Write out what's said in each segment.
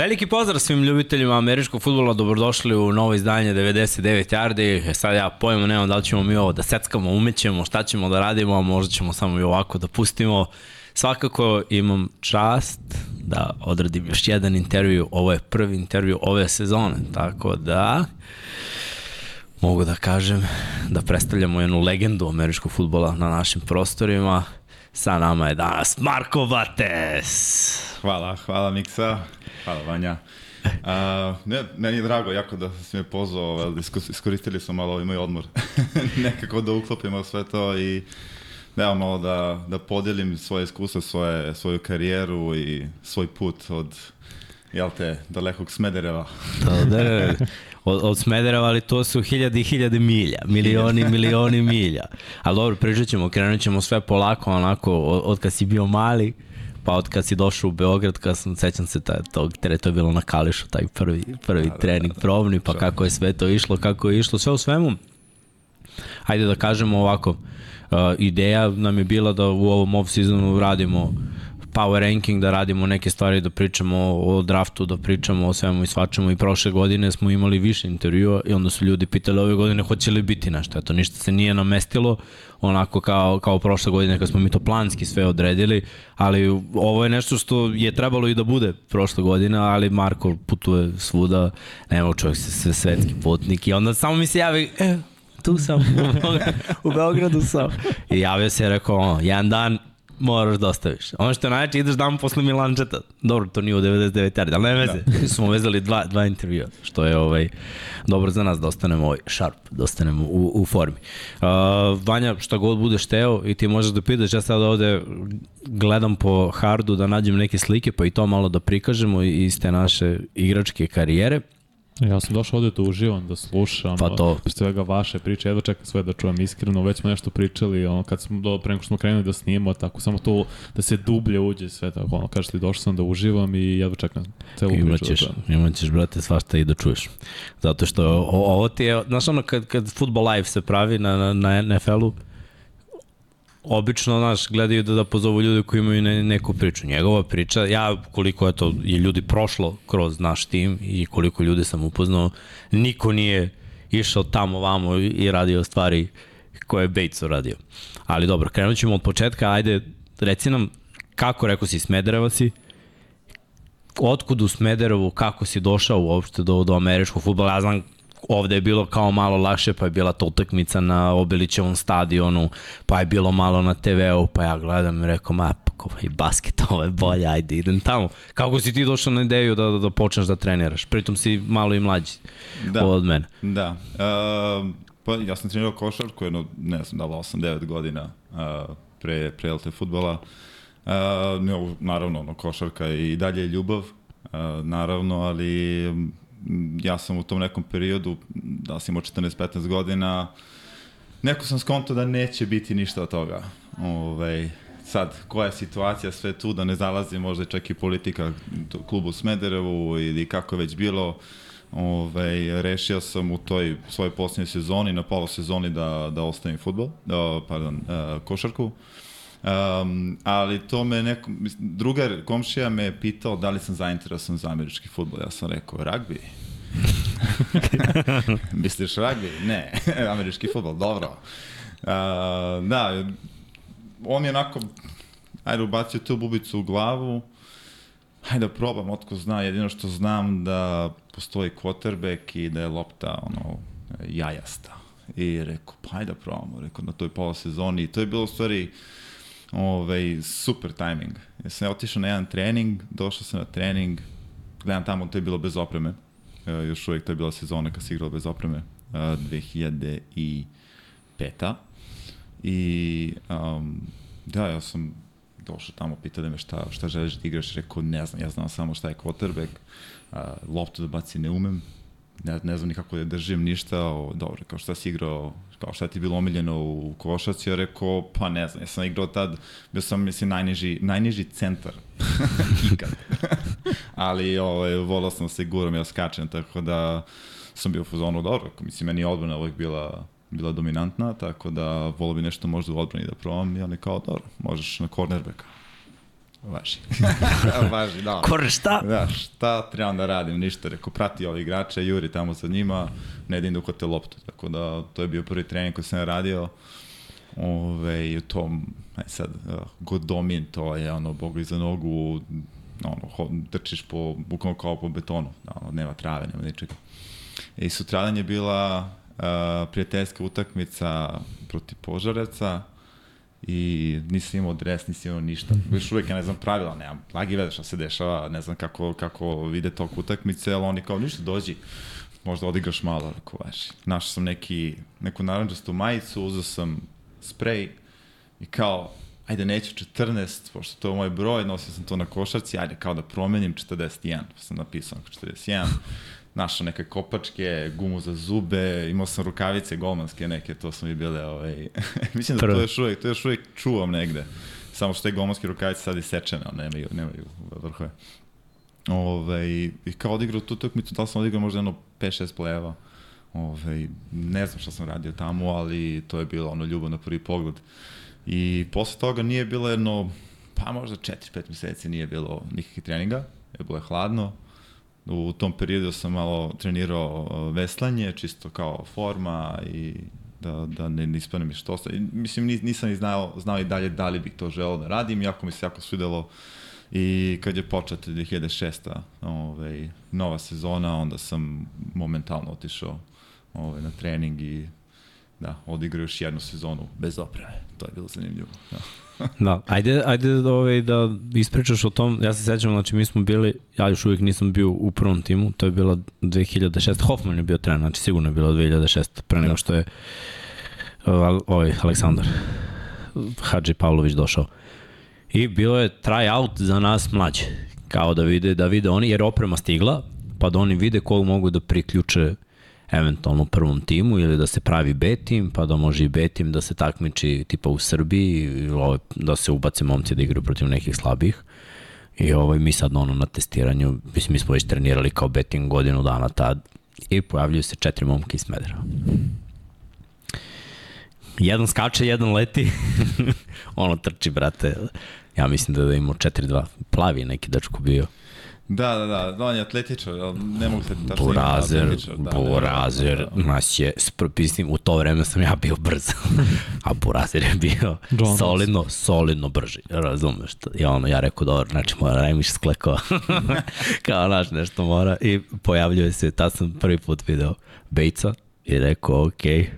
Veliki pozdrav svim ljubiteljima američkog futbola, dobrodošli u novo izdanje 99 Yardi. E, sad ja pojmo nemam da li ćemo mi ovo da seckamo, umećemo, šta ćemo da radimo, a možda ćemo samo i ovako da pustimo. Svakako imam čast da odradim još jedan intervju, ovo je prvi intervju ove sezone, tako da mogu da kažem da predstavljamo jednu legendu američkog futbola na našim prostorima. Sa nama je danas Marko Vates. Hvala, hvala Miksa, hvala Vanja. A, ne, meni je drago jako da si me pozvao, iskoristili smo malo ovaj moj odmor, nekako da uklopimo sve to i da malo da, da podelim svoje iskustvo, svoje, svoju karijeru i svoj put od jel te, dalekog Smedereva. Da, da, da, od, od Smedereva, ali to su hiljade i hiljade milja, milioni, milioni milja. Ali dobro, pričat ćemo, krenut ćemo sve polako, onako, od, od kad si bio mali, pa od kad si došao u Beograd, kad sam, sećam se taj, tog, tere, to je bilo na Kališu, taj prvi, prvi da, da trening da, da, probni, pa kako je sve to išlo, kako je išlo, sve u svemu. Hajde da kažemo ovako, uh, ideja nam je bila da u ovom off-seasonu radimo power ranking, da radimo neke stvari, da pričamo o draftu, da pričamo o svemu i svačemu. I prošle godine smo imali više intervjua i onda su ljudi pitali ove godine hoće li biti nešto, eto ništa se nije namestilo onako kao, kao prošle godine kad smo mi to planski sve odredili, ali ovo je nešto što je trebalo i da bude prošle godine, ali Marko putuje svuda, nema čovjek se sve svetski putnik i onda samo mi se javi, e, tu sam, u Beogradu sam. I javio se i rekao, ono, jedan dan moraš da ostaviš. Ono što je najveće, ideš dan posle Milančeta. Dobro, to nije u 99 yardi, ali ne veze. Da. Smo vezali dva, dva intervjua, što je ovaj, dobro za nas da ostanemo ovaj, sharp, da ostanemo u, u formi. Uh, Vanja, šta god budeš teo i ti možeš da pitaš, ja sad ovde gledam po hardu da nađem neke slike, pa i to malo da prikažemo iz te naše igračke karijere. Ja sam došao ovde da uživam, da slušam, pa to. pre svega vaše priče, jedva čekam sve da čujem iskreno, već smo nešto pričali, ono, kad smo, do, pre nego smo krenuli da snimamo, tako, samo to, da se dublje uđe sve, tako, ono, kažeš li, došao sam da uživam i jedva čekam celu priču. Imaćeš, da imaćeš, brate, svašta i da čuješ. Zato što ovo ti je, znaš ono, kad, kad Football Live se pravi na, na, na NFL-u, obično, znaš, gledaju da, da pozovu ljudi koji imaju ne, neku priču. Njegova priča, ja koliko je to je ljudi prošlo kroz naš tim i koliko ljudi sam upoznao, niko nije išao tamo vamo i radio stvari koje je Bates uradio. Ali dobro, krenut ćemo od početka, ajde, reci nam kako, rekao si, Smedereva si, otkud u Smederevu, kako si došao uopšte do, do američkog futbola, ja znam ovde je bilo kao malo lakše, pa je bila ta utakmica na Obilićevom stadionu, pa je bilo malo na TV-u, pa ja gledam i rekao, ma, i basket, ovo je bolje, ajde, idem tamo. Kako si ti došao na ideju da, da, da počneš da treniraš? Pritom si malo i mlađi da, od mene. Da. Uh, pa ja sam trenirao košarku jedno, ne znam, da li 8-9 godina uh, pre, pre LT futbola. Uh, ne, naravno, ono, košarka i dalje je ljubav, uh, naravno, ali ja sam u tom nekom periodu, da sam imao 14-15 godina, neko sam skonto da neće biti ništa od toga. Ove, ovaj, sad, koja je situacija, sve tu, da ne zalazi možda čak i politika klubu Smederevu ili kako već bilo, Ove, ovaj, rešio sam u toj svojoj posljednjoj sezoni, na polo sezoni da, da ostavim futbol, da, pardon, uh, košarku. Um, ali to me neko, drugar komšija me je pitao da li sam zainteresovan za američki futbol. Ja sam rekao, ragbi? Misliš ragbi? Ne, američki futbol, dobro. Uh, da, on je onako, ajde, ubacio tu bubicu u glavu, hajde da probam, otko zna, jedino što znam da postoji quarterback i da je lopta, ono, jajasta. I rekao, pa hajde da probamo, rekao, na toj pola sezoni. I to je bilo u stvari, uh, ovaj, super tajming. Ja sam otišao na jedan trening, došao sam na trening, gledam tamo, to je bilo bez opreme. Uh, još uvijek to je bila sezona kad se igralo bez opreme. Uh, 2005. I um, da, ja sam došao tamo, pitao da me šta, šta želiš da igraš, rekao ne znam, ja znam samo šta je quarterback, uh, loptu da baci ne umem, ne, ne znam ni kako da držim ništa, o, dobro, kao šta si igrao, kao šta ti je bilo omiljeno u košaci, ja rekao, pa ne znam, ja sam igrao tad, bio sam, mislim, najniži, najniži centar ikad. Ali, ovaj, volao sam da se guram, ja skačem, tako da sam bio u fazonu dobro, mislim, meni je odbrana uvijek bila bila dominantna, tako da volio bi nešto možda u odbrani da probam i on je kao, dobro, možeš na cornerbacka. Važi. Važi, da. Kore, šta? Da, šta trebam da radim, ništa. Rekao, prati ovi igrače, juri tamo sa njima, ne da im uhvate loptu. Tako da, to je bio prvi trening koji sam radio. Ove, i u tom, aj sad, uh, domin, to je ono, bogu iza nogu, ono, trčiš po, bukvalno kao po betonu, da, ono, nema trave, nema ničega. I sutradan je bila uh, prijateljska utakmica protiv Požareca, i nisam imao dres, nisam imao ništa. Još uvijek ja ne znam pravila, nemam. Blagi vede šta se dešava, ne znam kako, kako vide tok utakmice, ali oni kao ništa dođi, možda odigraš malo, rekao vaši. Našao sam neki, neku naranđastu majicu, uzeo sam sprej i kao, ajde neću 14, pošto to je moj broj, nosio sam to na košarci, ajde kao da promenim 41, pa sam napisao 41 našao neke kopačke, gumu za zube, imao sam rukavice golmanske neke, to su mi bile, ovaj, mislim da Prvo. to još uvijek, to još uvijek čuvam negde. Samo što te golmanske rukavice sad isečene, nemaju, nemaju vrhove. Ove, ovaj, I kao odigrao tu utakmicu, da sam odigrao možda jedno 5-6 pleva. Ove, ne znam šta sam radio tamo, ali to je bilo ono ljubav na prvi pogled. I posle toga nije bilo jedno, pa možda 4-5 meseci nije bilo nikakvih treninga, je bilo je hladno, U tom periodu sam malo trenirao veslanje, čisto kao forma i da, da ne, ne ispane mi što I, mislim, nisam ni znao, znao i dalje da li bih to želeo da radim, jako mi se jako svidelo i kad je početa 2006. Ovaj, nova sezona, onda sam momentalno otišao ovaj, na trening i da, odigrao još jednu sezonu bez opreme. To je bilo zanimljivo. Da. Da, ajde, ajde da, ovaj, da ispričaš o tom, ja se sećam, znači mi smo bili, ja još uvijek nisam bio u prvom timu, to je bila 2006, Hoffman je bio trener, znači sigurno je bilo 2006, pre nego da. što je ovaj Aleksandar Hadži Pavlović došao. I bilo je try out za nas mlađe, kao da vide, da vide oni, jer oprema stigla, pa da oni vide kogu mogu da priključe eventualno prvom timu ili da se pravi B tim, pa da može i B tim da se takmiči tipa u Srbiji, da se ubace momci da igraju protiv nekih slabih. I ovaj, mi sad ono na testiranju, mislim, mi smo već trenirali kao B tim godinu dana tad i pojavljuju se četiri momke iz Smedera. Jedan skače, jedan leti, ono trči, brate. Ja mislim da je imao 4-2. Plavi neki dečko bio. Da, da, da, da, on je atletičar, ali ne mogu se tačno Burazer, da, Burazer da, da. nas je, mislim, u to vreme sam ja bio brz, a Burazer je bio Jonas. solidno, solidno brži, razumeš? I ono, ja rekao, dobro, znači mora Remiš sklekao, kao naš nešto mora, i pojavljuje se, tad sam prvi put video Bejca i rekao, okej,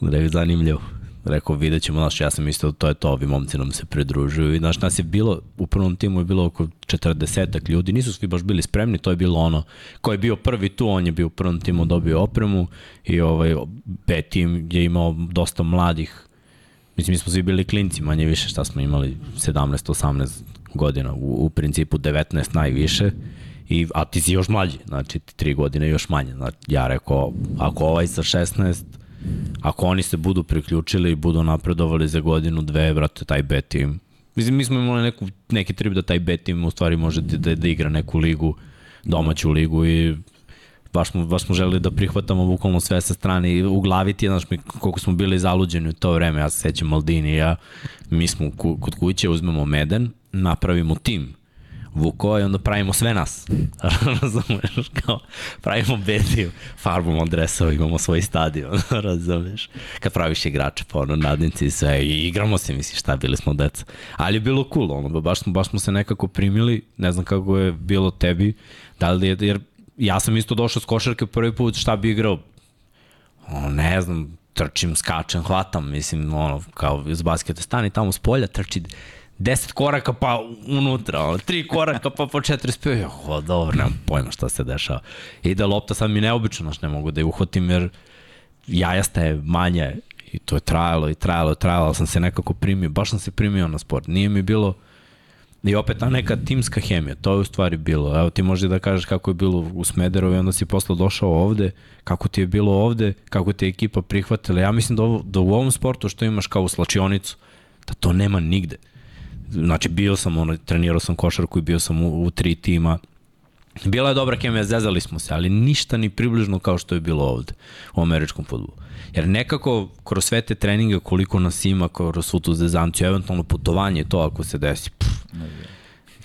okay. zanimljivo rekao vidjet ćemo, znaš, ja sam isto, to je to, ovi momci nam se pridružuju i znaš, nas je bilo, u prvom timu je bilo oko 40 ljudi, nisu svi baš bili spremni, to je bilo ono, ko je bio prvi tu, on je bio u prvom timu, dobio opremu i ovaj, B tim je imao dosta mladih, mislim, mi smo svi bili klinci, manje više, šta smo imali, 17-18 godina, u, u principu 19 najviše, I, a ti si još mlađi, znači ti tri godine još manje. Znači, ja rekao, ako ovaj sa 16, Ako oni se budu priključili i budu napredovali za godinu, dve, brate, taj B tim. Mislim, mi smo imali neku, neki trip da taj B tim u stvari može da, da, da igra neku ligu, domaću ligu i baš smo, baš smo želeli da prihvatamo bukvalno sve sa strane i u glavi ti, znaš, mi, koliko smo bili zaluđeni u to vreme, ja se sećam Maldini ja, mi smo kod kuće uzmemo meden, napravimo tim Vuko i onda pravimo sve nas. razumeš? Kao, pravimo bediju, farbamo dresove, imamo svoj stadion, razumeš? Kad praviš igrače po ono, nadnici i sve, i igramo se, misliš, šta, bili smo deca. Ali je bilo cool, ono, baš smo, baš smo se nekako primili, ne znam kako je bilo tebi, da li je, jer ja sam isto došao s košarke prvi put, šta bi igrao? Ono, ne znam, trčim, skačem, hvatam, mislim, ono, kao iz basketa stani tamo s polja, trči 10 koraka pa unutra, ono, 3 koraka pa po 45, jo, dobro, nemam pojma šta se dešava. I da lopta sad mi neobično, znaš, ne mogu da je uhvatim jer jaja staje manje i to je trajalo i trajalo i trajalo, ali sam se nekako primio, baš sam se primio na sport. Nije mi bilo, I opet ta neka timska hemija, to je u stvari bilo. Evo ti možeš da kažeš kako je bilo u Smederovi, onda si posle došao ovde, kako ti je bilo ovde, kako te je ekipa prihvatila. Ja mislim da, ovo, da u ovom sportu što imaš kao u slačionicu, da to nema nigde. Znači bio sam, ono, trenirao sam košarku i bio sam u, u tri tima. Bila je dobra kemija, zezali smo se, ali ništa ni približno kao što je bilo ovde u američkom futbolu. Jer nekako kroz sve te treninge koliko nas ima, kroz svu tu zezanciju, eventualno putovanje, to ako se desi, pff,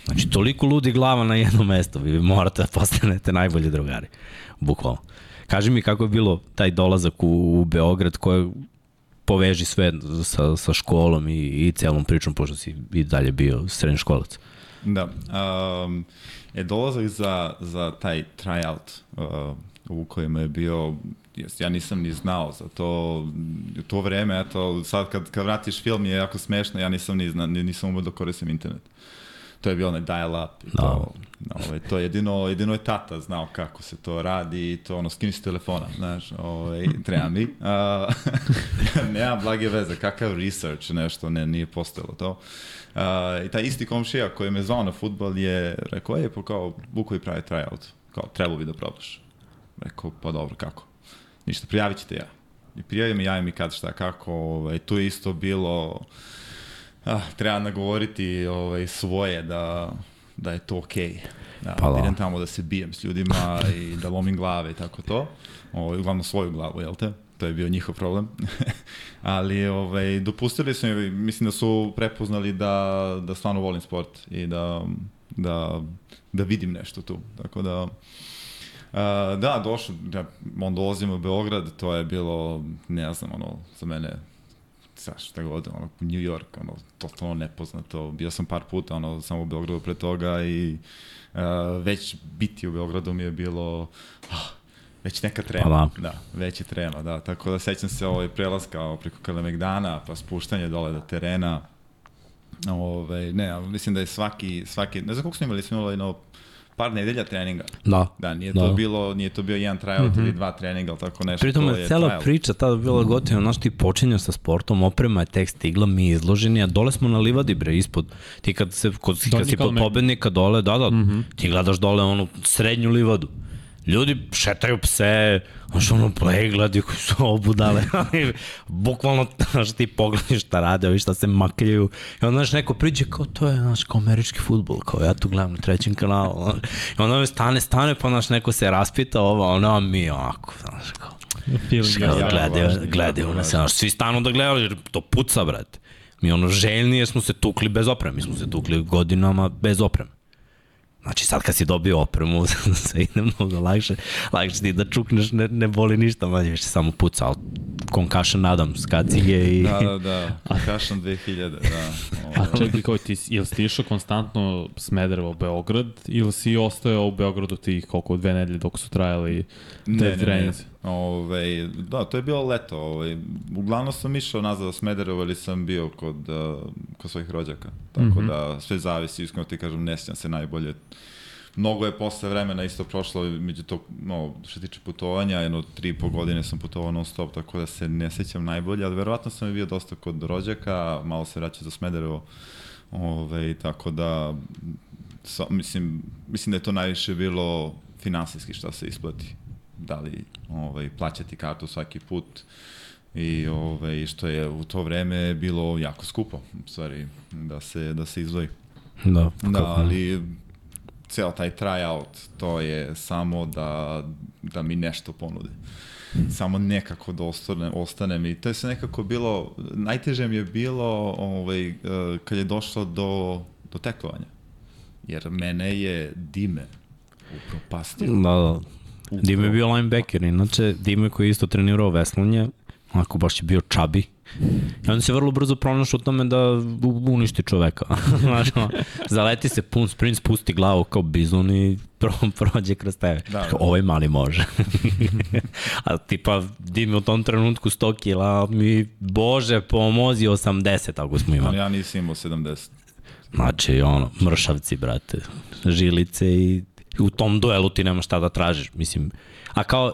Znači, toliko ludi glava na jedno mesto, vi morate da postanete najbolji drugari, bukvalno. Kaži mi kako je bilo taj dolazak u, u Beograd, koje poveži sve sa, sa školom i, i celom pričom, pošto si i dalje bio srednji školac. Da. Um, je dolazak za, za taj tryout uh, u kojem je bio ja nisam ni znao za to to vreme, eto, sad kad, kad vratiš film je jako smešno, ja nisam ni zna, nisam umeo da koristim internet. To je bio onaj dial-up. No. To, ovaj, to jedino, jedino je tata znao kako se to radi i to ono, skini telefona, znaš, ovaj, treba mi. Uh, nema blage veze, kakav research, nešto, ne, nije postojalo to. Uh, I taj isti komšija koji me zvao na futbol je rekao, je, pa kao, Vukovi pravi tryout, kao, trebalo bi da probaš. Rekao, pa dobro, kako? Ništa, prijavit ćete ja. I prijavim i javim mi kad šta kako, ovaj, tu je isto bilo, ah, treba nagovoriti ovaj, svoje da, da je to okej. Okay. Da, pa da. idem tamo da se bijem s ljudima i da lomim glave i tako to. Ovaj, uglavnom svoju glavu, jel te? To je bio njihov problem. Ali ovaj, dopustili su mi, mislim da su prepoznali da, da stvarno volim sport i da, da, da vidim nešto tu. Tako da, uh, da, došao, ja, on dolazim u Beograd, to je bilo, ne znam, ono, za mene sa šta god, ono, New York, ono, totalno nepoznato. Bio sam par puta, ono, samo u Beogradu pre toga i uh, već biti u Beogradu mi je bilo, ah, već neka trema. Pa da. da, već je trema, da. Tako da sećam se ovaj prelaska preko Kalemegdana, pa spuštanje dole do terena. Ove, ne, mislim da je svaki, svaki, ne znam koliko smo imali, smo imali no, par nedelja treninga. Da. Da, nije da. to bilo, nije to bio jedan tryout mm -hmm. ili dva treninga ili tako nešto. Pritom je cela trial. priča tada bila gotiva, znaš ti počinjao sa sportom, oprema je tek stigla, mi izloženi, a dole smo na livadi bre ispod. Ti kad se kod kad si kod pobednika dole, da da, mm -hmm. ti gledaš dole onu srednju livadu ljudi šetaju pse, znaš ono play gledaju koji su obudale, bukvalno, znaš ti pogledaš šta rade, ovi šta se makljaju, i onda znaš neko priđe kao to je, znaš, kao američki futbol, kao ja tu gledam na trećem kanalu, i onda stane, stane, pa znaš, neko se raspita ovo, ono, a mi ovako, znaš, kao, Šta, gledaju, gledaju nas, znaš, svi stanu da gledaju, jer to puca, brate. Mi ono željni jer smo se tukli bez opreme, mi smo se tukli godinama bez opreme. Znači sad kad si dobio opremu, sve ide mnogo lakše, lakše ti da čukneš, ne, ne boli ništa, manje više samo puca, ali Concussion Adams, kacige i... Da, da, da, Concussion 2000, da. A čekaj, kao ti, jel si išao konstantno Smederevo Beograd ili si ostao u Beogradu tih koliko, dve nedelje dok su trajali te treninze? Ove, da, to je bilo leto. Ove, uglavnom sam išao nazad u Smederevo ili sam bio kod, uh, kod svojih rođaka. Tako mm -hmm. da sve zavisi, iskreno ti kažem, ne se najbolje. Mnogo je posle vremena isto prošlo među to, no, što tiče putovanja, jedno tri i po godine sam putovao non stop, tako da se ne sećam najbolje, ali verovatno sam bio dosta kod rođaka, malo se vraća za Smederevo, ove, tako da, sa, mislim, mislim da je to najviše bilo finansijski šta se isplati da li ovaj, plaćati kartu svaki put i ovaj, što je u to vreme bilo jako skupo, u stvari, da se, da se izdvoji. Da, da ali ceo taj tryout, to je samo da, da mi nešto ponude. Samo nekako da ostane, ostanem i to je se nekako bilo, najteže mi je bilo ovaj, eh, kad je došlo do, do teklovanja. Jer mene je Dime upropastio. Da, da. Dime je bio linebacker, inače Dime koji je isto trenirao veslanje, onako baš je bio čabi. I on se vrlo brzo pronašao u tome da uništi čoveka. Znaš, zaleti se pun sprint, spusti glavu kao bizon i pro, prođe kroz tebe. Da, da. Ovaj mali može. A tipa, Dime u tom trenutku 100 kila, mi, bože, pomozi 80, ako smo imali. Ali ja nisam imao 70. Znači, ono, mršavci, brate, žilice i u tom duelu ti nema šta da tražiš. Mislim, a kao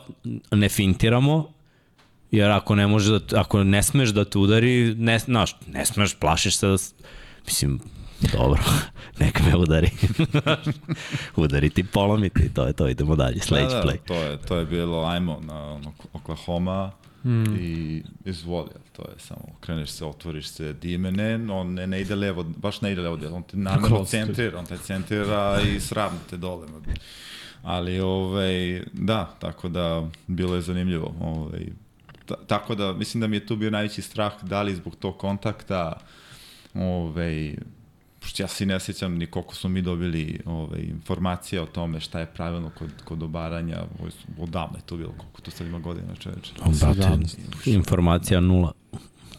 ne fintiramo, jer ako ne može da, ako ne smeš da te udari, ne, znaš, ne smeš, plašiš se da, mislim, dobro, neka me udari. udari ti, polomi ti, to je to, idemo dalje, sledeći da, da, play. To je, to je bilo, ajmo na Oklahoma, mm. i izvoli, to je samo, kreneš se, otvoriš se, dime, ne, on ne, ne ide levo, baš ne ide levo, on te namjerno centrira, on te centrira i sravno te dole. Ali, ovaj, da, tako da, bilo je zanimljivo. Ovaj, tako da, mislim da mi je tu bio najveći strah, da li zbog tog kontakta, ovaj, ja se ne sjećam ni koliko smo mi dobili ove, informacije o tome šta je pravilno kod, kod obaranja, odavno je to bilo, koliko to sad ima godina čoveče. informacija nula.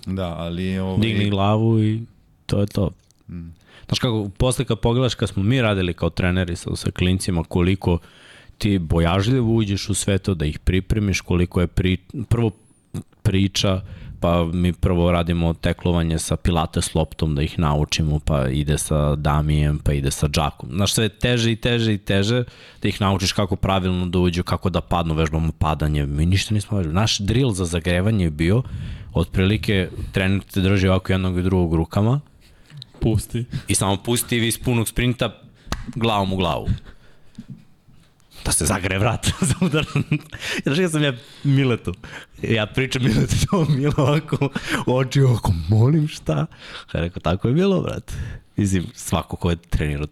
Da, ali... Ovaj... Digni glavu i to je to. Mm. Znaš kako, posle kad pogledaš kad smo mi radili kao treneri sa, sa klincima, koliko ti bojažljivo uđeš u sve to, da ih pripremiš, koliko je pri, prvo priča, pa mi prvo radimo teklovanje sa pilates loptom da ih naučimo, pa ide sa damijem, pa ide sa džakom. Znaš, sve teže i teže i teže da ih naučiš kako pravilno da uđu, kako da padnu, vežbamo padanje. Mi ništa nismo vežbali. Naš drill za zagrevanje je bio, otprilike trener te drži ovako jednog i drugog rukama. Pusti. I samo pusti i vi iz punog sprinta glavom u glavu da se zagre vrat za udar. Znaš ja sam ja Miletu. Ja pričam Miletu to Milo ovako oči ovako, molim šta? Ja rekao, tako je bilo, brat. Mislim, svako ko je trenirao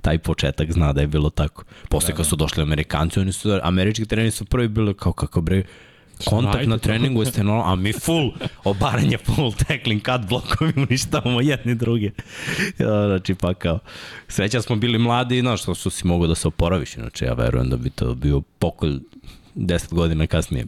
taj početak zna da je bilo tako. Posle da, kad su da. došli Amerikanci, oni su, američki treneri su prvi bili kao kako bre, kontakt na treningu jeste normalno, a mi full obaranje, full tackling, cut blokovi, uništavamo jedni druge. Ja, znači, pa kao, sreća smo bili mladi i znaš, što su si mogu da se oporaviš, znači ja verujem da bi to bio pokolj 10 godina kasnije.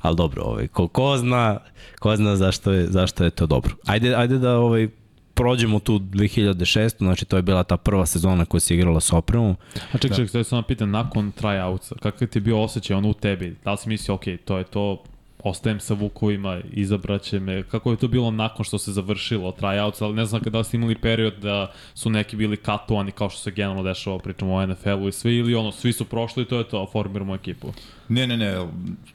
Ali dobro, ovaj, ko, ko zna, ko zna zašto je, zašto je to dobro. Ajde, ajde da ovaj, prođemo tu 2006. Znači to je bila ta prva sezona koja se igrala s opremom. A ček, da. ček, da. samo pitan, nakon tryoutsa, kakav ti je bio osjećaj ono u tebi? Da li si mislio, ok, to je to, ostajem sa Vukovima, izabraće me. Kako je to bilo nakon što se završilo tryouts, ali ne znam kada ste imali period da su neki bili katovani kao što se generalno dešava, pričamo o NFL-u i sve, ili ono, svi su prošli i to je to, formiramo ekipu. Ne, ne, ne,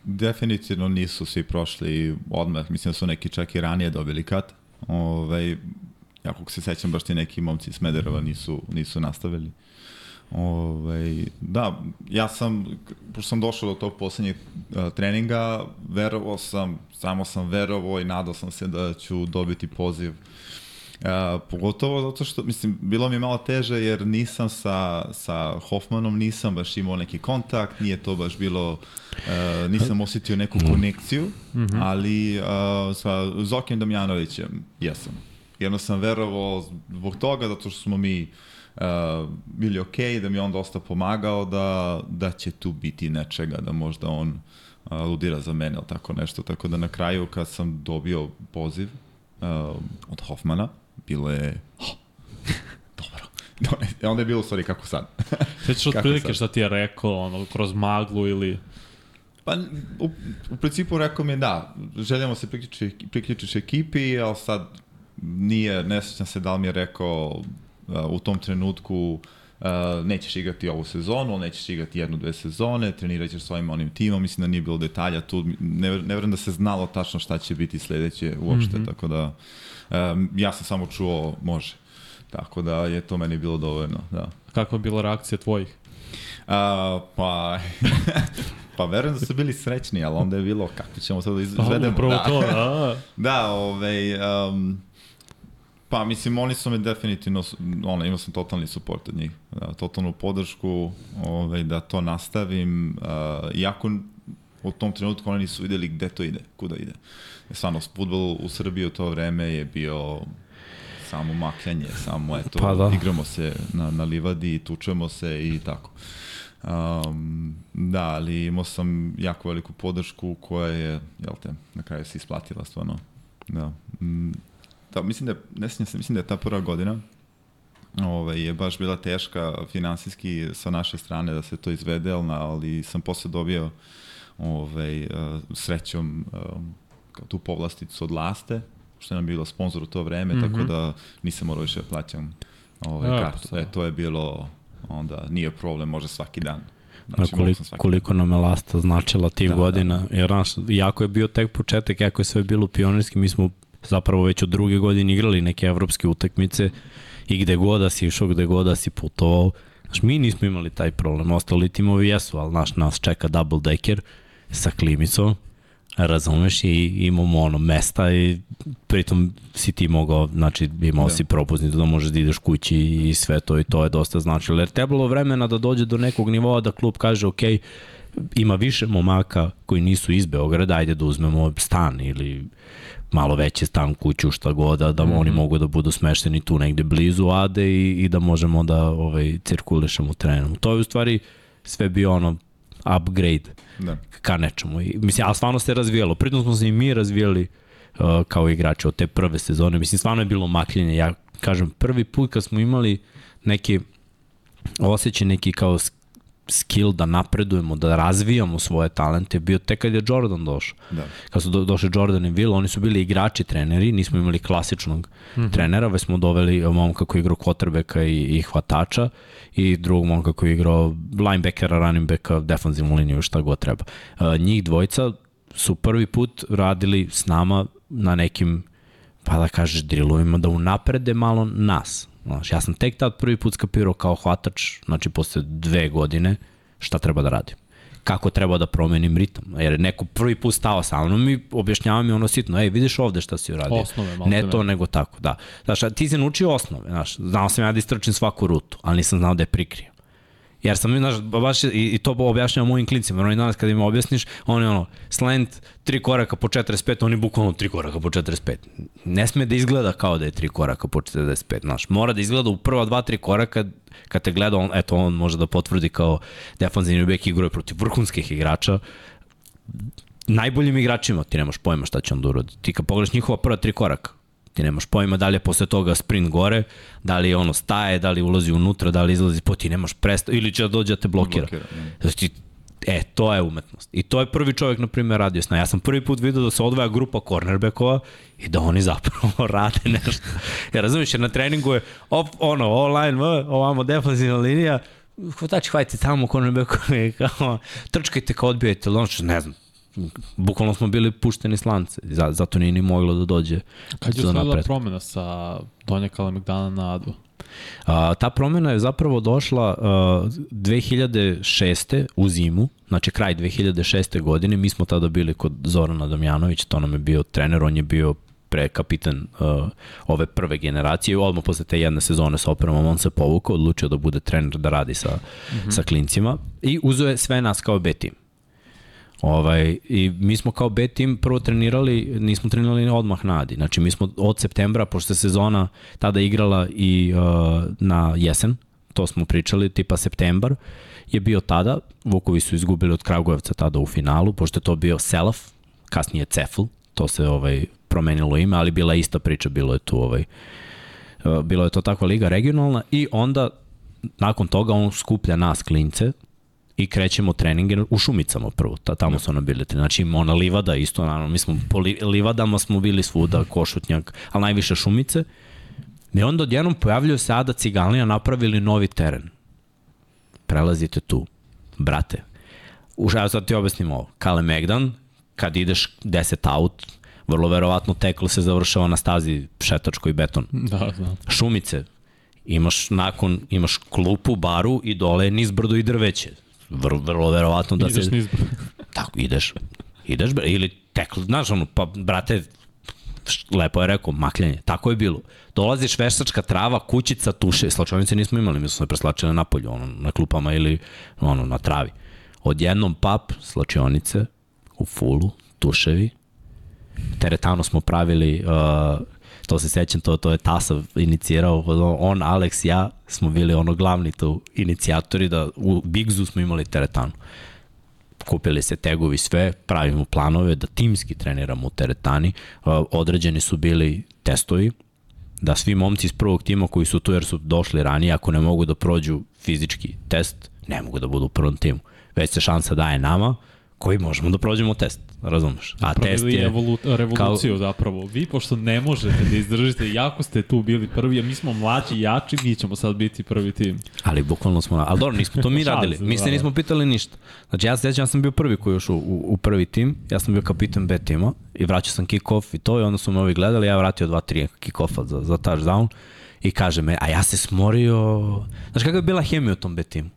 definitivno nisu svi prošli odmah, mislim da su neki čak i ranije dobili kat. Ove, ovaj, ja kako se sećam, baš ti neki momci iz Smedereva nisu, nisu nastavili. Ove, ovaj, da, ja sam, pošto sam došao do tog poslednjeg uh, treninga, verovao sam, samo sam verovao i nadao sam se da ću dobiti poziv Uh, pogotovo zato što, mislim, bilo mi je malo teže jer nisam sa, sa Hoffmanom, nisam baš imao neki kontakt, nije to baš bilo, uh, nisam osetio neku konekciju, -hmm. ali uh, sa Zokim Damjanovićem jesam jedno sam verovao zbog toga, zato što smo mi uh, bili ok, da mi on dosta pomagao, da, da će tu biti nečega, da možda on uh, ludira za mene ili tako nešto. Tako da na kraju kad sam dobio poziv uh, od Hoffmana, bilo je oh, dobro. E, onda je bilo, stvari, kako sad. Svećaš od prilike šta ti je rekao, ono, kroz maglu ili... Pa, u, u principu rekao mi je da, željamo se priključiti, priključiti ekipi, ali sad nije, ne sećam se da li mi je rekao uh, u tom trenutku uh, nećeš igrati ovu sezonu, nećeš igrati jednu, dve sezone, trenirat ćeš svojim onim timom, mislim da nije bilo detalja tu, ne, ne verujem da se znalo tačno šta će biti sledeće uopšte, mm -hmm. tako da um, ja sam samo čuo može. Tako da je to meni bilo dovoljno, da. Kakva je bila reakcija tvojih? Uh, pa, pa verujem da su bili srećni, ali onda je bilo kako ćemo sad da izvedemo. Pa, da. to, da. da, ovaj, um, Pa, mislim, oni su me definitivno, ono, imao sam totalni support od njih, da, totalnu podršku, ovaj, da to nastavim, uh, iako u tom trenutku oni nisu videli gde to ide, kuda ide. E, stvarno, futbol u Srbiji u to vreme je bio samo makljanje, samo eto, pa da. igramo se na, na livadi, tučemo se i tako. Um, da, ali imao sam jako veliku podršku koja je, jel te, na kraju se isplatila stvarno. Da. Da, mislim da, ne sjećam se, mislim da je ta prva godina ovaj, je baš bila teška finansijski sa naše strane da se to izvede, ali sam posle dobio ovaj, srećom kao tu povlasticu od Laste, što je nam bilo sponsor u to vreme, mm -hmm. tako mhm. da nisam morao više da plaćam ovaj, ja, kartu. E, to je bilo, onda nije problem, može svaki dan. Znači, koliko, koliko nam je Lasta značila tih da, godina, da. jer naš, jako je bio tek početak, jako je sve bilo pionirski, mi smo zapravo već od druge godine igrali neke evropske utakmice i gde god da si išao, gde god da si putovao. Znaš, mi nismo imali taj problem, ostali timovi jesu, ali naš, nas čeka double decker sa klimicom, razumeš, i imamo ono mesta i pritom si ti mogao, znači imao da. si propusnicu da možeš da ideš kući i sve to i to je dosta značilo. Jer trebalo vremena da dođe do nekog nivoa da klub kaže, ok, ima više momaka koji nisu iz Beograda, ajde da uzmemo stan ili malo veći stan, kuću, šta god, da, da mm -hmm. oni mogu da budu smešteni tu negde blizu Ade i, i da možemo da ovaj, cirkulišemo trenom. To je u stvari sve bio ono upgrade da. ka nečemu. I, mislim, ali stvarno se razvijalo. Pritom smo se i mi razvijali uh, kao igrači od te prve sezone. Mislim, stvarno je bilo makljenje. Ja kažem, prvi put kad smo imali neki osjećaj neki kao skill da napredujemo, da razvijamo svoje talente bio tek kad je Jordan došao. Da. Kad su do, došli Jordan i Will, oni su bili igrači treneri, nismo imali klasičnog mm -hmm. trenera, već smo doveli momka koji je igrao kotrbeka i, i hvatača i drugog momka koji je igrao linebackera, running backa, defanzivnu liniju, šta god treba. Uh, njih dvojca su prvi put radili s nama na nekim pa da kažeš drilovima da unaprede malo nas Znaš, ja sam tek tad prvi put skapirao kao hvatač, znači posle dve godine, šta treba da radim kako treba da promenim ritam. Jer neko prvi put stao sa mnom i objašnjava mi ono sitno, ej, vidiš ovde šta si uradio. Osnove, malo Ne to, nego tako, da. Znaš, ti si naučio osnove, znaš, znao sam ja da istrčim svaku rutu, ali nisam znao da je prikrijem. Jer sam, znaš, baš i, i to objašnjava mojim klincima, oni danas kada im objasniš, oni ono, slant, tri koraka po 45, oni bukvalno tri koraka po 45. Ne sme da izgleda kao da je tri koraka po 45, znaš, mora da izgleda u prva dva, tri koraka, kad te gleda, on, eto, on može da potvrdi kao defanzivni bek igruje protiv vrhunskih igrača, najboljim igračima ti nemaš pojma šta će on da urodi. Ti kad pogledaš njihova prva tri koraka, Ti nemaš pojma da li je posle toga sprint gore, da li ono staje, da li ulazi unutra, da li izlazi po, ti nemaš presto, ili će da dođe da te blokira. blokira znači, E, to je umetnost. I to je prvi čovjek, na primjer, radio sna. Ja sam prvi put vidio da se odvaja grupa cornerbackova i da oni zapravo rade nešto. Ja razumiješ, jer na treningu je op, ono, online, ovamo defensivna linija, hvatači, hvala tamo cornerbackovi, kao, trčkajte kao odbijajte, ono što ne znam, bukvalno smo bili pušteni slance, zato nije ni moglo da dođe. Kad je usledila promena sa Donja Kalemegdana na Adu? A, ta promena je zapravo došla a, 2006. u zimu, znači kraj 2006. godine, mi smo tada bili kod Zorana Damjanovića, to nam je bio trener, on je bio pre kapitan uh, ove prve generacije odmah posle te jedne sezone sa opremom on se povukao, odlučio da bude trener da radi sa, mm -hmm. sa klincima i uzeo je sve nas kao B tim. Ovaj, I mi smo kao B tim prvo trenirali, nismo trenirali odmah na Adi. Znači mi smo od septembra, pošto se sezona tada igrala i uh, na jesen, to smo pričali, tipa septembar, je bio tada, Vukovi su izgubili od Kragujevca tada u finalu, pošto je to bio Selaf, kasnije Cefl, to se ovaj promenilo ime, ali bila ista priča, bilo je tu ovaj, uh, bilo je to takva liga regionalna i onda nakon toga on skuplja nas klince, i krećemo treninge u Šumicama prvo, ta, tamo su ono bili. Znači ona livada isto, naravno, mi smo po li, livadama smo bili svuda, košutnjak, ali najviše Šumice. I onda odjednom pojavljaju se Ada Cigalnija, napravili novi teren. Prelazite tu. Brate, už, ja sad ti objasnim ovo. Kale Megdan, kad ideš 10 out, vrlo verovatno teklo se završava na stazi šetačko i beton. Da, da. Šumice, imaš nakon, imaš klupu, baru i dole nizbrdo i drveće vrlo, vrlo verovatno da ideš se... Ideš Tako, ideš. Ideš, ili tek, znaš, ono, pa, brate, lepo je rekao, makljanje. Tako je bilo. Dolaziš veštačka trava, kućica, tuše. Slačonice nismo imali, mi smo se preslačili na polju, ono, na klupama ili ono, na travi. Odjednom pap, slačionice, u fulu, tuševi. Teretano smo pravili uh, to se sećam, to, to je Tasav inicirao, on, Alex, ja smo bili ono glavni tu inicijatori da u Bigzu smo imali teretanu. Kupili se tegovi sve, pravimo planove da timski treniramo u teretani, određeni su bili testovi, da svi momci iz prvog tima koji su tu jer su došli ranije, ako ne mogu da prođu fizički test, ne mogu da budu u prvom timu. Već se šansa daje nama, koji možemo da prođemo test, razumeš? A test je... Evolu, revoluciju kao... zapravo. Vi, pošto ne možete da izdržite, jako ste tu bili prvi, a mi smo mlađi, jači, mi ćemo sad biti prvi tim. Ali bukvalno smo, ali dobro, nismo to mi radili. Mi se nismo pitali ništa. Znači ja se ja sam bio prvi koji je ušao u, u prvi tim, ja sam bio kapitan B tima i vraćao sam kick-off i to i onda su me ovi gledali, ja vratio 2-3 kick-offa za, za touchdown i kaže me, a ja se smorio... Znaš kakva je bila hemija u tom B timu?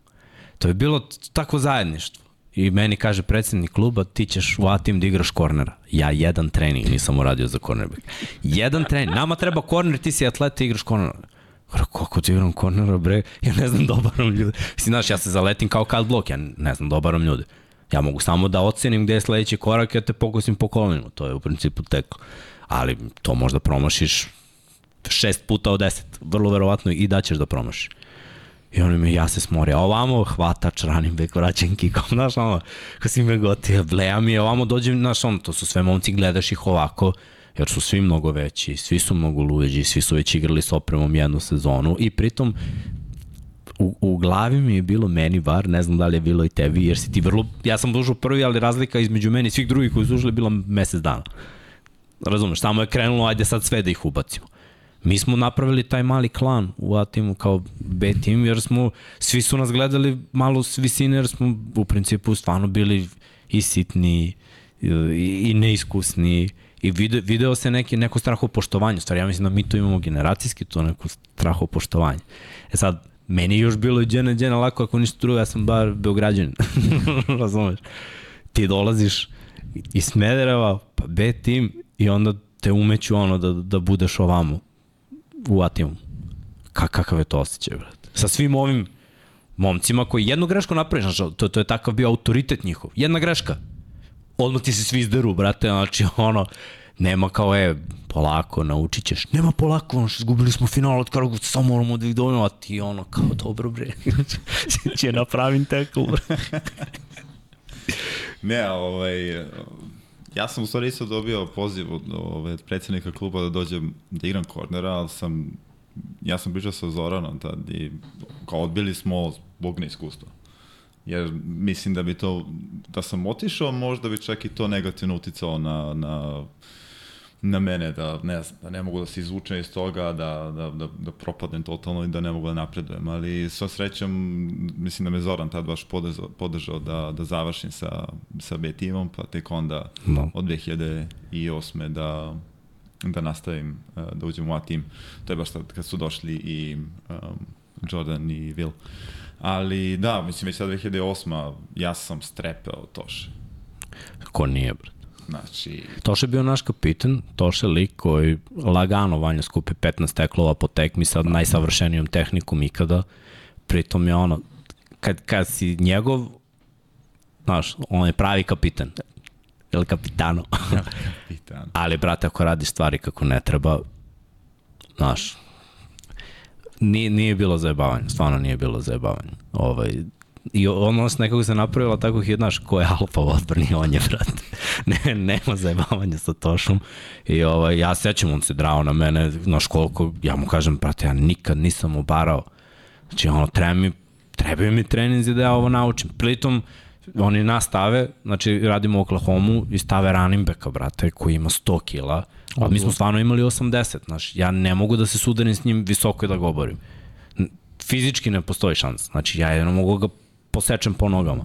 To je bilo tako zajedništvo I meni kaže predsednik kluba, ti ćeš u A-tim da igraš kornera. Ja jedan trening nisam uradio za cornerback. Jedan trening. Nama treba korner, ti si atleta i igraš kornera. Gra, kako ti igram kornera, bre? Ja ne znam obaram ljude. Mislim, znaš, ja se zaletim kao kad blok, ja ne znam obaram ljude. Ja mogu samo da ocenim gde je sledeći korak, ja te pokosim po kolinu, to je u principu teko. Ali to možda promašiš šest puta od deset, vrlo verovatno i da ćeš da promašiš. I oni mi, ja se smori, a ovamo hvatač, ranim bek, vraćam kikom, znaš, ono, kad si me gotija, bleja mi, ovamo dođem, znaš, ono, to su sve momci, gledaš ih ovako, jer su svi mnogo veći, svi su mnogo luđi, svi su već igrali s opremom jednu sezonu i pritom u, u glavi mi je bilo meni bar, ne znam da li je bilo i tebi, jer si ti vrlo, ja sam dužu prvi, ali razlika između meni i svih drugih koji su ušli je bila mesec dana. Razumeš, samo je krenulo, ajde sad sve da ih ubacimo. Mi smo napravili taj mali klan u A timu kao B tim, jer smo, svi su nas gledali malo s visine, jer smo u principu stvarno bili i sitni i, i neiskusni i video, video se neki, neko strahopoštovanje. Stvari, ja mislim da mi to imamo generacijski, to neko strahopoštovanje. E sad, meni još bilo i džene, džene lako, ako ništa drugo, ja sam bar Beograđan. Razumeš? Ti dolaziš iz Smedereva, pa B tim, i onda te umeću ono da, da budeš ovamo u Atimu. Ka, kakav je to osjećaj, brate? Sa svim ovim momcima koji jednu grešku napraviš, znači, to, to je takav bio autoritet njihov. Jedna greška. Odmah ti se svi izderu, brate, znači ono, nema kao, e, polako, naučit ćeš. Nema polako, ono, izgubili smo final od Karagovca, samo moramo da ih dovoljamo, a ti ono, kao, dobro bre, će napravim tekl, bre. ne, ovaj, Ja sam u stvari isto dobio poziv od ove, predsednika kluba da dođem da igram kornera, ali sam, ja sam pričao sa Zoranom tad i kao odbili smo zbog neiskustva. Jer mislim da bi to, da sam otišao, možda bi čak i to negativno uticao na, na na mene da ne, znam, da ne mogu da se izvučem iz toga, da, da, da, da propadnem totalno i da ne mogu da napredujem. Ali sva srećom, mislim da me Zoran tad baš podržao, podržao da, da završim sa, sa B timom, pa tek onda no. od 2008. da, da nastavim, e, da uđem u A tim. To je baš tad kad su došli i um, Jordan i Will. Ali da, mislim već sad 2008. ja sam strepeo Toše. Ko nije, bre? Znači... Toše je bio naš kapitan, Toše lik koji lagano vanja skupi 15 teklova po tekmi sa najsavršenijom tehnikom ikada. Pritom je ono, kad, kad si njegov, znaš, on je pravi kapitan. Ili kapitano. kapitano. Ali, brate, ako radi stvari kako ne treba, znaš, nije, nije bilo zajebavanje, stvarno nije bilo zajebavanje. Ovaj, I ono se nekako se napravila tako je, znaš, ko je alfa u odbrani, on je, brate. ne, nema zajebavanja sa Tošom. I ovaj, ja sećam, on se drao na mene, znaš koliko, ja mu kažem, brate, ja nikad nisam obarao. Znači, ono, treba mi, trebaju mi treninzi da ja ovo naučim. Pritom, oni nas stave, znači radimo u Oklahoma i stave running backa, brate, koji ima 100 kila, a mi smo stvarno imali 80, znaš, ja ne mogu da se sudarim s njim visoko i da ga oborim. Fizički ne postoji šans, znači ja jedno mogu ga posečem po nogama.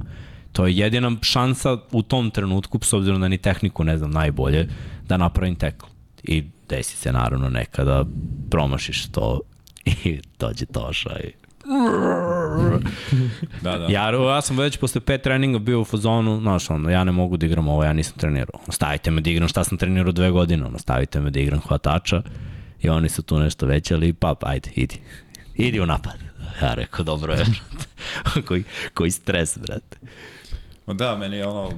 To je jedina šansa u tom trenutku, s obzirom da ni tehniku ne znam najbolje, da napravim tekl. I desi se naravno nekada promašiš to i dođe Toša i da, da. Ja, ja sam već posle pet treninga bio u fazonu, znaš, ono, ja ne mogu da igram ovo, ja nisam trenirao. Stavite me da igram šta sam trenirao dve godine, ono, stavite me da igram hvatača i oni su tu nešto većali, pa, ajde, idi. Idi u napad. Ja rekao, dobro je, koji, koji stres, brate. Ma da, meni je ono,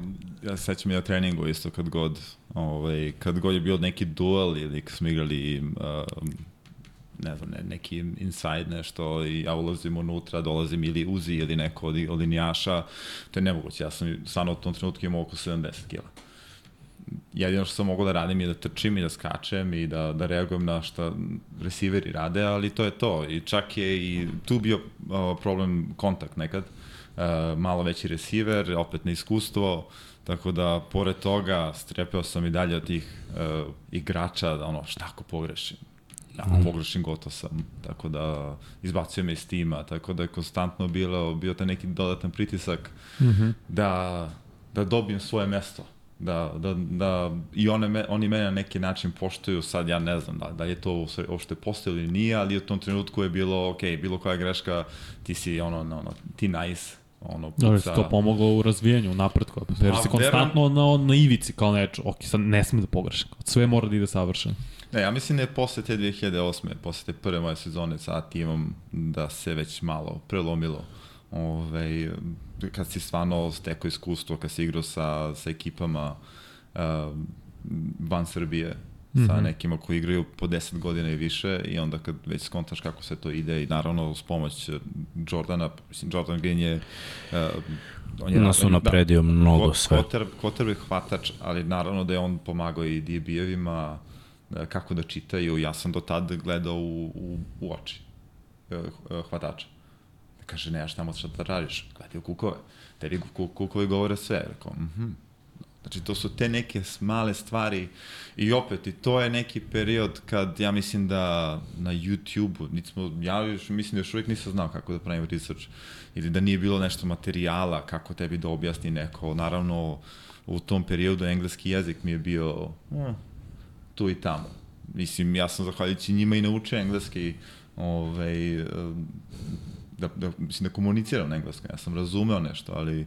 ja se sećam i na treningu isto kad god, ovaj, kad god je bio neki duel ili kad smo igrali uh, ne znam, ne, neki inside nešto i ja ulazim unutra, dolazim ili Uzi ili neko od, od linijaša, to je nemoguće. Ja sam stvarno u tom trenutku imao oko 70 kila jedino što sam mogao da radim je da trčim i da skačem i da, da reagujem na šta resiveri rade, ali to je to. I čak je i tu bio problem kontakt nekad. Malo veći resiver, opet iskustvo, tako da pored toga strepeo sam i dalje od tih igrača, da ono, šta ako pogrešim? Ako mm. pogrešim, gotov sam. Tako da izbacio me iz tima, tako da je konstantno bilo, bio taj neki dodatan pritisak mm -hmm. da, da dobijem svoje mesto da, da, da i one me, oni mene na neki način poštuju, sad ja ne znam da, da je to uopšte postoje ili nije, ali u tom trenutku je bilo, ok, bilo koja greška, ti si ono, ono, ono ti nice, ono, puca. Da, to pomoglo u razvijanju, u napretku, jer si konstantno na, na ivici kao neč, ok, sad ne sme da pogrešim, sve mora da ide savršeno. Ne, ja mislim da je posle te 2008. posle te prve moje sezone sa timom da se već malo prelomilo Ove, ovaj, kad si stvarno steko iskustvo, kad si igrao sa, sa ekipama uh, van Srbije, sa mm -hmm. nekima koji igraju po 10 godina i više i onda kad već skontaš kako se to ide i naravno uz pomoć Jordana, mislim Jordan Green je uh, on je nas napredio da, mnogo sve. Koter, koter je hvatač, ali naravno da je on pomagao i DB-evima uh, kako da čitaju. Ja sam do tad gledao u, u, u oči uh, hvatača. Kaže, ne, šta možeš da radiš? U kukove. Tebi kukovi govore sve. Rekao, mhm. Mm Znači, to su te neke male stvari i opet, i to je neki period kad ja mislim da na YouTube-u, nismo, ja još, mislim da još uvijek nisam znao kako da pravim research, ili da nije bilo nešto materijala kako tebi da objasni neko. Naravno, u tom periodu engleski jezik mi je bio eh, tu i tamo. Mislim, ja sam zahvaljujući njima i naučio engleski, ovaj, da, da, mislim, da komuniciram na engleskom. Ja sam razumeo nešto, ali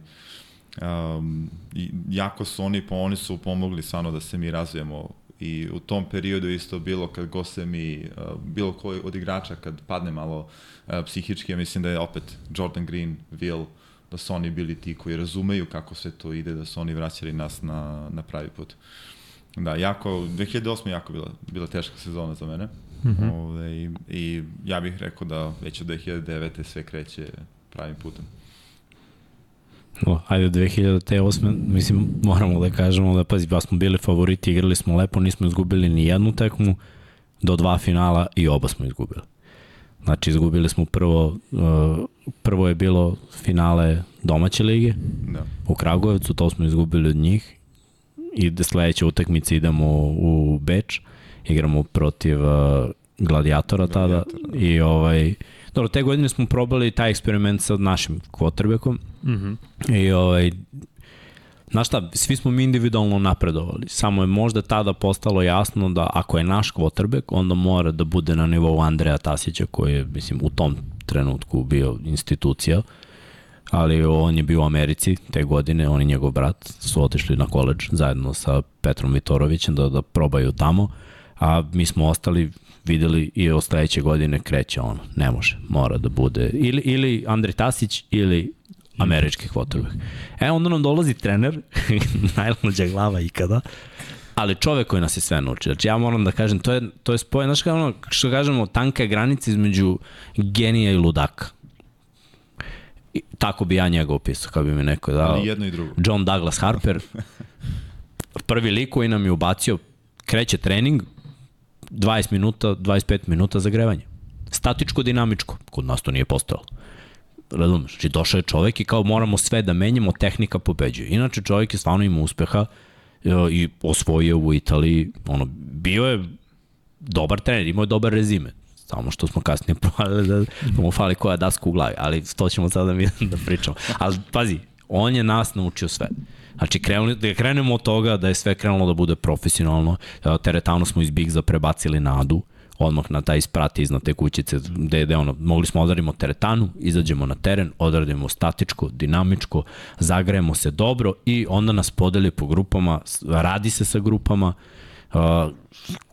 um, i jako su oni, pa oni su pomogli stvarno da se mi razvijemo i u tom periodu isto bilo kad go se mi, uh, bilo koji od igrača kad padne malo uh, psihički, ja mislim da je opet Jordan Green, Will, da su oni bili ti koji razumeju kako sve to ide, da su oni vraćali nas na, na pravi put. Da, jako, 2008. jako bila, bila teška sezona za mene. Mm -hmm. Ove, i, I ja bih rekao da već od 2009. sve kreće pravim putem. No, ajde, 2008. mislim, moramo da kažemo da, pazi, pa smo bili favoriti, igrali smo lepo, nismo izgubili ni jednu tekmu, do dva finala i oba smo izgubili. Znači, izgubili smo prvo, uh, prvo je bilo finale domaće lige da. u Kragujevcu, to smo izgubili od njih i da sledeće utakmice idemo u Beč, igramo protiv uh, gladijatora tada da. i ovaj Dobro, te godine smo probali taj eksperiment sa našim quarterbackom mm -hmm. i ovaj, Znaš šta, svi smo mi individualno napredovali, samo je možda tada postalo jasno da ako je naš quarterback, onda mora da bude na nivou Andreja Tasića koji je, mislim, u tom trenutku bio institucija, ali on je bio u Americi te godine, on i njegov brat su otišli na koleđ zajedno sa Petrom Vitorovićem da, da probaju tamo, a mi smo ostali videli i od sledeće godine kreće ono, ne može, mora da bude ili, ili Andrej Tasić ili američki quarterback. E, onda nam dolazi trener, najlađa glava ikada, ali čovek koji nas je sve naučio. Znači, ja moram da kažem, to je, to je spojen, znaš kao ono, što kažemo, tanka granica između genija i ludaka. I, tako bi ja njega opisao, kao bi mi neko dao. Ali jedno i drugo. John Douglas Harper, prvi lik koji nam je ubacio, kreće trening, 20 minuta, 25 minuta zagrevanje. Statičko, dinamičko. Kod nas to nije postojalo. Razumeš? Znači, došao je čovek i kao moramo sve da menjamo, tehnika pobeđuje. Inače, čovek je stvarno ima uspeha e, i osvojio u Italiji. Ono, bio je dobar trener, imao je dobar rezime. Samo što smo kasnije provali da, da mu fali koja daska u glavi, ali to ćemo sada mi da pričamo. Ali pazi, on je nas naučio sve. Znači, krenuli, da krenemo od toga da je sve krenulo da bude profesionalno. Teretanu smo iz Bigza prebacili na Adu, odmah na taj sprat iznad te kućice, gde, gde ono, mogli smo odradimo teretanu, izađemo na teren, odradimo statičko, dinamičko, zagrejemo se dobro i onda nas podeli po grupama, radi se sa grupama,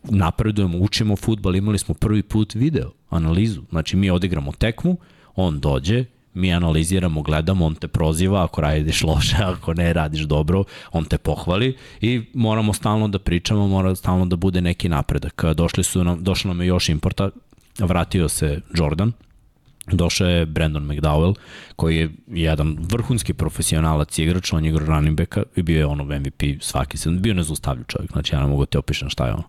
napredujemo, učimo futbal, imali smo prvi put video, analizu, znači mi odigramo tekmu, on dođe, mi analiziramo, gledamo, on te proziva ako radiš loše, ako ne radiš dobro, on te pohvali i moramo stalno da pričamo, mora stalno da bude neki napredak. Došli su nam, došlo nam je još importa, vratio se Jordan, Došao je Brandon McDowell, koji je jedan vrhunski profesionalac igrač, on je igrao running backa i bio je ono MVP svaki se, bio nezaustavljiv čovjek, znači ja ne mogu da te opišem šta je ono.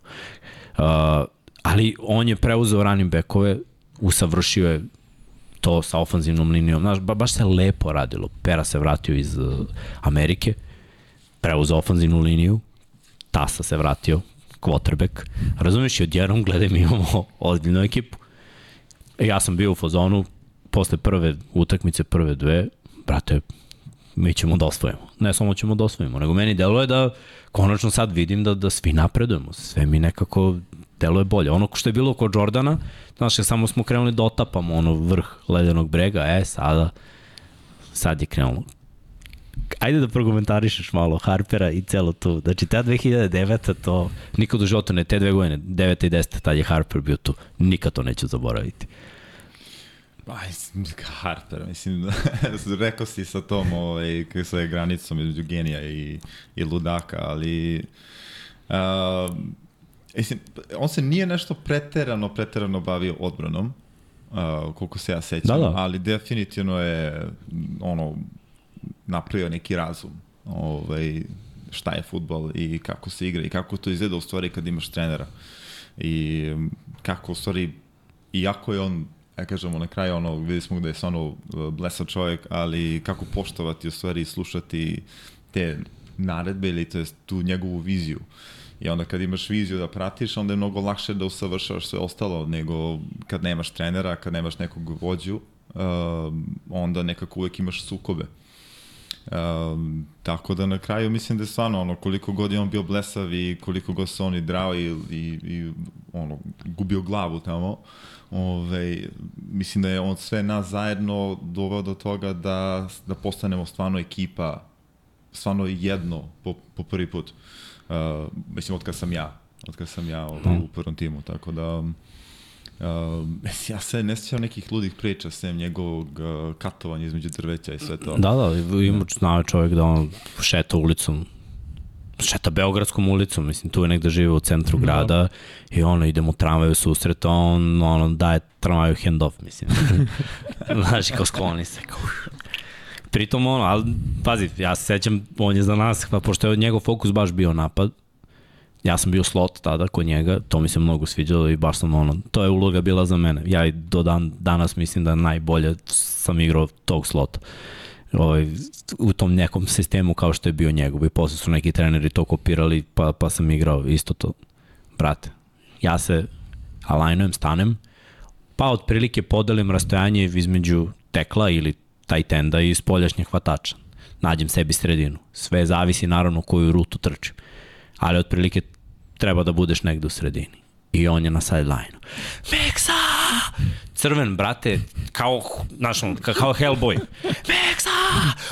Uh, ali on je preuzeo running backove, usavršio je to sa ofanzivnom linijom. Znaš, ba, baš se lepo radilo. Pera se vratio iz uh, Amerike, preuzeo ofanzivnu liniju, Tasa se vratio, quarterback. Razumiješ, i odjednom gledaj mi imamo ozbiljnu ekipu. E, ja sam bio u fazonu, posle prve utakmice, prve dve, brate, mi ćemo da osvojimo. Ne samo ćemo da osvojimo, nego meni deluje da konačno sad vidim da, da svi napredujemo. Sve mi nekako deluje bolje. Ono što je bilo kod Jordana, znaš, samo smo krenuli da otapamo ono vrh ledenog brega, e, sada, sad je krenulo. Ajde da prokomentarišeš malo Harpera i celo tu. Znači, ta 2009. to, nikad u životu ne, te dve godine, 9. i 10. tad je Harper bio tu. Nikad to neću zaboraviti. Aj, Harper, mislim, rekao si sa tom, ovaj, sa granicom između genija i, i ludaka, ali uh, mislim, on se nije nešto preterano, preterano bavio odbranom, uh, koliko se ja sećam, da, da. ali definitivno je ono, napravio neki razum ovaj, šta je futbol i kako se igra i kako to izgleda u stvari kad imaš trenera i kako u stvari iako je on ja kažemo na kraju ono, videli smo da je stvarno uh, blesav čovjek, ali kako poštovati u stvari i slušati te naredbe ili to je tu njegovu viziju. I onda kad imaš viziju da pratiš, onda je mnogo lakše da usavršavaš sve ostalo nego kad nemaš trenera, kad nemaš nekog vođu, uh, onda nekako uvek imaš sukobe. Um, tako da na kraju mislim da je stvarno ono koliko god je on bio blesav i koliko god se on i drao i, i, i ono, gubio glavu tamo, Ove, mislim da je on sve nas zajedno doveo do toga da, da postanemo stvarno ekipa, stvarno jedno po, po prvi put. Uh, mislim, od kad sam ja, od kad sam ja ovaj, u prvom timu, tako da... Uh, ja se ne sjećam nekih ludih priča sem njegovog uh, katovanja između drveća i sve to. Da, da, ima znao čovjek da on šeta ulicom šeta Beogradskom ulicom, mislim, tu je negde žive u centru da. grada da. i ono, idemo u tramvaju susret, on ono, daje tramvaju hand off, mislim. Znaš, kao skloni se, kao... Pritom ono, ali pazi, ja se sećam, on je za nas, pa pošto je njegov fokus baš bio napad, ja sam bio slot tada kod njega, to mi se mnogo sviđalo i baš sam ono, to je uloga bila za mene. Ja i do dan, danas mislim da najbolje sam igrao tog slota ovaj, u tom nekom sistemu kao što je bio njegov i posle su neki treneri to kopirali pa, pa sam igrao isto to. Brate, ja se alajnujem, stanem, pa otprilike podelim rastojanje između tekla ili taj tenda i spoljašnjeg hvatača. Nađem sebi sredinu. Sve zavisi naravno koju rutu trčim. Ali otprilike treba da budeš negde u sredini. I on je na sideline-u. Meksa! Crven, brate, kao, znaš, kao Hellboy. Meksa!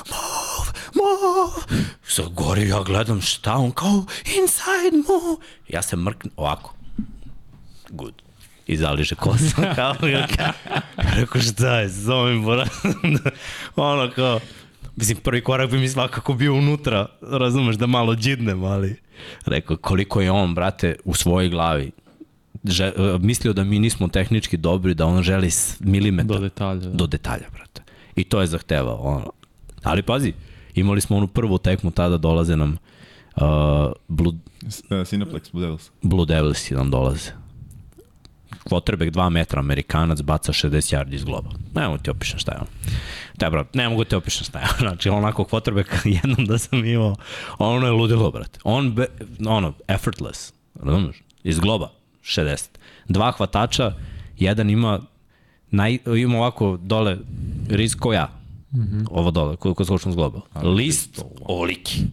Move! Move! So, gori ja gledam šta on kao inside move. Ja se mrknem ovako. Good. I zaliže kosa. kao, rekao šta je, zovem ono kao, Mislim, prvi korak bi mi svakako bio unutra, razumeš, da malo džidnem, ali rekao, koliko je on, brate, u svojoj glavi že, e, mislio da mi nismo tehnički dobri, da on želi milimetar. Do detalja. Da. Do detalja, brate. I to je zahtevao. Ono. Ali pazi, imali smo onu prvu tekmu, tada dolaze nam uh, Blue... Uh, Cineplex, Blue Devils. Blue Devils nam dolaze. Quarterback 2 metra, Amerikanac, baca 60 yardi iz globa. Ne mogu ti opišem šta je on. Da, bro, ne mogu ti opišem šta je on. Znači, onako quarterback jednom da sam imao, ono je ludilo, brate. On, be, ono, effortless, razumiješ? Iz globa 60. Dva hvatača, jedan ima naj, ima ovako dole risk ko ja. Mm -hmm. Ovo dole, ko, ko skočnom zgloba. List oliki.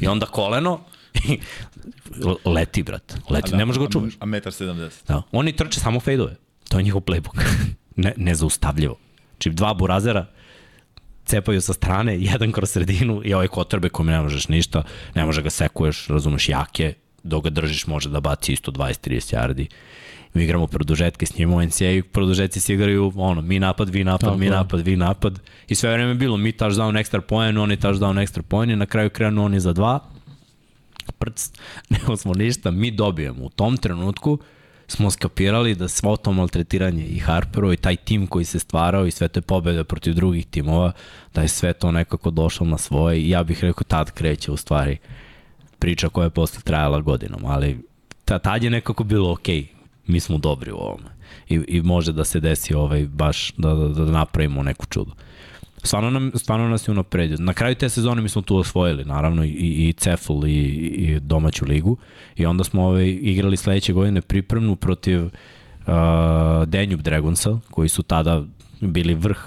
I onda koleno leti, brat. Leti, da, ne možeš ga čuvaš. A metar 70. Da. Oni trče samo fejdove. To je njihov playbook. ne, nezaustavljivo. Znači, dva burazera, cepaju sa strane, jedan kroz sredinu i ovaj kotrbe kome ne možeš ništa, ne može ga sekuješ, razumeš, jake, dok ga držiš može da baci isto 20-30 yardi. Mi igramo produžetke s njima u NCAA, produžetci se igraju, ono, mi napad, vi napad, Tako mi je. napad, vi napad. I sve vreme je bilo, mi touchdown extra point, oni touchdown extra point i na kraju krenu oni za dva. Prc, ne smo ništa, mi dobijemo. U tom trenutku smo skapirali da svo to maltretiranje i Harperu i taj tim koji se stvarao i sve te pobede protiv drugih timova, da je sve to nekako došlo na svoje i ja bih rekao tad kreće u stvari priča koja je posle trajala godinom, ali ta, tad je nekako bilo ok, mi smo dobri u ovome i, i može da se desi ovaj, baš da, da, da napravimo neku čudu. Stvarno, nam, stvarno nas je unapredio. Na kraju te sezone mi smo tu osvojili, naravno, i, i Ceful i, i domaću ligu. I onda smo ovaj, igrali sledeće godine pripremnu protiv uh, Danube Dragonsa, koji su tada bili vrh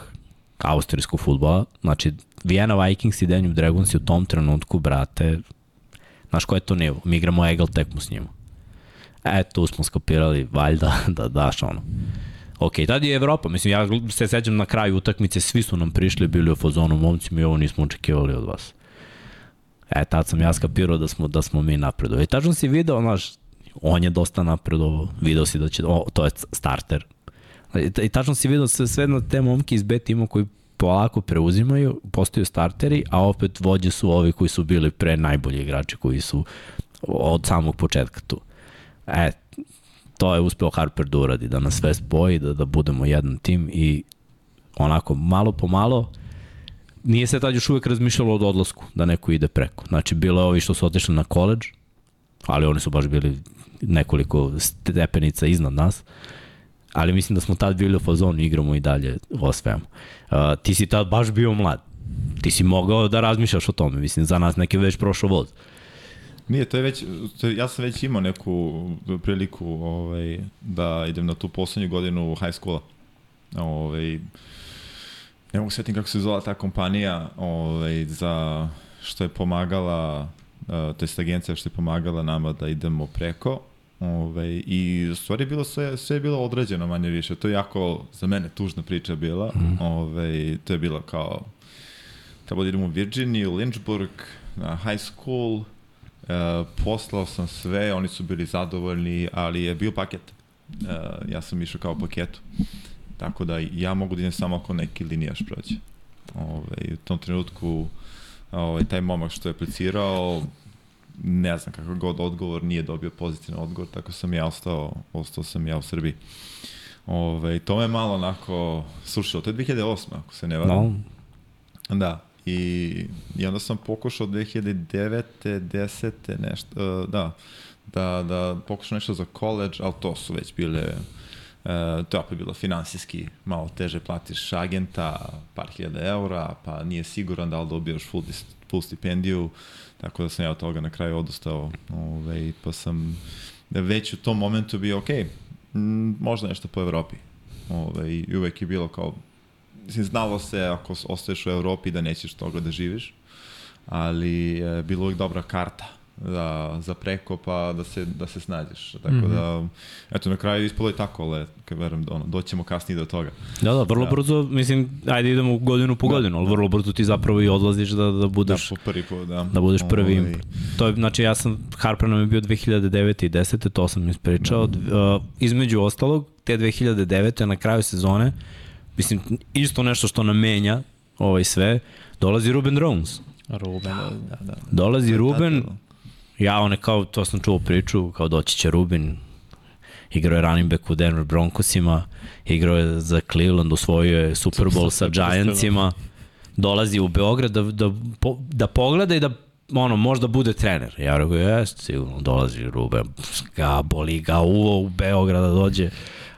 austrijskog futbola. Znači, Vienna Vikings i Danube Dragons u tom trenutku, brate, Znaš ko je to nivo? Mi igramo egal tekmu s njima. E, tu smo skopirali, valjda, da daš ono. Ok, tada je Evropa, mislim, ja se sećam na kraju utakmice, svi su nam prišli, bili u fazonu, momci, mi ovo nismo očekivali od vas. E, tad sam ja skapirao da smo, da smo mi napredovali. I tačno si video, znaš, on je dosta napredovao, video si da će, o, to je starter, I tačno si vidio sve, sve na te momke iz B tima koji polako preuzimaju, postaju starteri, a opet vođe su ovi koji su bili pre najbolji igrači koji su od samog početka tu. E, to je uspeo Harper da uradi, da nas sve spoji, da, da budemo jedan tim i onako malo po malo nije se tad još uvek razmišljalo od odlasku, da neko ide preko. Znači, bilo je ovi što su otišli na koleđ, ali oni su baš bili nekoliko stepenica iznad nas. Ali mislim da smo tad bili u fazonu, igramo i dalje osvemu. Uh, ti si tad baš bio mlad. Ti si mogao da razmišljaš o tome. Mislim, za nas neki već prošao voz. Nije, to je već, to je, ja sam već imao neku priliku ovaj, da idem na tu poslednju godinu high schoola. Ovaj, ne mogu svetim kako se zvala ta kompanija ovaj, za što je pomagala, to je agencija što je pomagala nama da idemo preko. Ovaj, I u stvari bilo sve, sve je bilo određeno manje više. To je jako za mene tužna priča bila. Mm. Ovaj, to je bilo kao trebalo da idemo u Virginiju, Lynchburg, na high school, uh, poslao sam sve, oni su bili zadovoljni, ali je bio paket. Uh, ja sam išao kao paketu. Tako da ja mogu da idem samo ako neki linijaš prođe. Ove, u tom trenutku ovaj, taj momak što je aplicirao, ne znam kakav god odgovor, nije dobio pozitivan odgovor, tako sam ja ostao, ostao sam ja u Srbiji. Ove, to me malo onako sušilo. To je 2008. ako se ne varam. No. Da. I, I onda sam pokušao 2009. 10. nešto, uh, da, da, da pokušao nešto za college, ali to su već bile E, to je opet bilo finansijski malo teže platiš agenta par hiljada eura, pa nije siguran da li dobijaš full, full stipendiju, tako da sam ja od toga na kraju odustao, ove, ovaj, pa sam već u tom momentu bio ok, možda nešto po Evropi. Ove, ovaj, I uvek je bilo kao, mislim, znalo se ako ostaješ u Evropi da nećeš toga da živiš, ali je bilo uvek dobra karta da, za preko pa da se, da se snađeš. Tako mm -hmm. da, eto, na kraju ispalo je tako, ali verujem, ono, doćemo kasnije do toga. Da, da, vrlo da. brzo, mislim, ajde idemo godinu po da. godinu, ali vrlo brzo ti zapravo i odlaziš da, da budeš da, po prvi put, da. da budeš prvi Ove... To je, znači, ja sam, Harper nam je bio 2009. i 10. to sam ispričao. Da. Uh, između ostalog, te 2009. na kraju sezone, mislim, isto nešto što nam menja ovaj sve, dolazi Ruben Jones. Ruben, da, da. da. Dolazi Ruben, Ja, one kao, to sam čuo priču, kao doći će Rubin, igrao je running back u Denver Broncosima, igrao je za Cleveland, osvojio je Super Bowl sa Giantsima, dolazi u Beograd da, da, da pogleda i da ono, možda bude trener. Ja rekao, jest, sigurno, dolazi Ruben, ga boli ga uvo u Beograd da dođe,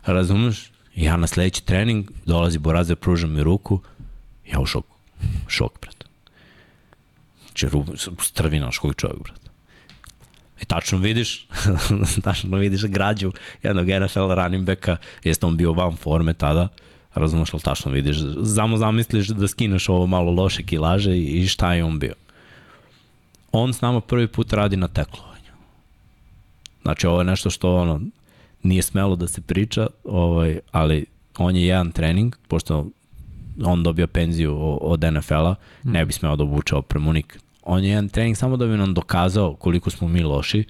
razumeš? Ja na sledeći trening, dolazi Borazer, pruža mi ruku, ja u šoku, šok, brat. Če Ruben, strvinaš koji čovjek, brat. I tačno vidiš, tačno vidiš građu jednog NFL running backa, jeste on bio van forme tada, razumeš li tačno vidiš, samo zamisliš da skineš ovo malo loše kilaže i šta je on bio. On s nama prvi put radi na teklovanju. Znači ovo je nešto što ono, nije smelo da se priča, ovaj, ali on je jedan trening, pošto on dobio penziju od NFL-a, ne bi smeo da obučao premunik on je jedan trening samo da bi nam dokazao koliko smo mi loši,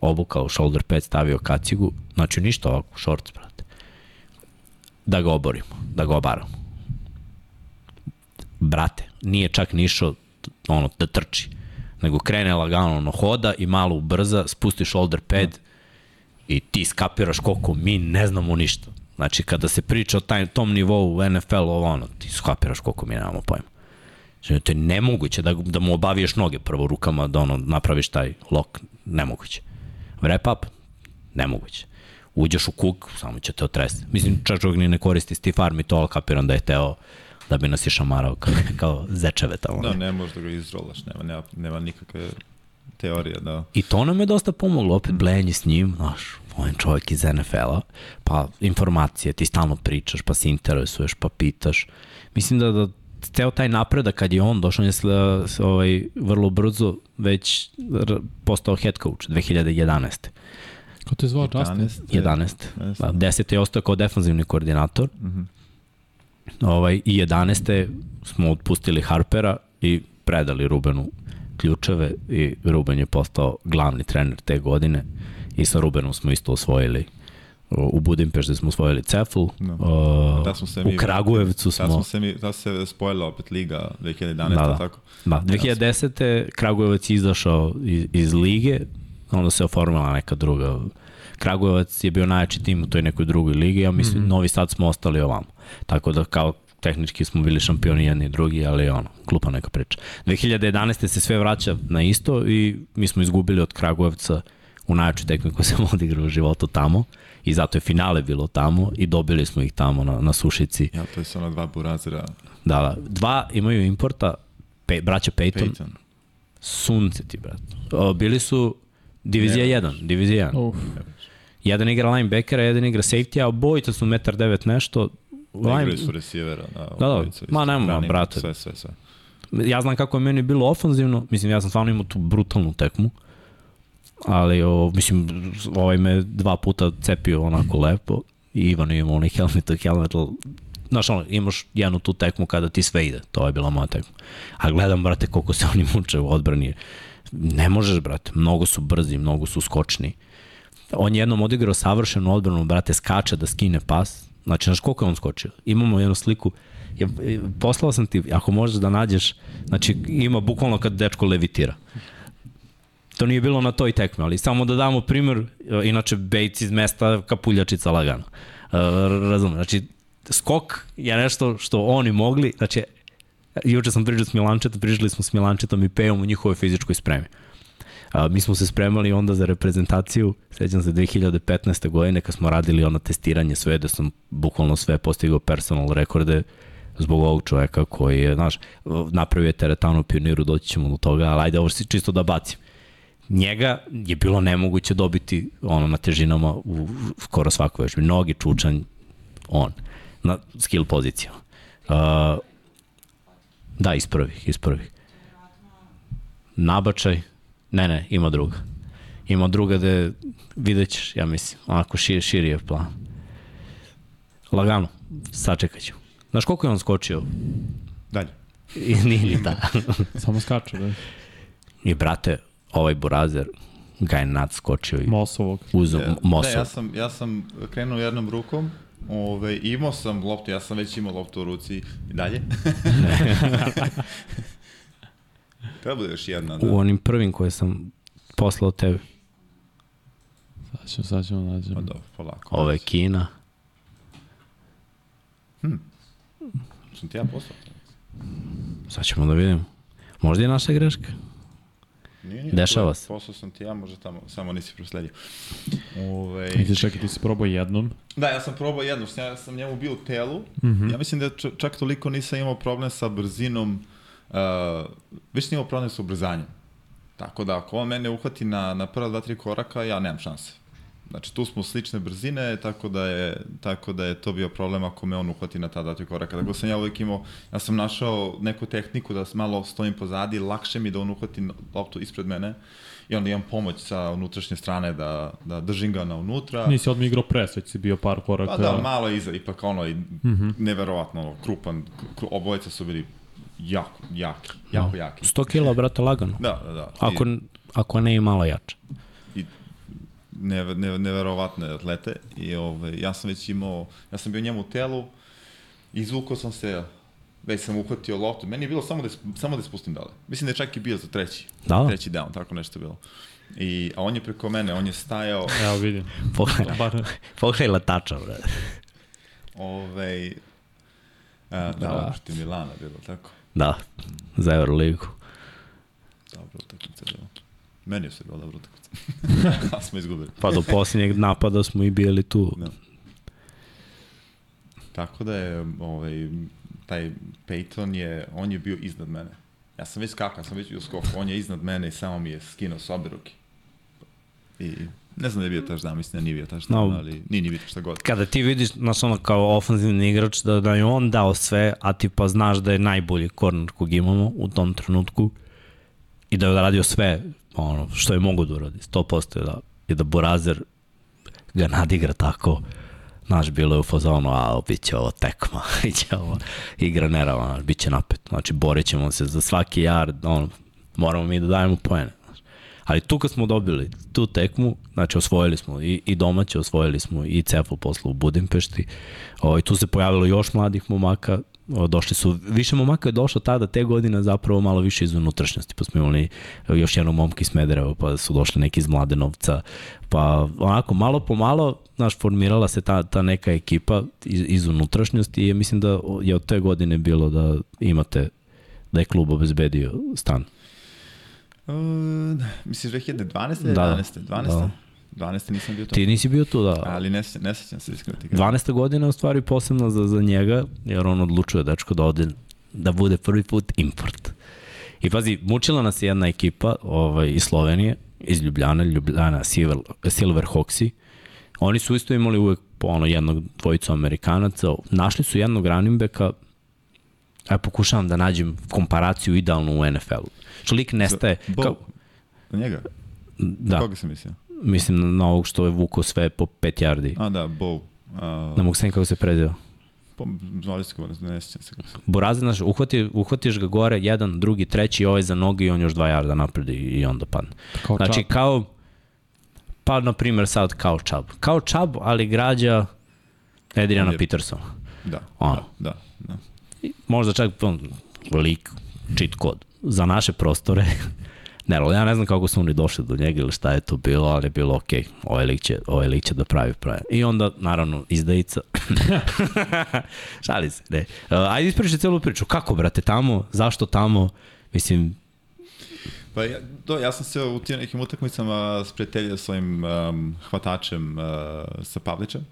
obukao shoulder pad, stavio kacigu, znači ništa ovako, shorts, brate. Da ga oborimo, da ga obaramo. Brate, nije čak nišao ono, da trči, nego krene lagano na hoda i malo ubrza, spusti shoulder pad i ti skapiraš koliko mi ne znamo ništa. Znači, kada se priča o taj, tom nivou u NFL-u, ono, ti skapiraš koliko mi nemamo pojma. Znači, to je nemoguće da, da mu obaviješ noge prvo rukama, da ono, napraviš taj lok, nemoguće. Wrap up, nemoguće. Uđeš u kuk, samo će te otresti. Mislim, čak čovjek ni ne koristi Steve Army to, ali kapiram da je teo da bi nas išamarao kao, kao zečeve tamo. Da, ne možeš da ga izrolaš, nema, nema, nema nikakve teorije, da. I to nam je dosta pomoglo, opet blenje s njim, znaš, on je čovjek iz NFL-a, pa informacije, ti stalno pričaš, pa se interesuješ, pa pitaš. Mislim da, da ceo taj napredak kad je on došao, on je ovaj, vrlo brzo već postao head coach 2011. Ko te zvao Justin? 11. 11. Da, 10. je ostao kao defanzivni koordinator. Mm -hmm. ovaj, I 11. smo otpustili Harpera i predali Rubenu ključeve i Ruben je postao glavni trener te godine i sa Rubenom smo isto osvojili u Budimpešti smo osvojili Cefl, no. uh, da smo se mi, u Kragujevcu smo... Da smo se mi, da se spojila opet Liga 2011. Da, da. tako? Da, 2010. Kragujevac je izašao iz, iz Lige, onda se oformila neka druga Kragujevac je bio najjači tim u toj nekoj drugoj ligi, a mislim, mm -hmm. Novi Sad smo ostali ovamo. Tako da kao tehnički smo bili šampioni jedni i drugi, ali ono, glupa neka priča. 2011. se sve vraća na isto i mi smo izgubili od Kragujevca u najjačoj tekmi koja sam odigrao u životu tamo i zato je finale bilo tamo i dobili smo ih tamo na, na Sušici. Ja, to je samo dva burazira. Da, da. Dva imaju importa, pe, braća Peyton. Peyton. Sunce ti, brat. O, bili su divizija 1, divizija 1. Uf. Jedan igra linebackera, jedan igra safety, a obojica su 1,9 nešto. Igrali su receivera. Da, da, da. Ma nema, brate. Sve, sve, sve. Ja znam kako je meni bilo ofanzivno, mislim, ja sam stvarno imao tu brutalnu tekmu, ali, o, mislim, ovaj me dva puta cepio onako lepo, i Ivan je imao onaj helmet, helmet, znaš, ono, imaš jednu tu tekmu kada ti sve ide, to je bila moja tekma. A gledam, brate, koliko se oni muče u odbrani. Ne možeš, brate, mnogo su brzi, mnogo su skočni. On je jednom odigrao savršenu odbranu, brate, skače da skine pas. Znači, znaš koliko je on skočio? Imamo jednu sliku, je, poslao sam ti, ako možeš da nađeš, znači ima bukvalno kad dečko levitira. To nije bilo na toj tekmi, ali samo da damo primer, inače Bejc iz mesta kapuljačica lagano. Uh, razumem, znači skok je nešto što oni mogli, znači juče sam pričao s Milančetom, pričali smo s Milančetom i Pejom u njihovoj fizičkoj spremi. Uh, A, mi smo se spremali onda za reprezentaciju, sećam se 2015. godine kad smo radili ono testiranje sve, da sam bukvalno sve postigao personal rekorde zbog ovog čoveka koji je, znaš, napravio je teretanu pioniru, doći ćemo do toga, ali ajde ovo čisto da bacim. Njega je bilo nemoguće dobiti ono na težinama u skoro svakoj vežbi. Nogi, čučanj, on, na skill pozicijama. Uh, da, iz prvih. Nabačaj, Ne, ne, ima druga. Ima druga da vidjet ćeš, ja mislim, onako šir, širi je plan. Lagano, sačekat ću. Znaš koliko je on skočio? Dalje. I nije ni da. Samo skače, da. I brate, ovaj burazer ga je nadskočio i Mosovog. Uzom, ja, Mosov. Da, ja sam, ja sam krenuo jednom rukom, Ove, imao sam loptu, ja sam već imao loptu u ruci i dalje. Treba bude još jedna. Da. U onim prvim koje sam poslao tebi. Sad ćemo, sad ćemo nađemo. Pa dobro, polako. Ove Kina. Hm. Sam ti ja poslao? Sad ćemo da vidimo. Možda je naša greška. Nije, nije, Dešava se. Poslao sam ti ja, možda tamo, samo nisi prosledio. Ove... Ti čekaj, ti si probao jednom? Da, ja sam probao jednom, ja sam njemu bio u telu. Mm -hmm. Ja mislim da čak toliko nisam imao problem sa brzinom uh, već imao problem sa ubrzanjem. Tako da ako on mene uhvati na, na prva dva, tri koraka, ja nemam šanse. Znači tu smo slične brzine, tako da je, tako da je to bio problem ako me on uhvati na ta dva, tri koraka. Dakle sam ja uvijek imao, ja sam našao neku tehniku da malo stojim pozadi, lakše mi da on uhvati loptu ispred mene i onda imam pomoć sa unutrašnje strane da, da držim ga na unutra. Nisi odmah igrao pres, već si bio par koraka. Pa da, malo iza, ipak ono, i, mm -hmm. neverovatno, krupan, obojica su bili jako, jaki, jako jaki. 100 kila, brate, lagano. Da, da, da. Ako, I, ako ne i malo jače. I ne, ne, neverovatne atlete i ove, ja sam već imao, ja sam bio njemu u telu, izvukao sam se, već sam uhvatio loptu. Meni je bilo samo da, samo da spustim dole. Mislim da je čak i bio za treći. Da, da. Treći down, tako nešto bilo. I, a on je preko mene, on je stajao... Evo vidim. Pogledaj, pogledaj latača, brate. Ove, a, da, da. protiv Milana bilo, tako? Da, za Euroligu. Dobro utakmica bilo. Meni je se bila dobra utakmica. A smo izgubili. pa do posljednjeg napada smo i bili tu. Da. Tako da je ovaj, taj Peyton je, on je bio iznad mene. Ja sam već skakao, sam već bio skok, on je iznad mene i samo mi je skinuo s obe ruke. I Ne znam da je bio touchdown, mislim da nije bio touchdown, no, ali nije ni vidio šta god. Kada ti vidiš, znaš ono kao ofenzivni igrač, da, da je on dao sve, a ti pa znaš da je najbolji korner kog imamo u tom trenutku i da je radio sve ono, što je mogu da uradi, 100% je da, je da Borazer ga nadigra tako, znaš, bilo je u fazonu, a bit će ovo tekma, bit će ovo igra nerava, znaš, bit će napet, znači borit ćemo se za svaki yard, ono, moramo mi da dajemo poene. Ali tu kad smo dobili tu tekmu, znači osvojili smo i, i domaće, osvojili smo i Cefo posle u Budimpešti, o, i tu se pojavilo još mladih momaka, došli su, više momaka je došlo tada te godine zapravo malo više iz unutrašnjosti, pa smo imali još jednog momka iz Smedereva, pa su došli neki iz Mladenovca, pa onako malo po malo, znaš, formirala se ta, ta neka ekipa iz, iz unutrašnjosti i mislim da je od te godine bilo da imate da je klub obezbedio stan. Uh, misliš 2012. Da, 11. 12. Da. 12. nisam bio tu. Ti nisi bio tu, da. Ali ne, ne sećam se iskreno. 12. godina je u stvari posebno za, za njega, jer on odlučuje dečko da ode, da bude prvi put import. I pazi, mučila nas je jedna ekipa ovaj, iz Slovenije, iz Ljubljana, Ljubljana Silver, Silver Hawksi. Oni su isto imali uvek po ono jednog dvojicu Amerikanaca. Našli su jednog running backa, ja pokušavam da nađem komparaciju idealnu u NFL-u. Što lik nestaje... Za, kao... Na njega? Da. Koga sam mislio? Mislim na ovog što je vuko sve po 5 yardi. A da, Bow. Uh... Ne mogu sam kako se prezio. Po, zvali se kako, ne sjećam se kako se. Boraze, znaš, uhvati, uhvatiš ga gore, jedan, drugi, treći, ovaj za noge i on još 2 yarda napred i onda padne. Kao znači, čab. kao, pa na primjer sad kao čab. Kao čab, ali građa Edrijana Petersona. Da, ono. da, da, da. Možda čak on, lik, cheat kod. Za naše prostore Ne, ja ne znam kako su oni došli do njega ili šta je to bilo, ali je bilo okay, ovaj, lik će, ovaj lik će da pravi pravi. I onda, naravno, izdajica. Šali se, ne. Uh, ajde ispričaj celu priču. Kako, brate, tamo? Zašto tamo? Mislim, Pa ja, do, ja sam se u tim nekim utakmicama spreteljio svojim um, hvatačem uh, sa Pavlićem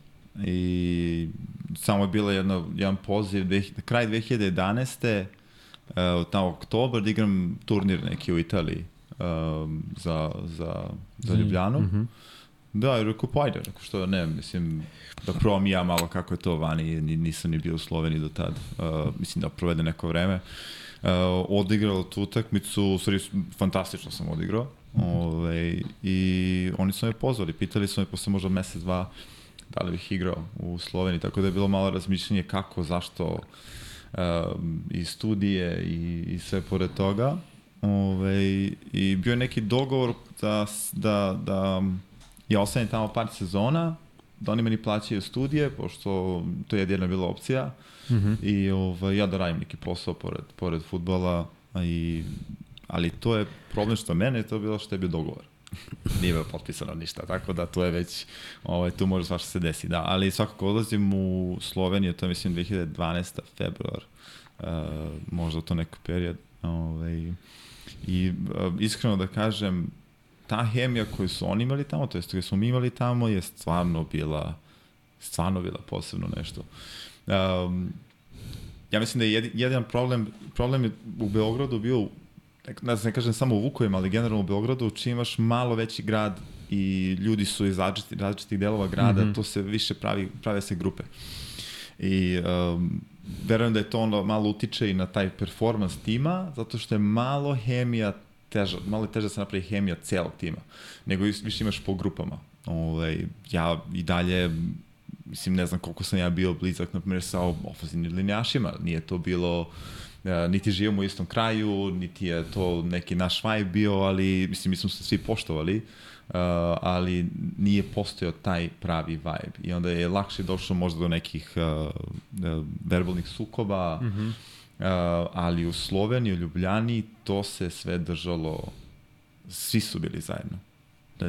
i samo je bilo jedno, jedan poziv, dve, kraj 2011. Uh, tamo oktober da igram turnir neki u Italiji um, za, za, za Ljubljanu. Mm -hmm. Da, i rekao, pa ajde, rekao, što ne, mislim, da probam ja malo kako je to vani, nisam ni bio u Sloveniji do tad, uh, mislim da provede neko vreme. Uh, odigrao tu utakmicu, u stvari fantastično sam odigrao, ove, ovaj, i oni su me pozvali, pitali su me posle možda mesec, dva, da li bih igrao u Sloveniji, tako da je bilo malo razmišljenje kako, zašto, um, i studije i, i sve pored toga. Ove, ovaj, I bio je neki dogovor da, da, da ja ostanem tamo par sezona, da oni meni plaćaju studije, pošto to je jedina bila opcija. Mm -hmm. I ovaj, ja da radim neki posao pored, pored futbola. I, ali to je problem što mene, to je bilo što je bio dogovor. Nije bilo potpisano ništa, tako da to je već, ovaj, tu može svašta se desi, da. Ali svakako odlazim u Sloveniju, to je mislim 2012. februar, uh, možda to neki period. Ovaj, I uh, iskreno da kažem, ta hemija koju su oni imali tamo, to jest koju smo mi imali tamo, je stvarno bila, stvarno bila posebno nešto. Um, ja mislim da je jedan problem, problem je u Beogradu bio, ne znam, ne kažem samo u Vukovima, ali generalno u Beogradu, čim imaš malo veći grad i ljudi su iz različitih, različitih delova grada, mm -hmm. to se više pravi, prave se grupe. I um, verujem da je to onda malo utiče i na taj performans tima, zato što je malo hemija teža, malo je teže da se napravi hemija celog tima, nego više imaš po grupama. Ove, ovaj, ja i dalje, mislim, ne znam koliko sam ja bio blizak, na primjer, sa ofazivnim linijašima, nije to bilo, e, niti živimo u istom kraju, niti je to neki naš vibe bio, ali, mislim, mi smo se svi poštovali, Uh, ali nije postojao taj pravi vibe i onda je lakše došlo možda do nekih uh, verbalnih sukoba mm -hmm. uh, ali u Sloveniji, u Ljubljani to se sve držalo svi su bili zajedno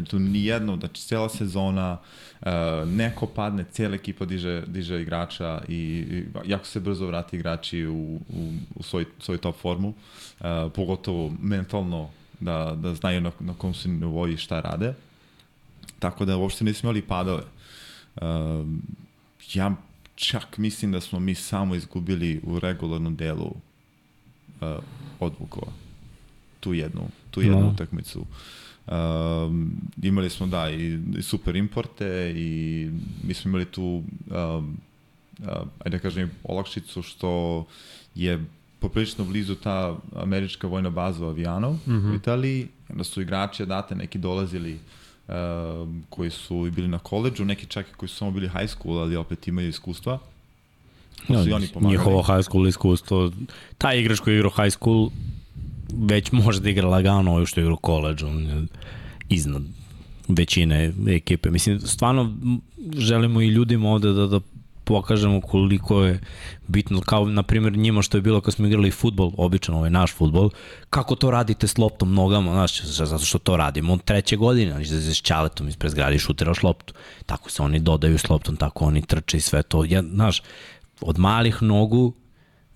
da tu nijedno, znači cela sezona uh, neko padne, cijela ekipa diže, diže igrača i, i jako se brzo vrati igrači u, u, u svoj, svoj top formu, uh, pogotovo mentalno da, da znaju na, na kom su nivou i šta rade. Tako da uopšte nismo imali padove. Uh, ja čak mislim da smo mi samo izgubili u regularnom delu uh, od Vukova. Tu jednu, tu jednu no. utakmicu. Um, imali smo da i, i super importe i mi smo imali tu um, uh, ajde da kažem olakšicu što je poprilično blizu ta američka vojna baza u Avijanov mm -hmm. u Italiji, onda su igrači date neki dolazili uh, koji su bili na koleđu, neki čak i koji su samo bili high school, ali opet imaju iskustva. No, su i oni pomagali. Njihovo high school iskustvo, taj igrač koji je igrao high school već može da igra lagano ovo što igra u koleđu, iznad većine ekipe. Mislim, stvarno želimo i ljudima ovde da, da pokažemo koliko je bitno, kao na primjer njima što je bilo kad smo igrali futbol, običan ovaj naš futbol, kako to radite s loptom nogama, znaš, zato što to radimo od treće godine, znaš, da s čaletom ispred zgrade šutiraš loptu. Tako se oni dodaju s loptom, tako oni trče i sve to. Ja, znaš, od malih nogu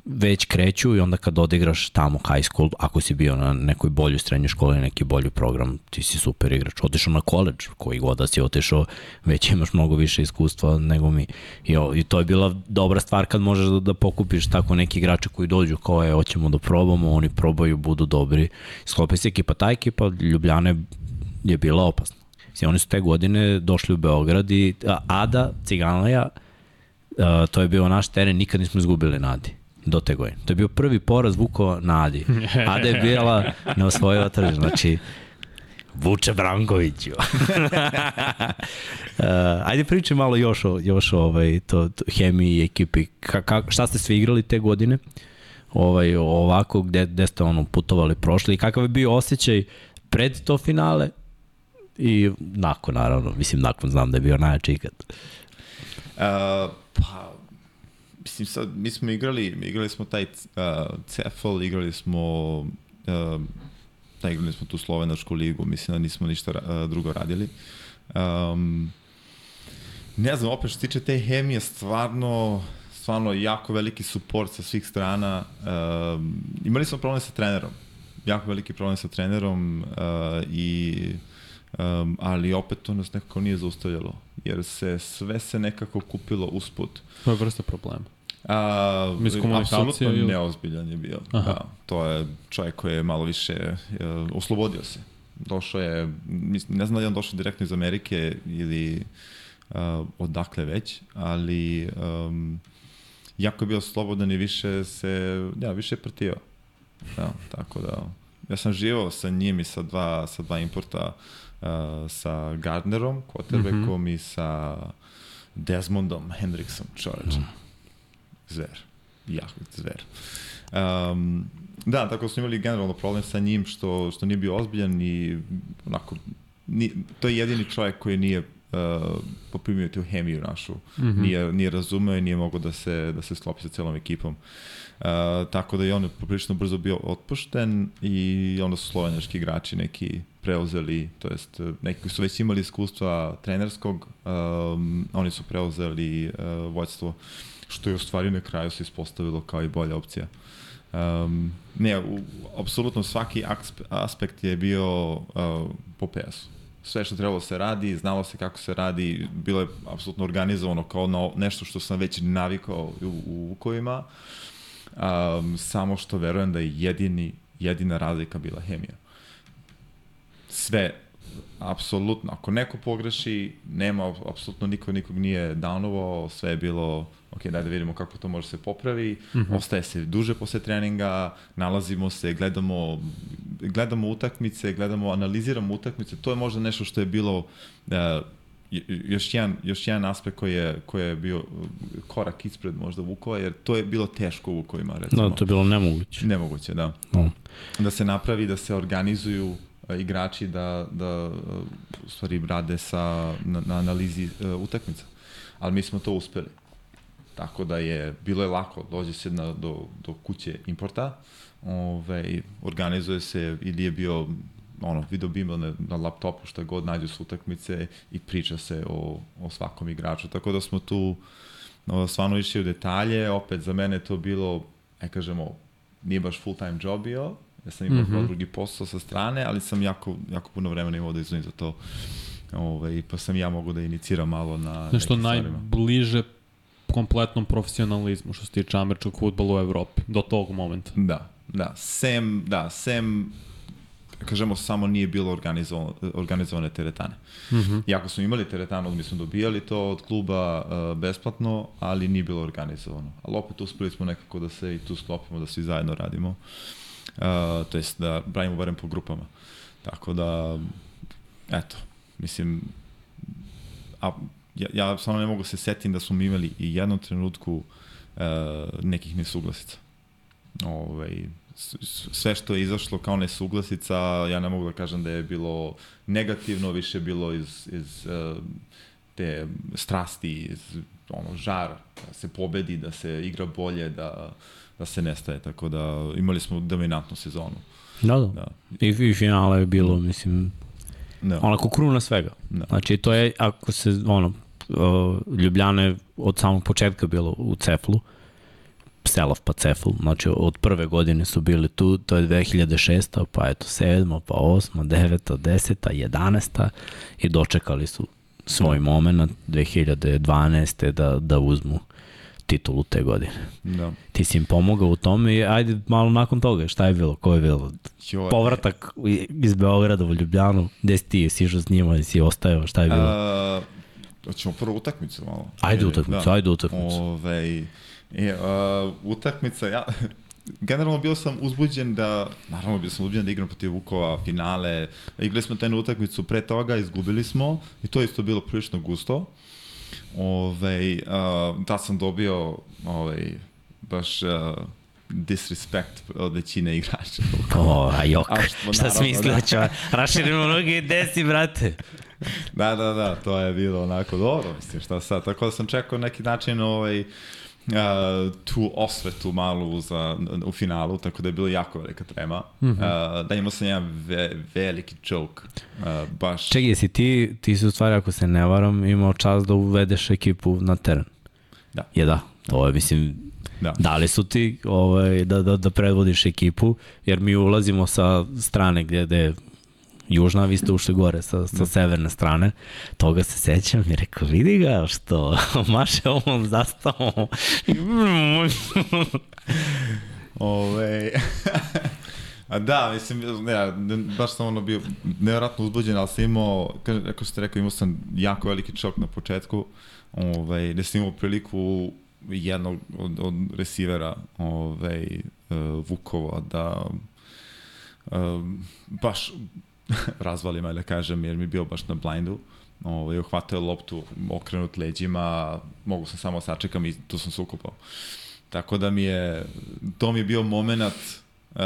već kreću i onda kad odigraš tamo high school, ako si bio na nekoj boljoj srednjoj školi, neki bolji program, ti si super igrač. Otišao na college, koji god da si otišao, već imaš mnogo više iskustva nego mi. I, I to je bila dobra stvar kad možeš da, da pokupiš tako neki igrače koji dođu kao je, hoćemo da probamo, oni probaju, budu dobri. Sklopi se ekipa, ta ekipa Ljubljane je bila opasna. Znači, oni su te godine došli u Beograd i Ada, Ciganlija, to je bio naš teren, nikad nismo izgubili nadi do te godine. To je bio prvi poraz Vukova na Adi. Ada je bila na osvojila trže. Znači, Vuče Brankoviću. uh, ajde pričaj malo još o, još o ovaj, to, to, hemiji ekipi. Ka, ka, šta ste sve igrali te godine? Ovaj, ovako, gde, gde ste ono, putovali, prošli i kakav je bio osjećaj pred to finale i nakon, naravno. Mislim, nakon znam da je bio najjači ikad. Uh, pa, mislim, sad, mi smo igrali, igrali smo taj uh, Cefal, igrali smo uh, igrali smo tu slovenačku ligu, mislim da nismo ništa uh, drugo radili. Um, ne znam, opet što tiče te hemije, stvarno, stvarno jako veliki suport sa svih strana. Um, imali smo problem sa trenerom, jako veliki problem sa trenerom uh, i um, ali opet to nas nekako nije zaustavljalo, jer se sve se nekako kupilo usput. Koja je vrsta problema? A, apsolutno ili... neozbiljan je bio. Aha. Da, to je čovjek koji je malo više uh, oslobodio se. Došao je, ne znam da je on došao direktno iz Amerike ili uh, odakle već, ali um, jako je bio slobodan i više se, ja, više je prtio. Da, tako da, ja sam živao sa njim i sa dva, sa dva importa, uh, sa Gardnerom, Quarterbackom mm -hmm. i sa Desmondom Hendricksom, čoveče. Mm zver. Jak zver. Um, da, tako smo imali generalno problem sa njim što, što nije bio ozbiljan i onako, ni, to je jedini čovjek koji nije uh, poprimio tu hemiju našu. Mm -hmm. nije, nije razumeo i nije mogao da se, da se sklopi sa celom ekipom. Uh, tako da je on poprilično brzo bio otpušten i onda su slovenjaški igrači neki preuzeli, to jest neki koji su već imali iskustva trenerskog, um, oni su preuzeli uh, vođstvo uh, što je u stvari na kraju se ispostavilo kao i bolja opcija. Um, ne, u, apsolutno svaki aspekt je bio uh, po PS-u. Sve što trebalo se radi, znalo se kako se radi, bilo je apsolutno organizovano kao na nešto što sam već navikao u, u Vukovima, um, samo što verujem da je jedini, jedina razlika bila hemija. Sve apsolutno, ako neko pogreši, nema, apsolutno niko nikog nije downovao, sve je bilo, ok, daj da vidimo kako to može se popravi, mm -hmm. ostaje se duže posle treninga, nalazimo se, gledamo, gledamo utakmice, gledamo, analiziramo utakmice, to je možda nešto što je bilo uh, još jedan, još jedan aspekt koji je, koji je bio korak ispred možda Vukova, jer to je bilo teško u Vukovima, recimo. Da, to je bilo nemoguće. Nemoguće, da. No. Da se napravi, da se organizuju igrači da, da u stvari rade sa, na, na analizi uh, utakmica. Ali mi smo to uspeli. Tako da je, bilo je lako, dođe se na, do, do kuće importa, ove, organizuje se ili je bio ono, video bimbo na, na laptopu šta god nađu s utakmice i priča se o, o svakom igraču. Tako da smo tu no, stvarno išli u detalje, opet za mene to bilo, aj kažemo, nije baš full time job bio, Ja sam imao mm -hmm. drugi posao sa strane, ali sam jako, jako puno vremena imao da izvonim za to. Ove, ovaj, pa sam ja mogu da iniciram malo na Nešto najbliže kompletnom profesionalizmu što se tiče američkog futbola u Evropi, do tog momenta. Da, da. Sem, da, sem kažemo, samo nije bilo organizovane, organizovane teretane. Mm -hmm. Iako smo imali teretanu, mi smo dobijali to od kluba uh, besplatno, ali nije bilo organizovano. Ali opet uspeli smo nekako da se i tu sklopimo, da svi zajedno radimo. Uh, uh, to jest da pravimo barem po grupama. Tako da, eto, mislim, a ja, ja samo ne mogu se setim da smo mi imali i jednom trenutku uh, nekih nesuglasica. Ovaj, sve što je izašlo kao nesuglasica, ja ne mogu da kažem da je bilo negativno, više bilo iz, iz uh, te strasti, iz ono, žar, da se pobedi, da se igra bolje, da, da se nestaje, tako da imali smo dominantnu sezonu. Da, da. da. I, I finale je bilo, mislim, da. onako kruna svega. Da. Znači, to je, ako se, ono, Ljubljana je od samog početka bilo u Ceflu, Selov pa Cefl, znači od prve godine su bili tu, to je 2006. pa eto 7. pa 8. 9. 10. 11. i dočekali su svoj moment 2012. da, da uzmu titulu te godine. Da. Ti si im pomogao u tome i ajde malo nakon toga, šta je bilo, ko je bilo? Jo, Povratak iz Beograda u Ljubljanu, gde si ti, si išao s njima, si ostajao, šta je bilo? A, hoćemo prvo utakmicu malo. Ajde utakmicu, da. ajde utakmicu. Ove, e, uh, utakmica, ja, generalno bio sam uzbuđen da, naravno bio sam uzbuđen da igram protiv Vukova finale, igrali smo tajnu utakmicu pre toga, izgubili smo i to isto bilo prilično gusto. Ove, uh, da sam dobio ovaj, baš uh, disrespect od većine igrača. O, a jok, a što, šta si mislio da ću raširimo noge i desi, brate? da, da, da, to je bilo onako dobro, mislim, šta sad, tako da sam čekao neki način ovaj, uh, tu osvetu malu za, u finalu, tako da je bilo jako velika trema. Mm -hmm. uh, da imao sam jedan ve, veliki joke. Uh, baš... Čekaj, jesi ti, ti si u stvari, ako se ne varam, imao čas da uvedeš ekipu na teren? Da. Je da, to je, mislim, Da. Dali su ti ovaj, da, da, da predvodiš ekipu, jer mi ulazimo sa strane gde, gde južna, vi ste ušli gore sa, sa da. severne strane, toga se sećam i rekao, vidi ga što maše ovom zastavom. Ove... A da, mislim, ne, baš sam ono bio nevjerojatno uzbuđen, ali sam imao, kako ste rekao, imao sam jako veliki čok na početku, ovaj, gde sam imao priliku jednog od, od resivera ovaj, uh, Vukova da uh, baš razvalim, da kažem, jer mi je bio baš na blindu. Ovaj, uhvatio loptu, okrenut leđima, mogu sam samo sačekam i tu sam se ukupao. Tako da mi je, to mi je bio moment uh,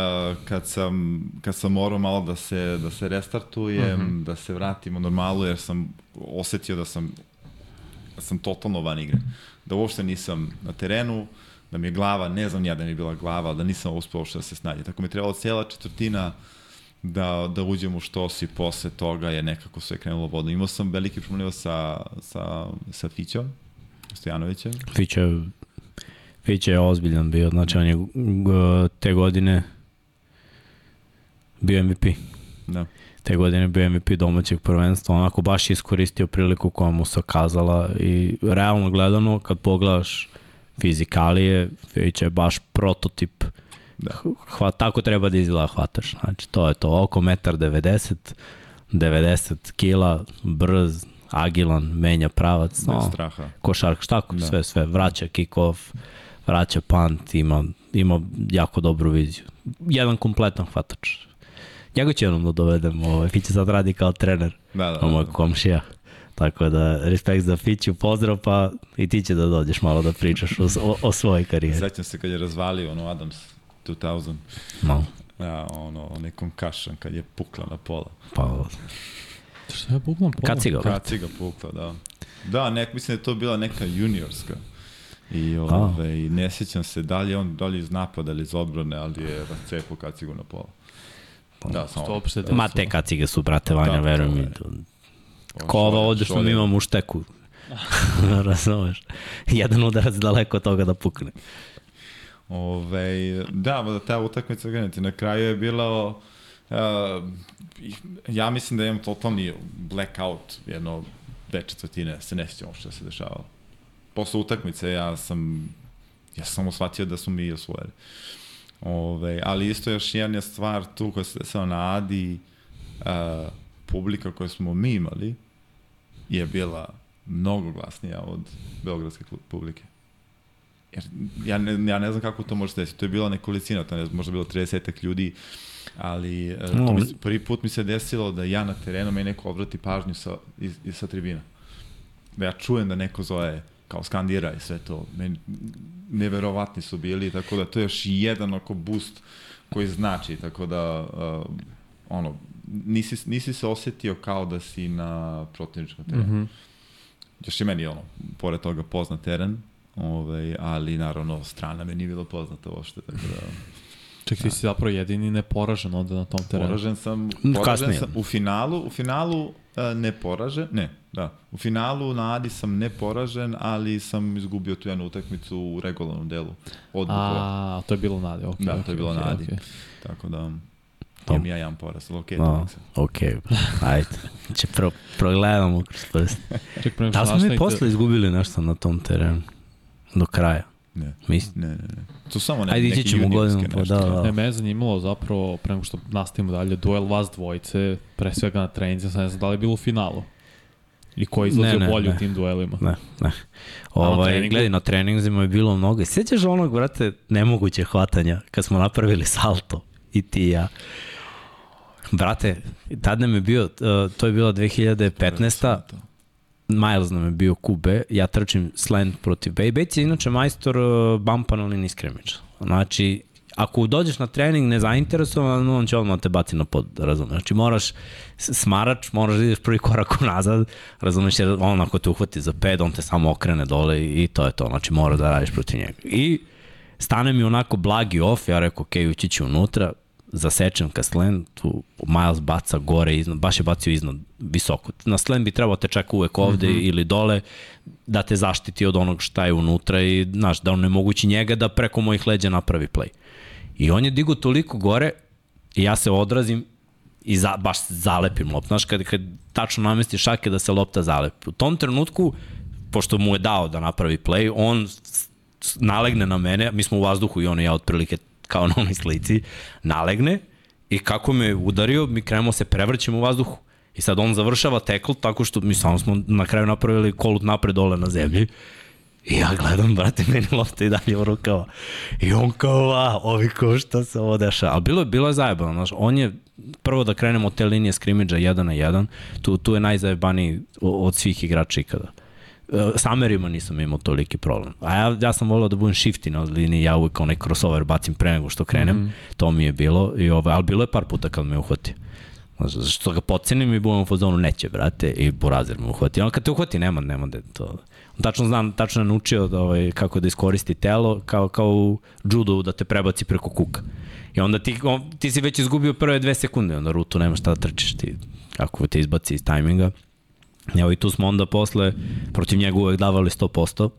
kad sam, kad sam morao malo da se, da se restartujem, uh mhm. -huh. da se vratim u normalu, jer sam osetio da sam, da sam totalno van igre. Da uopšte nisam na terenu, da mi je glava, ne znam ja da mi je bila glava, da nisam uspeo uopšte da se snađe. Tako mi je trebala cijela četvrtina uh, da, da uđem u što si posle toga je nekako sve krenulo vodno. Imao sam veliki problem sa, sa, sa Fićom, Stojanovićem. Fića, Fića je ozbiljan bio, znači on je te godine bio MVP. Da. Te godine bio MVP domaćeg prvenstva, onako baš iskoristio priliku koja mu se kazala i realno gledano kad pogledaš fizikalije, Fića je baš prototip uh, Da. Hva, tako treba da izgleda hvataš. Znači, to je to. Oko 1,90 90 kila, brz, agilan, menja pravac. No, straha. Košark, štako, da. sve, sve. Vraća kick-off, vraća punt, ima, ima jako dobru viziju. Jedan kompletan hvatač. Njega ću jednom da dovedem, ovaj, Fiće sad radi kao trener, da, da, da, moj da. komšija. Tako da, respekt za Fiću, pozdrav, pa i ti će da dođeš malo da pričaš o, o, o svojoj karijeri. Sećam se kad je razvalio ono Adams 2000. Malo. Ja, ono, onaj concussion kad je pukla na pola. Pa, Šta je pukla na pola? Kaciga. Kaciga pukla, da. Da, nek, mislim da je to bila neka juniorska. I ove, i ne sjećam se da li on dalje iz napada ili iz odbrane, ali je rascepo kacigu na pola. Pa, da, samo. Stopšte, da, Ma te kacige su, brate, Vanja, da, verujem mi. Ko ova ovde što mi imamo u šteku. Razumeš? Jedan udarac daleko od toga da pukne. Ove, da, da ta utakmica gledajte, na kraju je bila uh, ja mislim da imam totalni blackout jedno dve četvrtine, se ne sjećam što se dešavalo. Posle utakmice ja sam ja sam samo shvatio da su mi osvojili. Ove, ali isto još jedna stvar tu koja se desila na Adi, uh, publika koju smo mi imali je bila mnogo glasnija od beogradske publike. Jer ja ne, ja ne znam kako to može desiti. To je bila nekolicina, to je možda bilo 30 ljudi, ali e, to mi, prvi put mi se desilo da ja na terenu me neko obrati pažnju sa, iz, iz, sa tribina. Da ja čujem da neko zove kao skandira i sve to. Meni, neverovatni su bili, tako da to je još jedan oko boost koji znači, tako da uh, ono, nisi, nisi se osetio kao da si na protivničkom terenu. Mm -hmm. Još i meni ono, pored toga poznat teren, ovaj, ali naravno strana me nije bilo poznata uopšte, tako da... Ček, ti si zapravo jedini neporažen onda na tom terenu. Poražen sam, poražen Kasnije. sam u finalu, u finalu uh, neporažen, ne, da, u finalu na Adi sam neporažen, ali sam izgubio tu jednu utakmicu u regularnom delu. Od A, to je bilo na Adi, ok. Da, okay, to je bilo okay, na Adi. Okay. Tako da, Tom. ja jedan poraz, ali okej. Okay, no, okej, okay. ajde. Če pro, progledamo kroz prst. Ček, da smo mi posle izgubili nešto na tom terenu? Do kraja. Ne. Mis... Ne, ne, ne. To samo ne, Ajde, ići ćemo godinu, pa da, da. Ne, me je zanimalo zapravo, pre nego što nastavimo dalje, duel vas dvojice, pre svega na treningu, sam ne znam da li je bilo u finalu. I ko je izlazio ne, ne, bolje ne. u tim duelima? Ne, ne. Ovaj, gledaj, na treningzima je bilo mnogo. Sjećaš onog, brate, nemoguće hvatanja kad smo napravili salto i ti i ja. Brate, tad nam je bio, uh, to je bila 2015. Miles nam je bio QB, ja trčim slant protiv Bay. Bates je inače majstor uh, bumpa na liniji skrimiča. Znači, ako dođeš na trening nezainteresovan, on će odmah te baci na pod, razumeš. Znači moraš smarač, moraš da ideš prvi korak nazad, razumeš, jer on ako te uhvati za ped, on te samo okrene dole i, to je to, znači mora da radiš protiv njega. I stane mi onako blagi off, ja rekao, ok, ući ću unutra, zasečem ka slen, tu Miles baca gore, iznad, baš je bacio iznad visoko. Na slen bi trebao te čeka uvek ovde mm -hmm. ili dole, da te zaštiti od onog šta je unutra i, znaš, da on ne mogući njega da preko mojih leđa napravi play. I on je digo toliko gore i ja se odrazim i za, baš zalepim loptu. Znaš, kad, kad tačno namesti šake da se lopta zalepi. U tom trenutku, pošto mu je dao da napravi play, on nalegne na mene, mi smo u vazduhu i on i ja otprilike kao na onoj slici, nalegne i kako me udario, mi krenemo se prevrćemo u vazduhu. I sad on završava tekl tako što mi samo smo na kraju napravili kolut napred dole na zemlji. I ja gledam, brate, meni lopta i dalje u rukava. I on kao, a, ovi ko šta se ovo deša. Ali bilo, bilo je zajebano, znaš, on je, prvo da krenemo od te linije skrimidža 1 na 1, tu, tu je najzajebaniji od svih igrača ikada. Samerima nisam imao toliki problem. A ja, ja sam volao da budem shifty na liniji, ja uvijek onaj crossover bacim pre nego što krenem, mm -hmm. to mi je bilo, i ovaj, ali bilo je par puta kad me uhvatio. Što ga pocenim i budem u fazonu neće, brate, i Burazer me uhvati. Ali kad te uhvati, nema, nema da to tačno znam, tačno je naučio da, ovaj, kako da iskoristi telo, kao, kao u judu da te prebaci preko kuka. I onda ti, on, ti si već izgubio prve dve sekunde, onda rutu nema šta da trčiš ti, kako te izbaci iz tajminga. Evo i tu smo onda posle protiv njega uvek davali 100%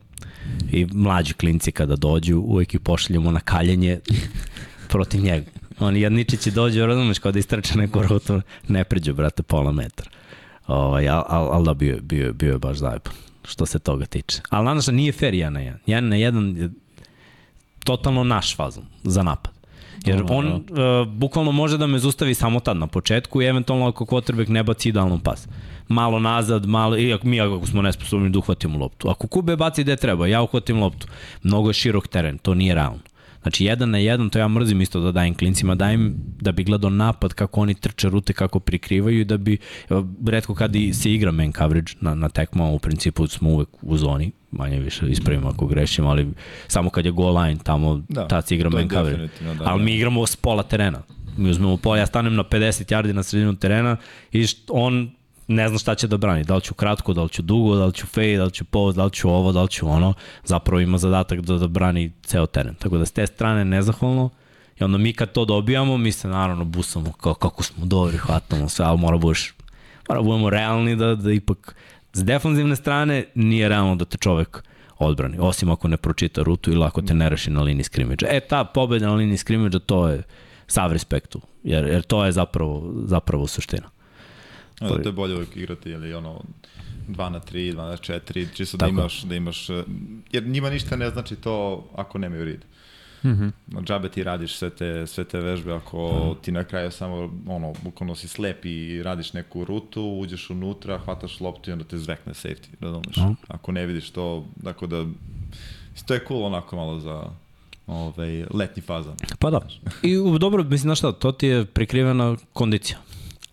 i mlađi klinci kada dođu uvek ih pošaljemo na kaljenje protiv njega. Oni jadničići dođu, razumeš, kao da istrče neku rutu, ne pređu, brate, pola metra. Ovaj, al, al, al da bio, bio, bio je baš zajeban što se toga tiče. Ali nadam se nije fair jedan na jedan. Jedan na jedan je totalno naš fazon za napad. Jer on uh, bukvalno može da me zustavi samo tad na početku i eventualno ako quarterback ne baci idealnom pas. Malo nazad, malo, i ako mi ako smo nesposobni da uhvatimo loptu. Ako Kube baci gde treba, ja uhvatim loptu. Mnogo je širok teren, to nije realno. Znači, jedan na jedan, to ja mrzim isto da dajem klincima, dajem da bi gledao napad, kako oni trče rute, kako prikrivaju i da bi, redko kad se igra man coverage na, na tekmama, u principu smo uvek u zoni, manje više ispravimo ako grešimo, ali samo kad je goal line, tamo da, tad se igra man coverage. Da, ali da. mi igramo s pola terena. Mi uzmemo pola, ja stanem na 50 yardi na sredinu terena i on ne zna šta će da brani, da li ću kratko, da li ću dugo, da li ću fade, da li ću post, da li ću ovo, da li ću ono, zapravo ima zadatak da, da brani ceo teren. Tako da s te strane nezahvalno, i onda mi kad to dobijamo, mi se naravno busamo kao kako smo dobri, hvatamo sve, ali mora budeš, mora da budemo realni da, da ipak s defanzivne strane nije realno da te čovek odbrani, osim ako ne pročita rutu ili ako te ne reši na liniji skrimidža. E, ta pobeda na liniji skrimidža, to je sav respektu, jer, jer to je zapravo, zapravo suština. Da, to je bolje uvijek igrati, ili ono, 2 na 3, 2 na 4, čisto da imaš, da imaš, jer njima ništa ne znači to ako nemaju rid. Mm -hmm. Džabe ti radiš sve te, sve te vežbe ako mm. ti na kraju samo ono, bukvalno si slep i radiš neku rutu, uđeš unutra, hvataš loptu i onda te zvekne safety, razumeš? Mm. Ako ne vidiš to, dakle da to je cool onako malo za ovaj, letnji fazan. Pa da. I dobro, mislim, znaš šta, to ti je prikrivena kondicija.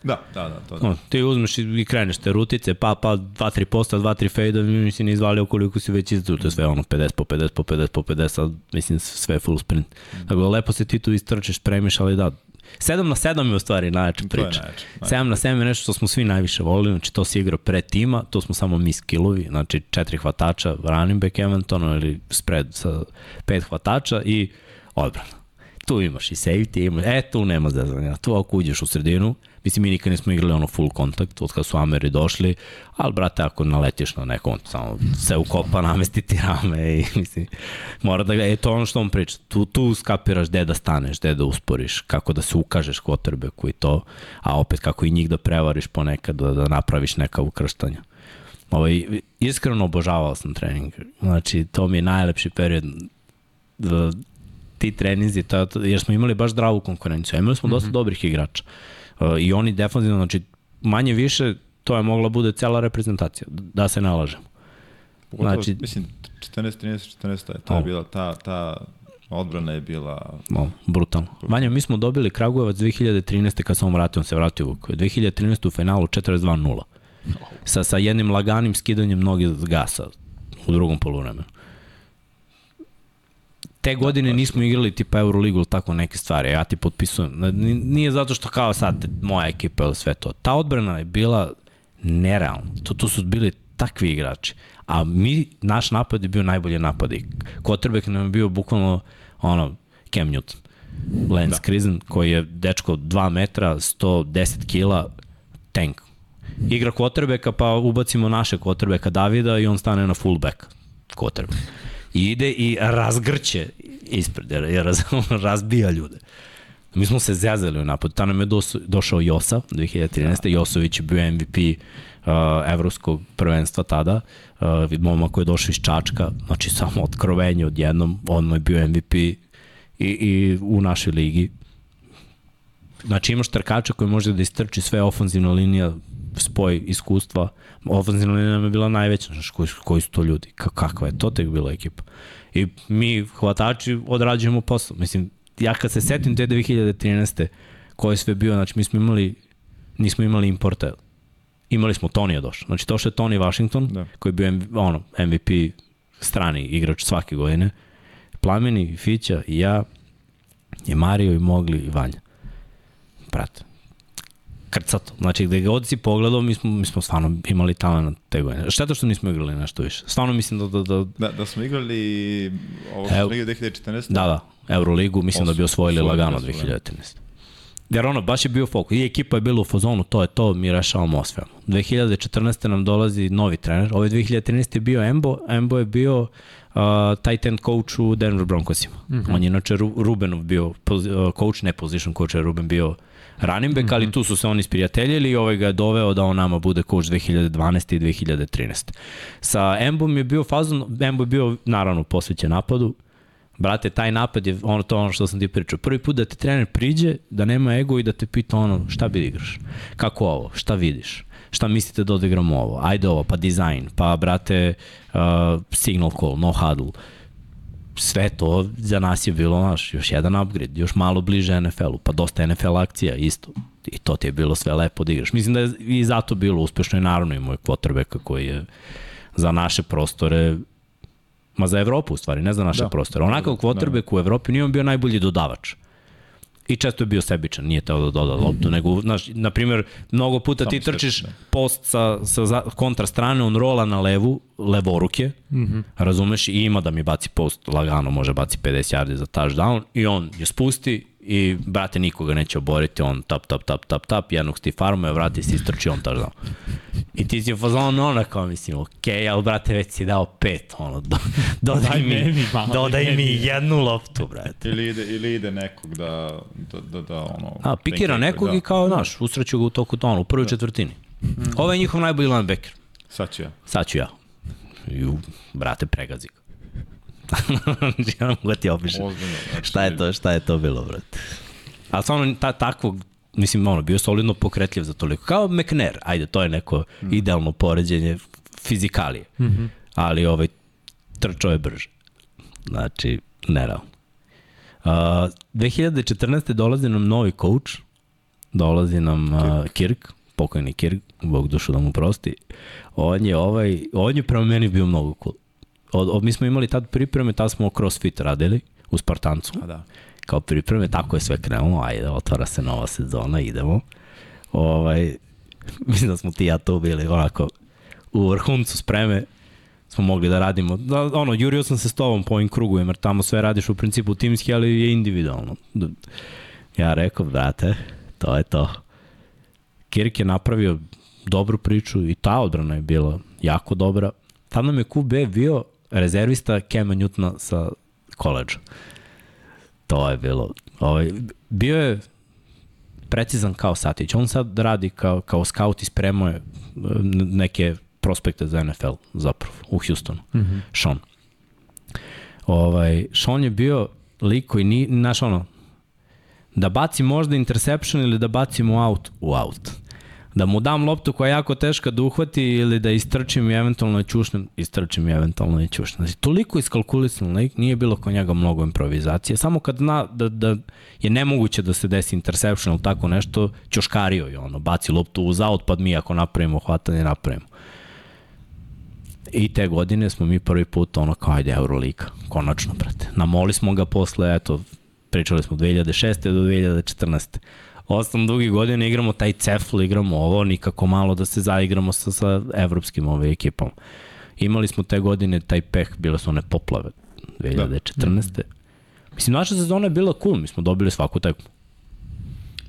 Da, da, da, to da. No, ti uzmeš i kreneš te rutice, pa, pa, 2-3 posta, 2-3 fejda, mi si ne izvalio koliko si već izdru, to je sve ono 50 po 50 po 50 po 50, ali mislim sve full sprint. Mm. Tako da lepo se ti tu istrčeš, premiš, ali da, 7 na 7 je u stvari najjača priča. Najjač, 7 na 7 je nešto što smo svi najviše volili, znači to se igra pre tima, to smo samo mi skillovi, znači četiri hvatača, running back eventualno ili spread sa pet hvatača i odbrana. Tu imaš i safety, imaš, e tu nema zezanja, tu ako uđeš u sredinu, Mislim, mi nikad nismo igrali ono full kontakt od kada su Ameri došli, ali brate, ako naletiš na nekom, samo se ukopa, namesti ti rame i mislim, mora da ga, e to ono što on priča, tu, tu skapiraš gde da staneš, gde da usporiš, kako da se ukažeš quarterbacku i to, a opet kako i njih da prevariš ponekad, da, da napraviš neka ukrštanja. Ovaj, iskreno obožavao sam trening. Znači, to mi je najlepši period da, ti treninzi, to, jer smo imali baš zdravu konkurenciju. Imali smo dosta mm -hmm. dobrih igrača. I oni defanzivno, znači manje više to je mogla bude cela reprezentacija, da se nalažemo. Pogotovo, znači, mislim, 14, 13, 14, ta je bila, ta, ta odbrana je bila... No, brutalno. Vanja, mi smo dobili Kragujevac 2013. kad sam vam vratio, on se vratio u 2013. u finalu 42-0. Sa, sa jednim laganim skidanjem noge gasa u drugom poluvremenu te godine da, nismo igrali tipa Euroligu ili tako neke stvari, ja ti potpisujem. Nije zato što kao sad moja ekipa ili sve to. Ta odbrana je bila nerealna. To, to su bili takvi igrači. A mi, naš napad je bio najbolji napad. I Kotrbek nam je bio bukvalno ono, Cam Newton. Lance da. Krizen, koji je dečko 2 metra, 110 kila, tank. Igra kvotrbeka, pa ubacimo naše kvotrbeka Davida i on stane na fullback kvotrbek i ide i razgrće ispred, jer, jer razbija ljude. Mi smo se zezali u napadu. Ta nam je došao Josa 2013. Da. Josović je bio MVP uh, evropskog prvenstva tada. Uh, momak koji je došao iz Čačka, znači samo otkrovenje odjednom, on je bio MVP i, i u našoj ligi. Znači imaš trkača koji može da istrči sve ofanzivna linija spoj iskustva. Ofenzivna linija nam je bila najveća, znaš, koji, koji su to ljudi, kakva je to tek bila ekipa. I mi, hvatači, odrađujemo posao. Mislim, ja kad se setim te 2013. koje je sve bio, znači mi smo imali, nismo imali importa, imali smo Tonija došao. Znači to što je Tony Washington, da. koji je bio ono, MVP strani igrač svake godine, Plameni, Fića i ja, je Mario i Mogli i Vanja. Brate, krcato. Znači, gde god si pogledao, mi smo, mi smo stvarno imali talent te godine. Šteta što nismo igrali nešto više. Stvarno mislim da... Da, da, da, da smo igrali ovo što smo igrali 2014. Da, da. Euroligu mislim Osvo, da bi osvojili lagano 2013. Jer ono, baš je bio fokus. I ekipa je bila u fazonu, to je to, mi rešavamo osvijamo. 2014. nam dolazi novi trener. Ove 2013. je bio Embo. Embo je bio uh, tight end coach u Denver Broncosima. Mm -hmm. On je inače Rubenov bio uh, coach, ne position coach, je Ruben bio running back, mm -hmm. ali mhm. tu su se oni sprijateljili i ovaj ga je doveo da on nama bude coach 2012. i 2013. Sa Embom je bio fazon, Embo je bio naravno posvećen napadu, Brate, taj napad je ono to ono što sam ti pričao. Prvi put da te trener priđe, da nema ego i da te pita ono šta bi igraš, kako ovo, šta vidiš, šta mislite da odigramo ovo, ajde ovo, pa dizajn, pa brate uh, signal call, no huddle, sve to za nas je bilo naš, još jedan upgrade, još malo bliže NFL-u, pa dosta NFL akcija isto. I to ti je bilo sve lepo da igraš. Mislim da je i zato bilo uspešno i naravno i moj quarterbacka koji je za naše prostore ma za Evropu u stvari, ne za naše da. prostore. Onakav quarterback da. u Evropi nije on bio najbolji dodavač. I često je bio sebičan, nije teo da doda loptu, nego, znaš, na primjer, mnogo puta Sam ti trčiš da. post sa, sa kontra strane, on rola na levu, levoruke, mm -hmm. razumeš, i ima da mi baci post lagano, može baci 50 yardi za touchdown, i on je spusti i brate nikoga neće oboriti, on tap, tap, tap, tap, tap, jednog sti farma, vrati se istrči, on touchdown. I ti si u fazonu ono kao mislim, okej, okay, ali brate već si dao pet, ono, do, dodaj, mi, meni, malo, dodaj mi jednu loptu, brate. Ili ide, ili ide nekog da, da, da, da ono... A, pikira nekog da. i kao, znaš, usreću ga u toku tonu, u prvoj da. četvrtini. Mm. Ovo je njihov najbolji linebacker. Sad ću ja. Sad ću ja. Ju, brate, pregazi ga. ja mogu ti opišem. Ozbiljno. Znači... Šta je to, šta je to bilo, brate? Ali stvarno, ta, takvog, mislim, ono, bio solidno pokretljiv za toliko. Kao McNair, ajde, to je neko mm. idealno poređenje fizikalije. Mm -hmm. Ali ovaj, trčao je brže. Znači, nerealno. Uh, 2014. dolazi nam novi coach, dolazi nam uh, Kirk, pokojni Kirk, Bog dušu da mu prosti, on je, ovaj, on je prema meni bio mnogo cool. Od, od, mi smo imali tad pripreme, tad smo crossfit radili u Spartancu. A da. Kao pripreme, tako je sve krenulo, ajde, otvara se nova sezona, idemo. Ovaj, mislim da smo ti ja to bili onako u vrhuncu spreme, smo mogli da radimo. Da, ono, jurio sam se s tobom po ovim krugu, jer tamo sve radiš u principu timski, ali je individualno. Ja rekao, brate, to je to. Kirk je napravio dobru priču i ta odbrana je bila jako dobra. Tad nam je QB bio rezervista Kema Newtona sa koleđa. To je bilo. Ovaj, bio je precizan kao Satić. On sad radi kao, kao scout i spremao je neke prospekte za NFL zapravo u Houstonu. Mm -hmm. Sean. Ovaj, Sean je bio lik koji ni, znaš ono, da baci možda interception ili da bacimo out u out. Da mu dam loptu koja je jako teška da uhvati ili da istrčim i eventualno čušnem, istrčim i eventualno čušnem. Znači, toliko iskalkulisan lik, nije bilo kod njega mnogo improvizacije. Samo kad zna da, da je nemoguće da se desi interception ili tako nešto, ćoškario je ono, baci loptu uz out, pa mi ako napravimo hvatanje, napravimo. I te godine smo mi prvi put ono kao ajde Eurolika, konačno, brate. Namoli smo ga posle, eto, pričali smo 2006. do 2014. Osam dugi godina igramo taj cefl, igramo ovo, nikako malo da se zaigramo sa, sa evropskim ove ekipom. Imali smo te godine taj peh, bile su one poplave 2014. Da. Mislim, naša sezona je bila cool, mi smo dobili svaku tekmu.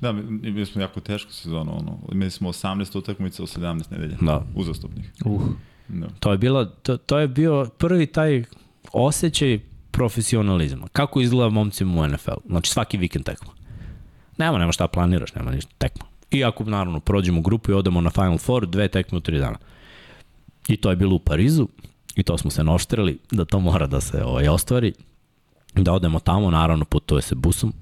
Da, mi, smo jako tešku sezonu, ono. Imali smo 18 utakmica u 17 nedelja. Da. Uzastopnih. Uh. Da. To je bilo, to, to je bio prvi taj osjećaj profesionalizma. Kako izgleda momcima u NFL? Znači svaki vikend tekma. Nema, nema šta planiraš, nema ništa, tekma. I ako naravno prođemo grupu i odemo na Final Four, dve tekme u tri dana. I to je bilo u Parizu i to smo se noštrili da to mora da se ovaj, ostvari. Da odemo tamo, naravno putuje se busom.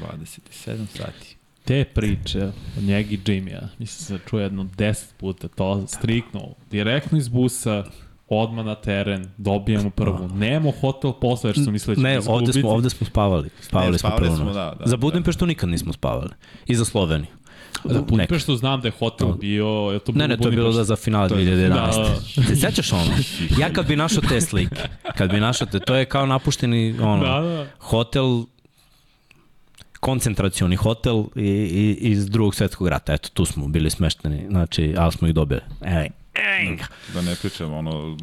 27 sati te priče od njega i Jimmy-a, mislim se čuje jedno 10 puta, to strikno, direktno iz busa, odma na teren, dobijamo prvu. Nemo hotel posle, jer su mislili da Ne, ovde smo, ovde smo spavali. Spavali, ne, spavali smo, smo da, da, Za Budimpeštu da. nikad nismo spavali. I za Sloveniju. Da, Budimpeštu znam da je hotel bio... Je to ne, ne, to je bilo da za finale 2011. Da, da. Se sećaš ono? Ja kad bi našao te slike, kad bi našao te, to je kao napušteni ono, da, da. hotel koncentracioni hotel i, i, iz drugog svetskog rata. Eto, tu smo bili smešteni, znači, ali smo ih dobili. Ej, ej. Da ne pričam, ono...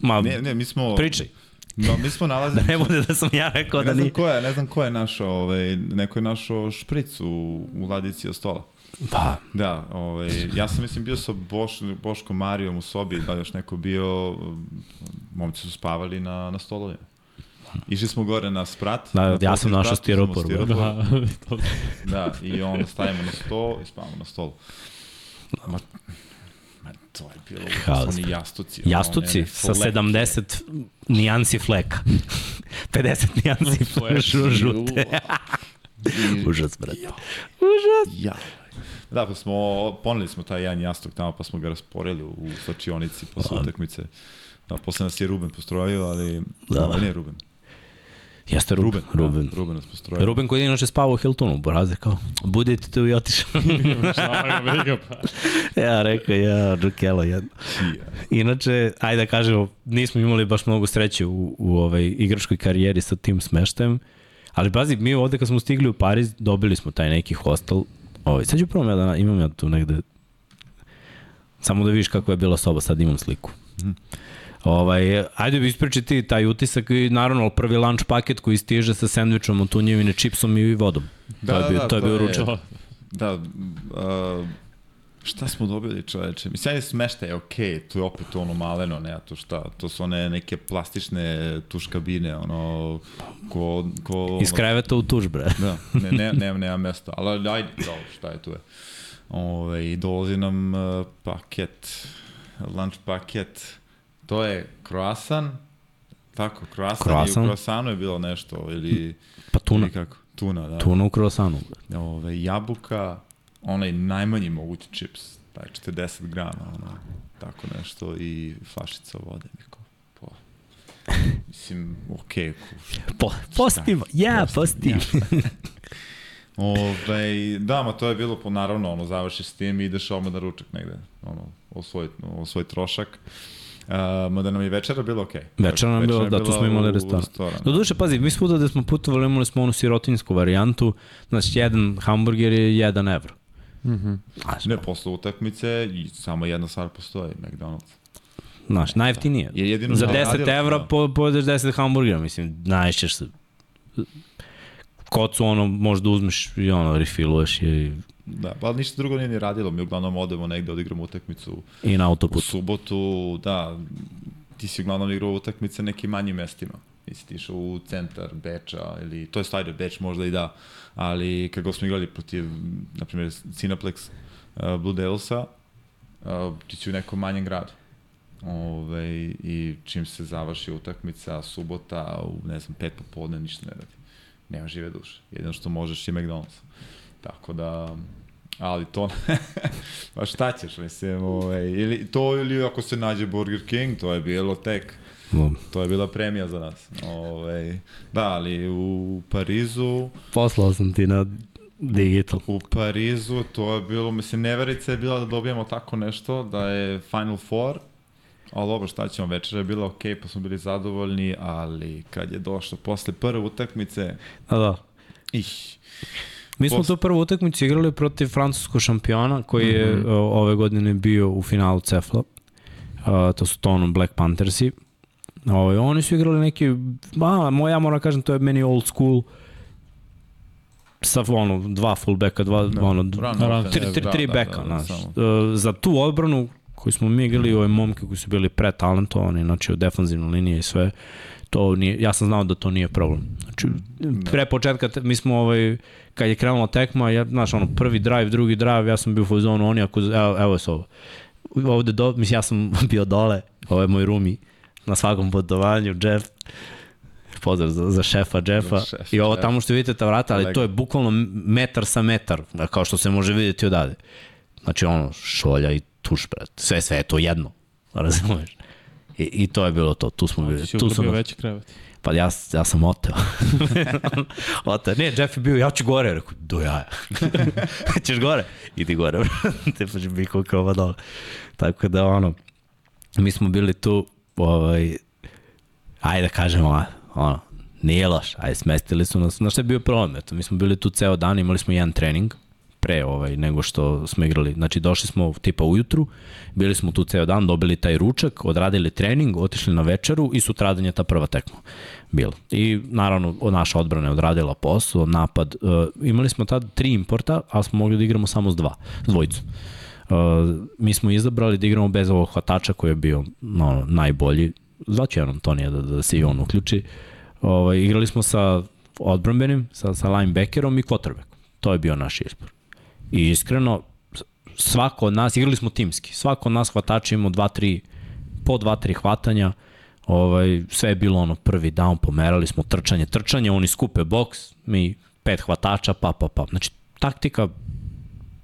Ma, ne, ne, mi smo... Pričaj. No, mi smo nalazili... da ne bude da sam ja rekao da ni... Ne znam ko je, ne znam ko je našao, ovaj, neko je našao špric u, u ladici od stola. Pa. Da, ovaj, ja sam mislim bio sa Boš, Boškom Marijom u sobi, da još neko bio, momci su spavali na, na stolovima. Išli smo gore na sprat. Da, na ja sam našao stiropor. Da. da, i onda stavimo na sto i spavamo na stolu. Ma to je bilo, Haos. oni jastuci. Jastuci one, sa 70 nijansi fleka. 50 nijansi žute. Užas, brate. Užas. Ja. Da, pa smo, poneli smo taj jedan jastuk tamo, pa smo ga rasporili u slačionici posle utakmice. Da, posle nas je Ruben postrojio, ali da, da. ne Ruben. Jeste Ruben. Ruben. Da, Ruben nas postrojio. Ruben koji je inače spavao u Hiltonu, Boraze kao, budete tu i otišao. ja rekao, ja, Džukelo jedno. Inače, ajde da kažemo, nismo imali baš mnogo sreće u, u ovaj, igračkoj karijeri sa tim smeštajem, ali bazi, mi ovde kad smo stigli u Pariz, dobili smo taj neki hostel. Ovaj, sad ću prvo ja da imam ja tu negde, samo da vidiš kako je bila soba, sad imam sliku. Mm. Ovaj, ajde bi ispričati taj utisak i naravno prvi lunch paket koji stiže sa sendvičom od tunjevine, čipsom i vodom. Da, to je bio, da, to je bio ručak. Da, uh, šta smo dobili čoveče? Mislim, smešta je okej, okay, to je opet ono maleno, ne, to šta, to su one neke plastične tuš kabine, ono, ko... ko Iz kreveta u tuš, bre. Da, ne, ne, nema, nema mesta, ali ajde, dobro, šta je tu je. Ove, I dolazi nam uh, paket, lunch paket, To je croissant, tako, croissant, croissant. i u croissantu je bilo nešto, ili... Pa tuna. Ili kako? Tuna, da. Tuna u croissantu. Ove, jabuka, onaj najmanji mogući čips, taj 40 grama, ono, tako nešto, i flašica vode, neko. Po, mislim, okej. Okay, po, pozitivno, ja, pozitivno. Ove, da, ma to je bilo po naravno, ono, završiš s tim i ideš odmah na ručak negde, ono, o svoj, o svoj trošak. Uh, mada nam je večera bilo okej. Okay. Večera nam je bilo, da, tu smo imali restoran. restoran. Do duše, pazi, mi svuda da smo putovali imali smo onu sirotinsku varijantu, znači jedan hamburger je 1 evro. Mm -hmm. Znači, ne, posle utakmice i samo jedna stvar postoji, McDonald's. Znaš, najjeftinije. Je jedino Za 10 evra da. po, pojedeš 10 hamburgera, mislim, najšćeš se. Kocu, ono, možda uzmeš i ono, refiluješ i Da, pa ništa drugo nije ni radilo. Mi uglavnom odemo negde, odigramo utakmicu. I na autoput. U subotu, da, ti si uglavnom igrao utakmice nekim manjim mestima. Nisi ti išao u centar Beča ili, to je stvari Beč možda i da, ali kako smo igrali protiv, na primjer, Cineplex uh, Blue Devilsa, uh, ti si u nekom manjem gradu. Ove, I čim se završi utakmica, subota, u ne znam, pet popodne, ništa ne radi. Nema žive duše. Jedino što možeš je McDonald's. Tako da, ali to, pa šta ćeš, mislim, ovaj, ili to ili ako se nađe Burger King, to je bilo tek, no. to je bila premija za nas. Ovaj, da, ali u Parizu... Poslao sam ti na digital. U Parizu to je bilo, mislim, neverica je bila da dobijemo tako nešto, da je Final Four, ali dobro, šta ćemo, večera je bila okej, okay, pa smo bili zadovoljni, ali kad je došlo posle prve utakmice... Da, da. Ih, Mi smo tu prvu utakmicu igrali protiv francuskog šampiona koji je mm -hmm. ove godine bio u finalu Cefla. Uh, to su to ono Black Panthersi. Ovaj, oni su igrali neki, ba, moj, ja moram da kažem, to je meni old school sa ono, dva fullbacka, dva, no, ono, run, tri, tri, tri da, backa, da, da, znaš. Uh, za tu odbranu koju smo mi igrali, ove momke koji su bili pretalentovani, znači u defanzivnoj liniji i sve, to nije, ja sam znao da to nije problem. Znači, pre početka, mi smo ovaj, kad je krenula tekma, ja, znaš, ono, prvi drive, drugi drive, ja sam bio u fazonu, oni ako, evo, evo je ovo. Ovde, do, mislim, ja sam bio dole, ovo je moj rumi, na svakom putovanju, Jeff, pozdrav za, za šefa Jeffa šef, i ovo tamo što vidite ta vrata, ali to je bukvalno metar sa metar, kao što se može vidjeti odade. Znači ono, šolja i tuš, brat. Sve, sve je to jedno. Razumeš? I, I to je bilo to. Tu smo bili. Tu sam veći krevet. Pa ja, ja sam oteo. oteo. Ne, Jeff je bio, ja ću gore. Rekao, do jaja. Ćeš gore? Idi gore. Te pa će biti kao dole. Tako da, ono, mi smo bili tu, ovaj, ajde da kažemo, ono, nije loš, ajde smestili su nas. Znaš šta je bio problem? Eto, mi smo bili tu ceo dan, imali smo jedan trening, pre ovaj, nego što smo igrali. Znači došli smo tipa ujutru, bili smo tu ceo dan, dobili taj ručak, odradili trening, otišli na večeru i sutradan je ta prva tekma bila. I naravno naša odbrana je odradila posao, napad. Uh, imali smo tad tri importa, a smo mogli da igramo samo s dva, s dvojicu. Uh, mi smo izabrali da igramo bez ovog hvatača koji je bio no, najbolji. Zvaću jednom Tonija da, da se i on uključi. Ovaj, igrali smo sa odbranbenim, sa, sa linebackerom i quarterbackom. To je bio naš izbor. I iskreno, svako od nas, igrali smo timski, svako od nas hvatača imao 2-3, po 2-3 hvatanja, ovaj, sve je bilo ono prvi down, pomerali smo trčanje, trčanje, oni skupe boks, mi pet hvatača, pa, pa, pa. Znači, taktika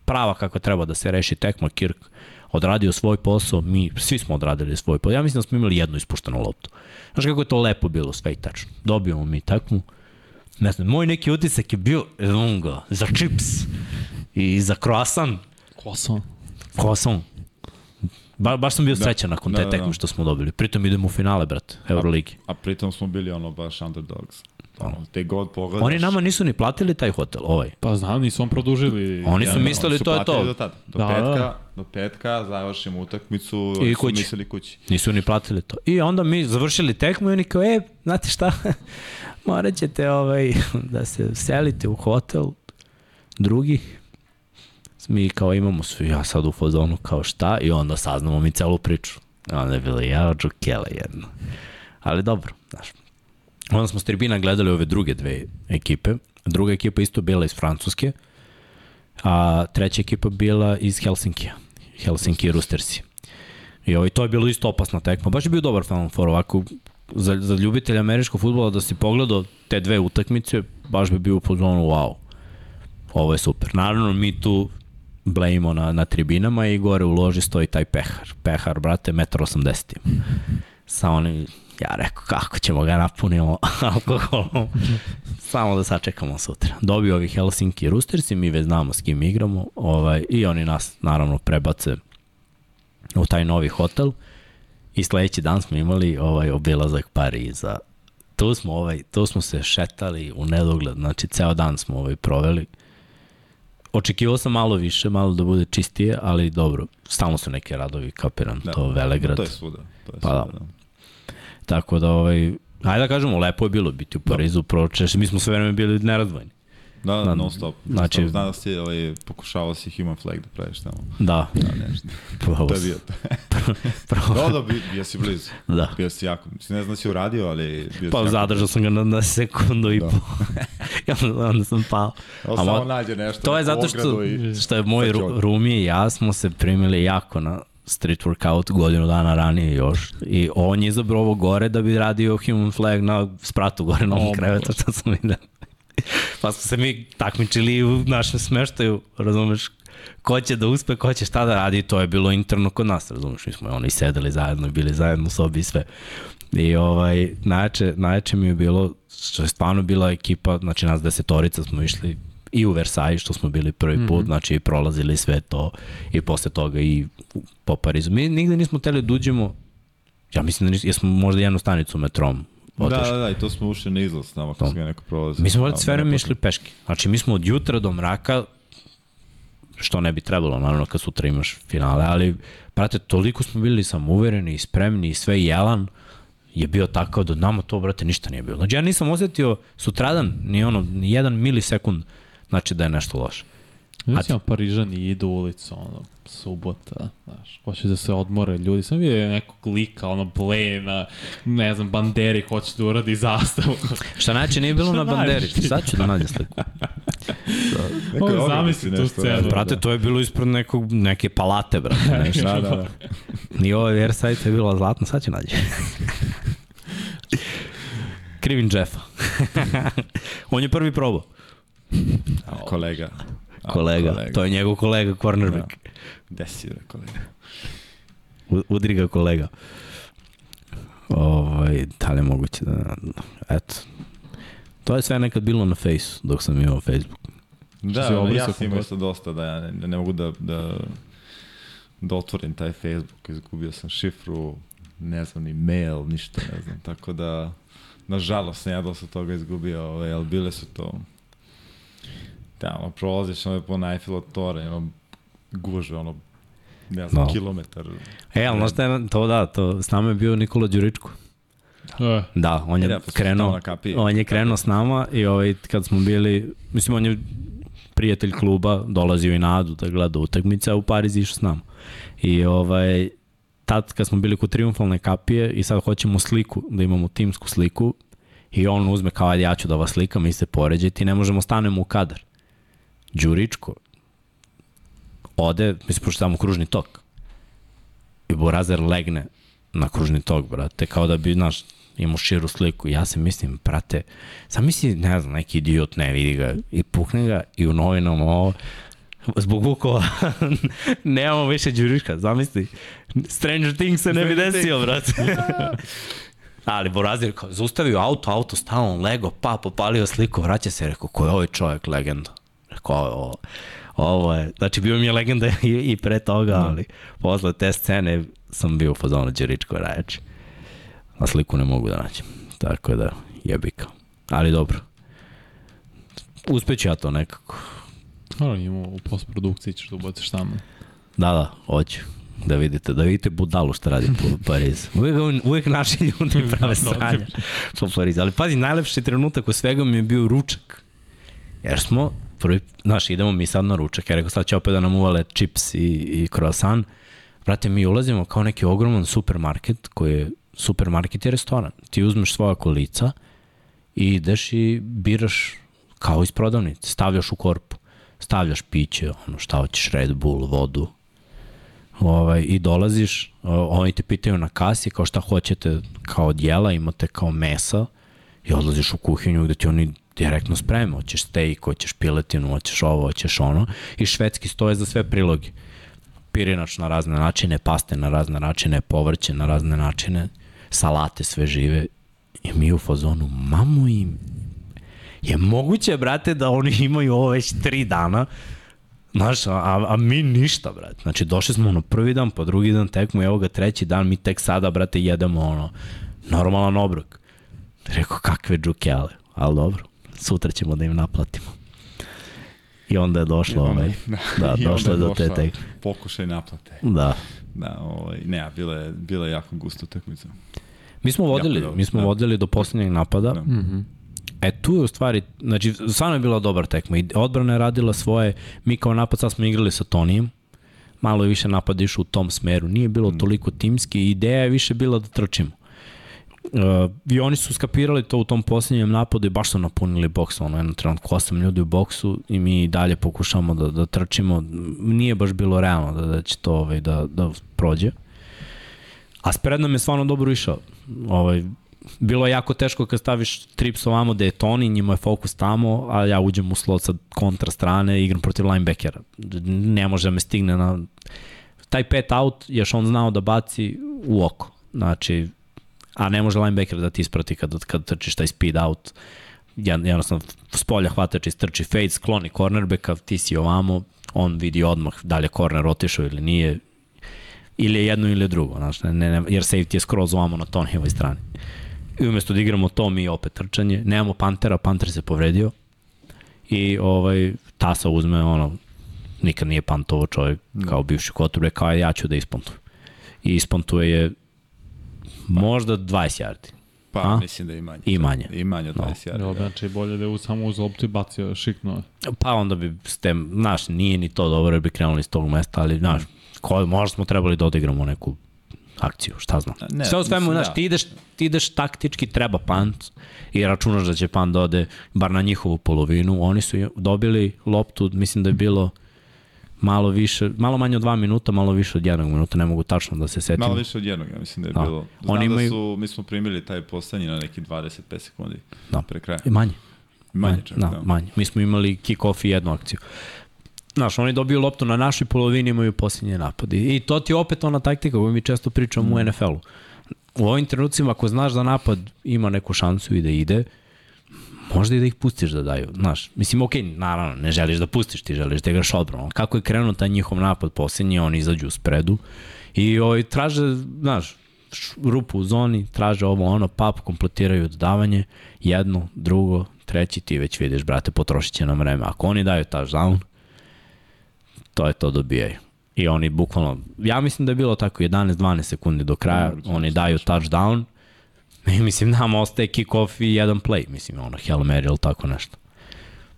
prava kako treba da se reši tekma, Kirk odradio svoj posao, mi svi smo odradili svoj posao. Ja mislim da smo imali jednu ispuštenu loptu. Znaš kako je to lepo bilo sve i tačno. Dobijemo mi tekmu, ne znam, moj neki utisak je bio lungo, za čips i za croissant. Croissant. Croissant. Ba, baš sam bio da, srećan nakon da, te da, tekme da. što smo dobili. Pritom idemo u finale, brate, Euroligi. A, a pritom smo bili ono baš underdogs. Ono, te god pogledaš. Oni nama nisu ni platili taj hotel, ovaj. Pa znam, nisu on produžili. Oni su ja, mislili to je to. Do, tada. do da, petka, da. do petka završimo utakmicu, I kući. su mislili kući. Nisu ni platili to. I onda mi završili tekmu i oni kao, e, znate šta, morat ćete ovaj, da se selite u hotel drugi. Mi kao imamo svi, ja sad u fazonu kao šta i onda saznamo mi celu priču. Onda je bilo ja džokele jedno. Ali dobro, znaš. Onda smo s tribina gledali ove druge dve ekipe. Druga ekipa isto bila iz Francuske, a treća ekipa bila iz Helsinkija. Helsinki Roostersi. I ovaj, to je bilo isto opasna tekma. Baš je bio dobar Final Four. Ovako, za, za ljubitelja američkog futbola da si pogledao te dve utakmice, baš bi bio u pozonu wow. Ovo je super. Naravno, mi tu blejimo na, na tribinama i gore u loži stoji taj pehar. Pehar, brate, 1,80 m. sa onim, ja rekao kako ćemo ga napunimo alkoholom, samo da sačekamo sutra. Dobio ovi Helsinki Roosters i mi već znamo s kim igramo ovaj, i oni nas naravno prebace u taj novi hotel i sledeći dan smo imali ovaj obilazak Pariza. Tu smo, ovaj, tu smo se šetali u nedogled, znači ceo dan smo ovaj proveli. Očekivao sam malo više, malo da bude čistije, ali dobro, stalno su neke radovi, kapiram, da, to Velegrad. To je svuda. To je pa svuda, da. da. Tako da, ovaj, ajde da kažemo, lepo je bilo biti u Parizu, da. pročeš, mi smo sve vreme bili nerazvojni. Da, da, non stop. Znači, znam da si ovaj, pokušavao si human flag da praviš tamo. Da. Da, nešto. Pravo. to je bio to. Pravo. da, da, bio si blizu. Da. Bio si jako. Mislim, ne znam da si uradio, ali bio pa, zadržao sam ga na, na sekundu i da. po. I onda, onda sam pao. A samo nađe nešto. To je zato što, i... što je moj Rumi i ja smo se primili jako na street workout godinu dana ranije još i on je izabrao ovo gore da bi radio human flag na spratu gore na ovom krevetu što sam vidio pa smo se mi takmičili u našem smeštaju, razumeš, ko će da uspe, ko će šta da radi, to je bilo interno kod nas, razumeš, mi smo oni sedeli zajedno bili zajedno u sobi i sve. I ovaj, najjače, najjače mi je bilo, što je stvarno bila ekipa, znači nas desetorica smo išli i u Versailles, što smo bili prvi put, mm -hmm. znači prolazili sve to i posle toga i po Parizu. Mi nigde nismo teli da uđemo, ja mislim da nismo, jesmo možda jednu stanicu metrom Da, da, da, i to smo ušli na izlaz tamo kad smo neko prolazi. Mi smo valjda sve vreme išli peške. Znači, mi smo od jutra do mraka, što ne bi trebalo, naravno, kad sutra imaš finale, ali, brate, toliko smo bili samouvereni i spremni i sve jelan je bio takav da nama to, brate, ništa nije bilo. Znači, ja nisam osetio sutradan ni ono, ni jedan milisekund, znači da je nešto loše. Mislim, Parižani idu u ulicu, ono, subota, znaš, hoće da se odmore ljudi. Sam vidio nekog lika, ono, Blena, ne znam, Banderi hoće da uradi zastavu. Šta najče nije bilo na Banderi, sad ću da nađem sliku. Ovo zamisli tu scenu. Brate, to je bilo ispred nekog, neke palate, brate, nešto. da, da, da. Ni ovo Versailles je bilo zlatno, sad ću nađem. Krivin Jeffa. On je prvi probao. Kolega kolega. kolega. To je njegov kolega, cornerback. Da. Gde si, bre, kolega? U, udri ga kolega. Ovaj, da li je moguće da... Eto. To je sve nekad bilo na face dok sam imao Facebook. Da, ja sam imao dosta da ja ne, ne mogu da, da, da otvorim taj Facebook. Izgubio sam šifru, ne znam ni mail, ništa ne znam. Tako da, nažalost, sam ja dosta toga izgubio, ovaj, ali bile su to Da, ono, prolaziš ono po Eiffel Tore, ono, guže, ono, ne znam, no. kilometar. E, ali znaš je, to da, to, s nama je bio Nikola Đuričko. Da, da on je ja, krenuo, on je krenuo s nama i ovaj, kad smo bili, mislim, on je prijatelj kluba, dolazio i na Adu da gleda utakmice, a u Pariz išao s nama. I ovaj, tad kad smo bili kod triumfalne kapije i sad hoćemo sliku, da imamo timsku sliku, i on uzme kao, ajde ja ću da vas slikam, mi se poređete i ne možemo stanemo u kadar. Đuričko ode, mislim, pošto tamo kružni tok. I Borazer legne na kružni tok, brate, kao da bi, znaš, imao širu sliku. Ja se mislim, brate, sam misli, ne znam, neki idiot ne vidi ga i pukne ga i u novinama ovo, zbog Vukova nemamo više Đuriška, zamisli. Stranger Things se ne bi desio, brate. Ali Borazir kao, auto, auto stalo, lego, pa, popalio sliku, vraća se, rekao, ko je ovaj čovjek, legenda? Rekao, ovo, ovo je, znači bio mi je legenda i, i pre toga, da. ali posle te scene sam bio u fazonu Đeričko rajači. Na sliku ne mogu da nađem. Tako da, jebika. Ali dobro. Uspeću ja to nekako. Naravno, imamo u postprodukciji ćeš da ubaciš tamo. Da, da, hoću. Da vidite, da vidite budalu što radi po Parizu. Uvijek, uvijek naši ljudi prave sranja po Parizu. Ali pazi, najlepši trenutak u svega mi je bio ručak. Jer smo prvi, znaš, idemo mi sad na ručak, ja rekao sad će opet da nam uvale čips i, i croissant. Brate, mi ulazimo kao neki ogroman supermarket koji je supermarket i restoran. Ti uzmeš svoja kolica i ideš i biraš kao iz prodavnice, stavljaš u korpu, stavljaš piće, ono šta hoćeš, Red Bull, vodu, ovaj, i dolaziš, oni te pitaju na kasi kao šta hoćete kao od jela, imate kao mesa i odlaziš u kuhinju gde ti oni direktno sprema, hoćeš steak, hoćeš piletinu, hoćeš ovo, hoćeš ono i švedski stoje za sve priloge. Pirinač na razne načine, paste na razne načine, povrće na razne načine, salate sve žive i mi u fazonu, mamu im, je moguće, brate, da oni imaju ovo već tri dana, Znaš, a, a mi ništa, brate. Znači, došli smo ono prvi dan, pa drugi dan tekmo, evo ga treći dan, mi tek sada, brate, jedemo ono, normalan obrok. Rekao, kakve džukele, ali dobro, sutra ćemo da im naplatimo. I onda je došlo, ovaj, da, da došlo je do te tek. Pokušaj naplate. Da. Da, ovaj, ne, bila je, bila je jako gusto utakmica. Mi smo vodili, mi smo da. vodili do poslednjeg napada. Da. Mm -hmm. E tu je u stvari, znači, stvarno je bila dobar tekma i odbrana je radila svoje, mi kao napad sad smo igrali sa Tonijem, malo je više napad išao u tom smeru, nije bilo mm. toliko timski, ideja je više bila da trčimo. Uh, I oni su skapirali to u tom poslednjem napadu i baš su napunili boks, ono jedno trenutku osam ljudi u boksu i mi dalje pokušamo da, da trčimo. Nije baš bilo realno da, da će to ovaj, da, da prođe. A spred nam je stvarno dobro išao. Ovaj, bilo je jako teško kad staviš trips ovamo da je Toni, njima je fokus tamo, a ja uđem u slot sa kontra strane i igram protiv linebackera. Ne može da me stigne na... Taj pet out je on znao da baci u oko. Znači, a ne može linebacker da ti isprati kad, kad trčiš taj speed out. Jednostavno, s polja hvatač istrči fade, skloni cornerbacka, ti si ovamo, on vidi odmah da li je corner otišao ili nije, ili je jedno ili je drugo, znači, ne, ne, jer safety je skroz ovamo na Tonijevoj strani. I umesto da igramo to, mi opet trčanje. Nemamo Pantera, Panter se povredio. I ovaj, Tasa uzme ono, nikad nije pantovo čovjek kao bivši kotrbe, kao ja ću da ispontujem. I ispontuje je možda 20 yardi. Pa, A? mislim da i manje. I manje. I manje od 20 no. yardi. Dobro, znači bolje da je samo uz loptu i bacio šikno. Pa onda bi, ste, znaš, nije ni to dobro jer bi krenuli iz tog mesta, ali, znaš, ko, možda smo trebali da odigramo neku akciju, šta znam. Ne, Sve o svemu, znaš, da. ti, ideš, ti ideš taktički, treba pant i računaš da će pant da ode bar na njihovu polovinu. Oni su dobili loptu, mislim da je bilo malo više, malo manje od dva minuta, malo više od jednog minuta, ne mogu tačno da se setim. Malo više od jednog, ja mislim da je da. bilo. Znam Oni da imaju... da su, mi smo primili taj poslednji na neki 25 sekundi da. pre kraja. I manje. Manje čak, da, da. manje. Mi smo imali kick-off i jednu akciju. Znaš, oni dobiju loptu na našoj polovini, imaju posljednje napade. I to ti je opet ona taktika koju mi često pričamo mm. u NFL-u. U ovim trenucima, ako znaš da napad ima neku šansu i da ide, možda i da ih pustiš da daju. Znaš, mislim, okej, okay, naravno, ne želiš da pustiš, ti želiš da igraš odbrano. Kako je krenuo taj njihov napad posljednji, oni izađu u spredu i ovaj, traže, znaš, rupu u zoni, traže ovo ono, pap, kompletiraju dodavanje, jedno, drugo, treći, ti već vidiš, brate, potrošit će nam vreme. Ako oni daju touchdown, to je to dobijaju. I oni bukvalno, ja mislim da je bilo tako 11-12 sekundi do kraja, oni daju touchdown, mislim nam ostaje kick-off i jedan play, mislim ono, Hail Mary ili tako nešto.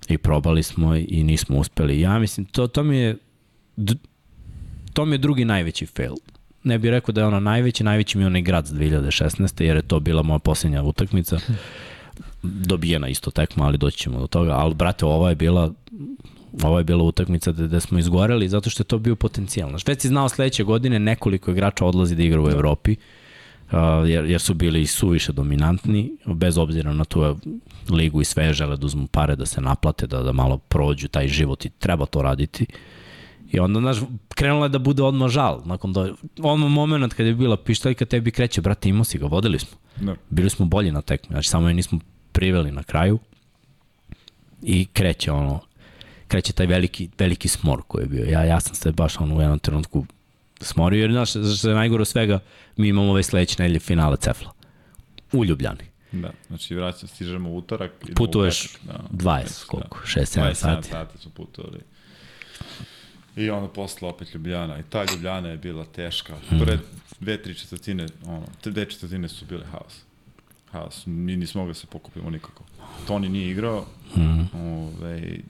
I probali smo i nismo uspeli. Ja mislim, to, to mi je to mi je drugi najveći fail. Ne bih rekao da je ono najveći, najveći mi je onaj grad 2016. jer je to bila moja posljednja utakmica. Dobijena isto tekma, ali doći ćemo do toga. Ali, brate, ova je bila ovo je bila utakmica da, da smo izgoreli zato što je to bio potencijal. Već si znao sledeće godine nekoliko igrača odlazi da igra u Evropi, uh, jer, jer su bili suviše dominantni, bez obzira na tu ligu i sve žele da uzmu pare da se naplate, da, da malo prođu taj život i treba to raditi. I onda, znaš, krenula je da bude odmah žal. Nakon da, ono moment kad je bila pištaljka, tebi kreće, brate, imao si ga, vodili smo. Da. Bili smo bolji na tekmi, znači samo je nismo priveli na kraju i kreće ono, kreće taj veliki, veliki smor koji je bio. Ja, ja sam se baš ono u jednom trenutku smorio, jer znaš, što je najgore svega, mi imamo ove sledeće nedelje finale Cefla. U Ljubljani. Da, znači vraćam, stižemo u utorak. Putuješ da, 20, koliko, da. 6-7 sati. 27 sati su putovali. I onda posle opet Ljubljana. I ta Ljubljana je bila teška. Hmm. Pre dve, tri četvrtine, ono, dve četvrtine su bile haos. Haos. Mi nismo mogli da se pokupimo nikako. Toni nije igrao. Hmm. Ove, ovaj,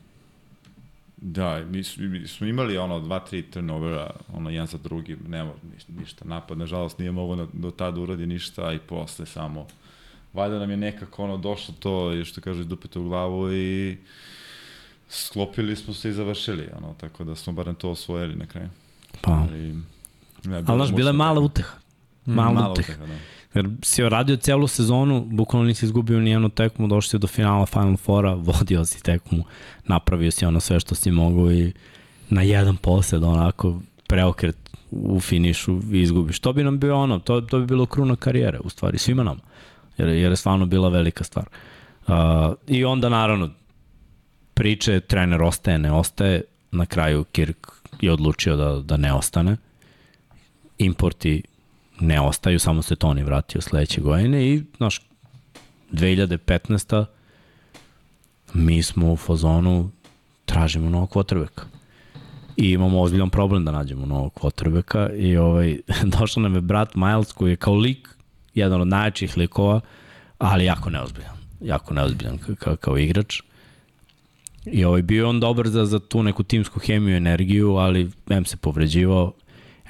Da, mi, mi smo imali ono dva, tri turnovera, ono jedan za drugim, nema ništa, ništa napad, nažalost nije mogo na, do tada uradi ništa i posle samo valjda nam je nekako ono došlo to što kaže dupete u glavu i sklopili smo se i završili, ono, tako da smo barem to osvojili na kraju. Pa. Ali, ne, Ali znaš, bila je mala uteha. Mala, mala uteha. uteha da. Jer si radio celu sezonu, bukvalno nisi izgubio ni jednu tekmu, došli si do finala Final Fora, vodio si tekmu, napravio si ono sve što si mogao i na jedan posed onako preokret u finišu izgubiš. To bi nam bio ono, to, to bi bilo kruna karijere, u stvari, svima nam. Jer, jer je stvarno bila velika stvar. Uh, I onda, naravno, priče, trener ostaje, ne ostaje, na kraju Kirk je odlučio da, da ne ostane. Importi ne ostaju, samo se Toni vratio sledeće godine i, znaš, 2015. mi smo u fazonu tražimo novog kvotrbeka. I imamo ozbiljan problem da nađemo novog kvotrbeka i ovaj, došao nam je brat Miles koji je kao lik, jedan od najjačih likova, ali jako neozbiljan. Jako neozbiljan kao, kao igrač. I ovaj, bio on dobar za, za tu neku timsku hemiju, energiju, ali M se povređivao,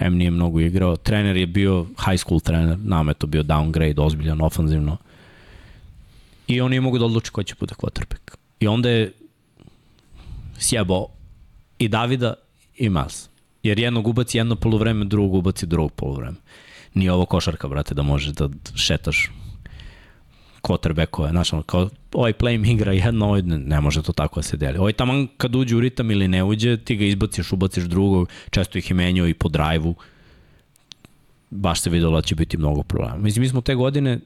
M nije mnogo igrao. Trener je bio high school trener, nam je to bio downgrade, ozbiljan, ofanzivno. I on nije mogu da odluči ko će bude quarterback. I onda je sjebao i Davida i Miles. Jer jednog ubaci jedno polovreme, drugog ubaci drugog polovreme. Nije ovo košarka, brate, da možeš da šetaš quarterbackove. Znaš, ono, kao, ovaj play igra jedno, ovaj ne, ne može to tako da se deli. Ovaj taman kad uđe u ritam ili ne uđe, ti ga izbaciš, ubaciš drugog, često ih je i po drajvu. Baš se videlo da će biti mnogo problema. Mislim, mi smo te godine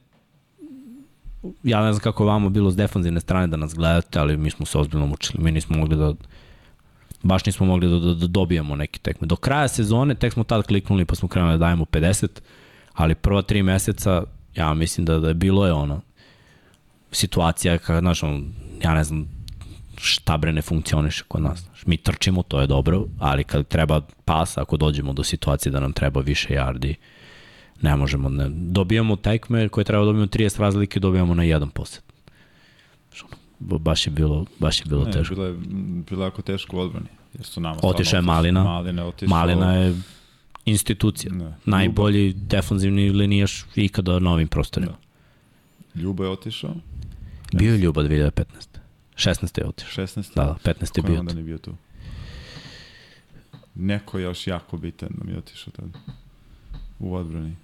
ja ne znam kako je vama bilo s defanzivne strane da nas gledate, ali mi smo se ozbiljno mučili. Mi nismo mogli da baš nismo mogli da, da, da dobijemo neke tekme. Do kraja sezone tek smo tad kliknuli pa smo krenuli da dajemo 50, ali prva tri meseca ja mislim da, da je bilo je ono situacija kada, znaš, on, ja ne znam šta bre ne funkcioniše kod nas. Mi trčimo, to je dobro, ali kad treba pas, ako dođemo do situacije da nam treba više yardi, ne možemo, ne. dobijamo tekme koje treba da dobijemo 30 razlike, dobijamo na jedan posed. Baš je bilo, baš je bilo ne, teško. Bilo je, bilo jako teško u odbrani. Jer su nama otišao je Malina. Malina, otišao... Malina je institucija. Ne. Najbolji Ljuba. defanzivni linijaš ikada na ovim prostorima. Da. Ljuba je otišao. Bio je Ljuba 2015. 16. je otišao. 16. Da, da 15. je bio. nije bio tu? Neko još jako bitan nam je otišao tada. U odbrani.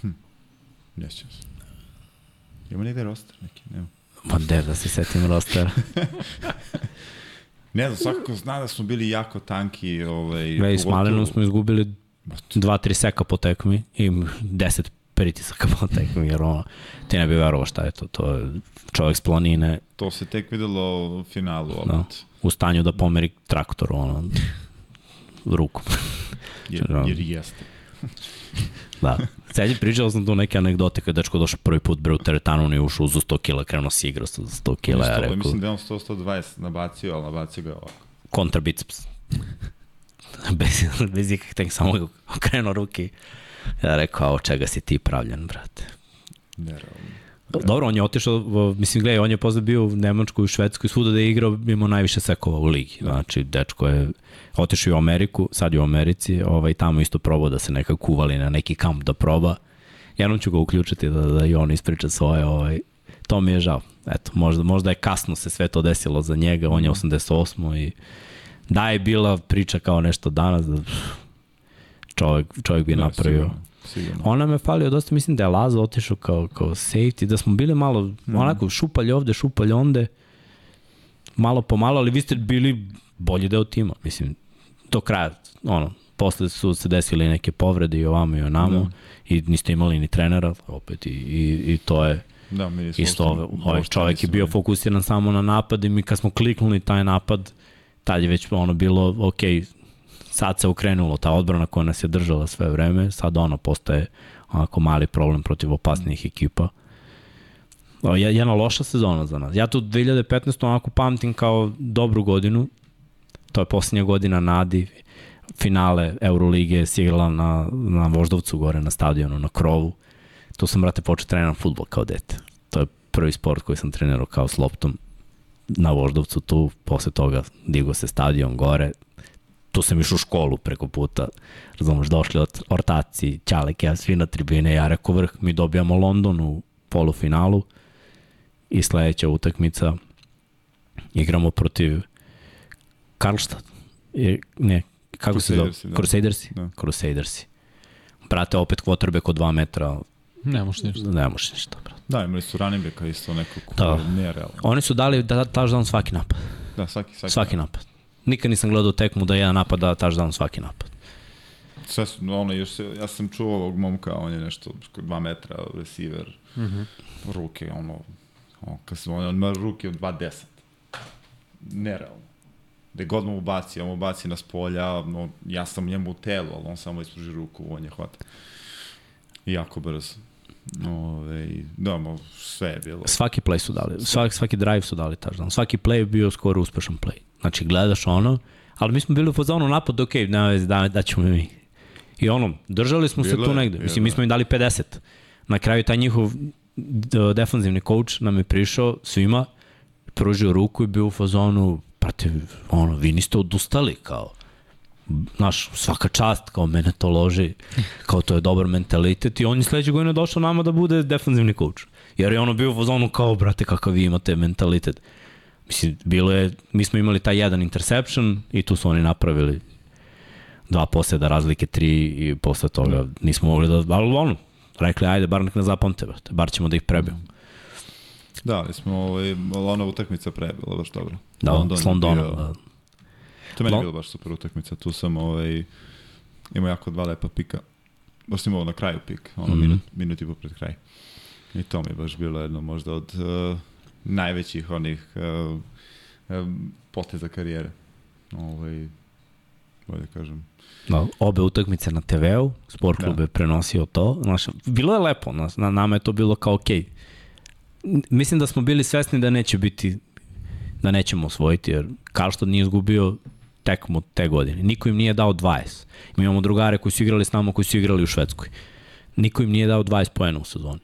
Hm. Nećem se. Ima negde roster neki? Nema. Ma de, da se setim rostera. ne znam, svakako zna da smo bili jako tanki. Ovaj, Rej, s Malinom smo izgubili 2-3 seka po tekmi i 10 pritisaka po tekmi, jer ono, ti ne bi verovao šta je to. To je čovjek s planine. To se tek videlo u finalu opet. Da, u stanju da pomeri traktor, ono, rukom. jer, jer jeste. da. Seđe, pričao sam tu neke anegdote kada dečko došao prvi put bre u teretanu i ušao za 100 kila, krenuo si igrao sa 100 kila. Ja rekao, mislim da je on 100-120 nabacio, ali nabacio ga ovako. Kontra biceps. bez, bez ikak tek samo okrenuo ruke. Ja rekao, od čega si ti pravljen, brate? Nerealno. Dobro, on je otišao, mislim, gledaj, on je posle bio u Nemačkoj, u Švedskoj, svuda da je igrao, imao najviše sekova u ligi. Znači, dečko je otišao u Ameriku, sad je u Americi, ovaj, tamo isto probao da se nekako uvali na neki kamp da proba. Jednom ću ga uključiti da, da i on ispriča svoje, ovaj, to mi je žao. Eto, možda, možda je kasno se sve to desilo za njega, on je 88. Mhm. i da je bila priča kao nešto danas, da čovjek, čovjek bi da, napravio. Sigurno Sigurno. Ona me falio dosta, mislim da je Lazo otišao kao, kao safety, da smo bili malo mm. onako šupalj ovde, šupalj onde, malo po malo, ali vi ste bili bolji deo tima, mislim, do kraja, ono, posle su se desile neke povrede i ovamo i onamo da. i niste imali ni trenera, opet i, i, i to je da, mi isto ove, ovaj čovjek je bio fokusiran samo na napad i mi kad smo kliknuli taj napad, tad je već ono bilo, ok, sad se ukrenulo ta odbrana koja nas je držala sve vreme, sad ono postaje onako mali problem protiv opasnijih ekipa. Jedna loša sezona za nas. Ja tu 2015. onako pamtim kao dobru godinu, to je posljednja godina Nadi, finale Euroligije si igrala na, na Voždovcu gore na stadionu, na krovu. Tu sam, brate, počeo treniram futbol kao dete. To je prvi sport koji sam trenirao kao s loptom na Voždovcu tu, posle toga digo se stadion gore, tu sam išao u školu preko puta, razumeš, došli od ortaci, Ćaleke, svi na tribine, ja rekao vrh, mi dobijamo London u polufinalu i sledeća utakmica igramo protiv Karlstad. I, ne, kako se zove? Da. Crusadersi. Da. Crusadersi. Brate, opet quarterback od 2 metra. Ne možeš ništa. Ne možeš ništa, brate. Da, imali su running backa isto neko ko da. nerealno. Oni su dali da touchdown svaki napad. Da, svaki, svaki, svaki napad. Nikad nisam gledao tekmu da jedan napad da touchdown svaki napad. Sve su, ono, još, ja sam čuo ovog momka, on je nešto, 2 metra, receiver, mm -hmm. ruke, ono, on, kad se, on ima ruke od 2.10. Nerealno. Gde god mu ubaci, on mu ubaci na spolja, no, ja sam njemu u telu, ali on samo ispruži ruku, on je hvata. I jako brzo. Ove, da, mo, sve je bilo. Svaki play su dali, svaki, svaki drive su dali touchdown. Svaki play je bio skoro uspešan play. Znači, gledaš ono, ali mi smo bili u fazonu napad, ok, nema veze, da, da ćemo mi. I ono, držali smo Bile, se tu negde. Mislim, mi smo im dali 50. Na kraju taj njihov defanzivni coach nam je prišao svima, pružio ruku i bio u fazonu, prate, ono, vi niste odustali, kao, znaš, svaka čast, kao mene to loži, kao to je dobar mentalitet i on je sledeće godine došao nama da bude defanzivni coach. Jer je ono bio u fazonu kao, brate, kakav vi imate mentalitet. Mislim, bilo je, mi smo imali taj jedan interception i tu su oni napravili dva posljeda razlike, tri i posle toga nismo mogli da, ali ono, rekli, ajde, bar nek ne zapamte, brate, bar ćemo da ih prebijemo. Da, ali smo, ovaj, ona utakmica prebila, baš dobro. Da, London s Londonom, bio, da. To meni bilo baš super utakmica, tu sam ovaj, imao jako dva lepa pika. Baš sam imao na kraju pik, ono mm -hmm. minut, minut i po pred kraj. I to mi je baš bilo jedno možda od uh, najvećih onih uh, poteza karijere. Ovaj, bolje da kažem. Da, obe utakmice na TV-u, sport klub da. je prenosio to. Znaš, bilo je lepo, na, na nama je to bilo kao okej. Okay. Mislim da smo bili svesni da neće biti da nećemo osvojiti, jer što nije izgubio tekmu te godine. Niko im nije dao 20. Mi imamo drugare koji su igrali s nama, koji su igrali u Švedskoj. Niko im nije dao 20 poena u sezoni.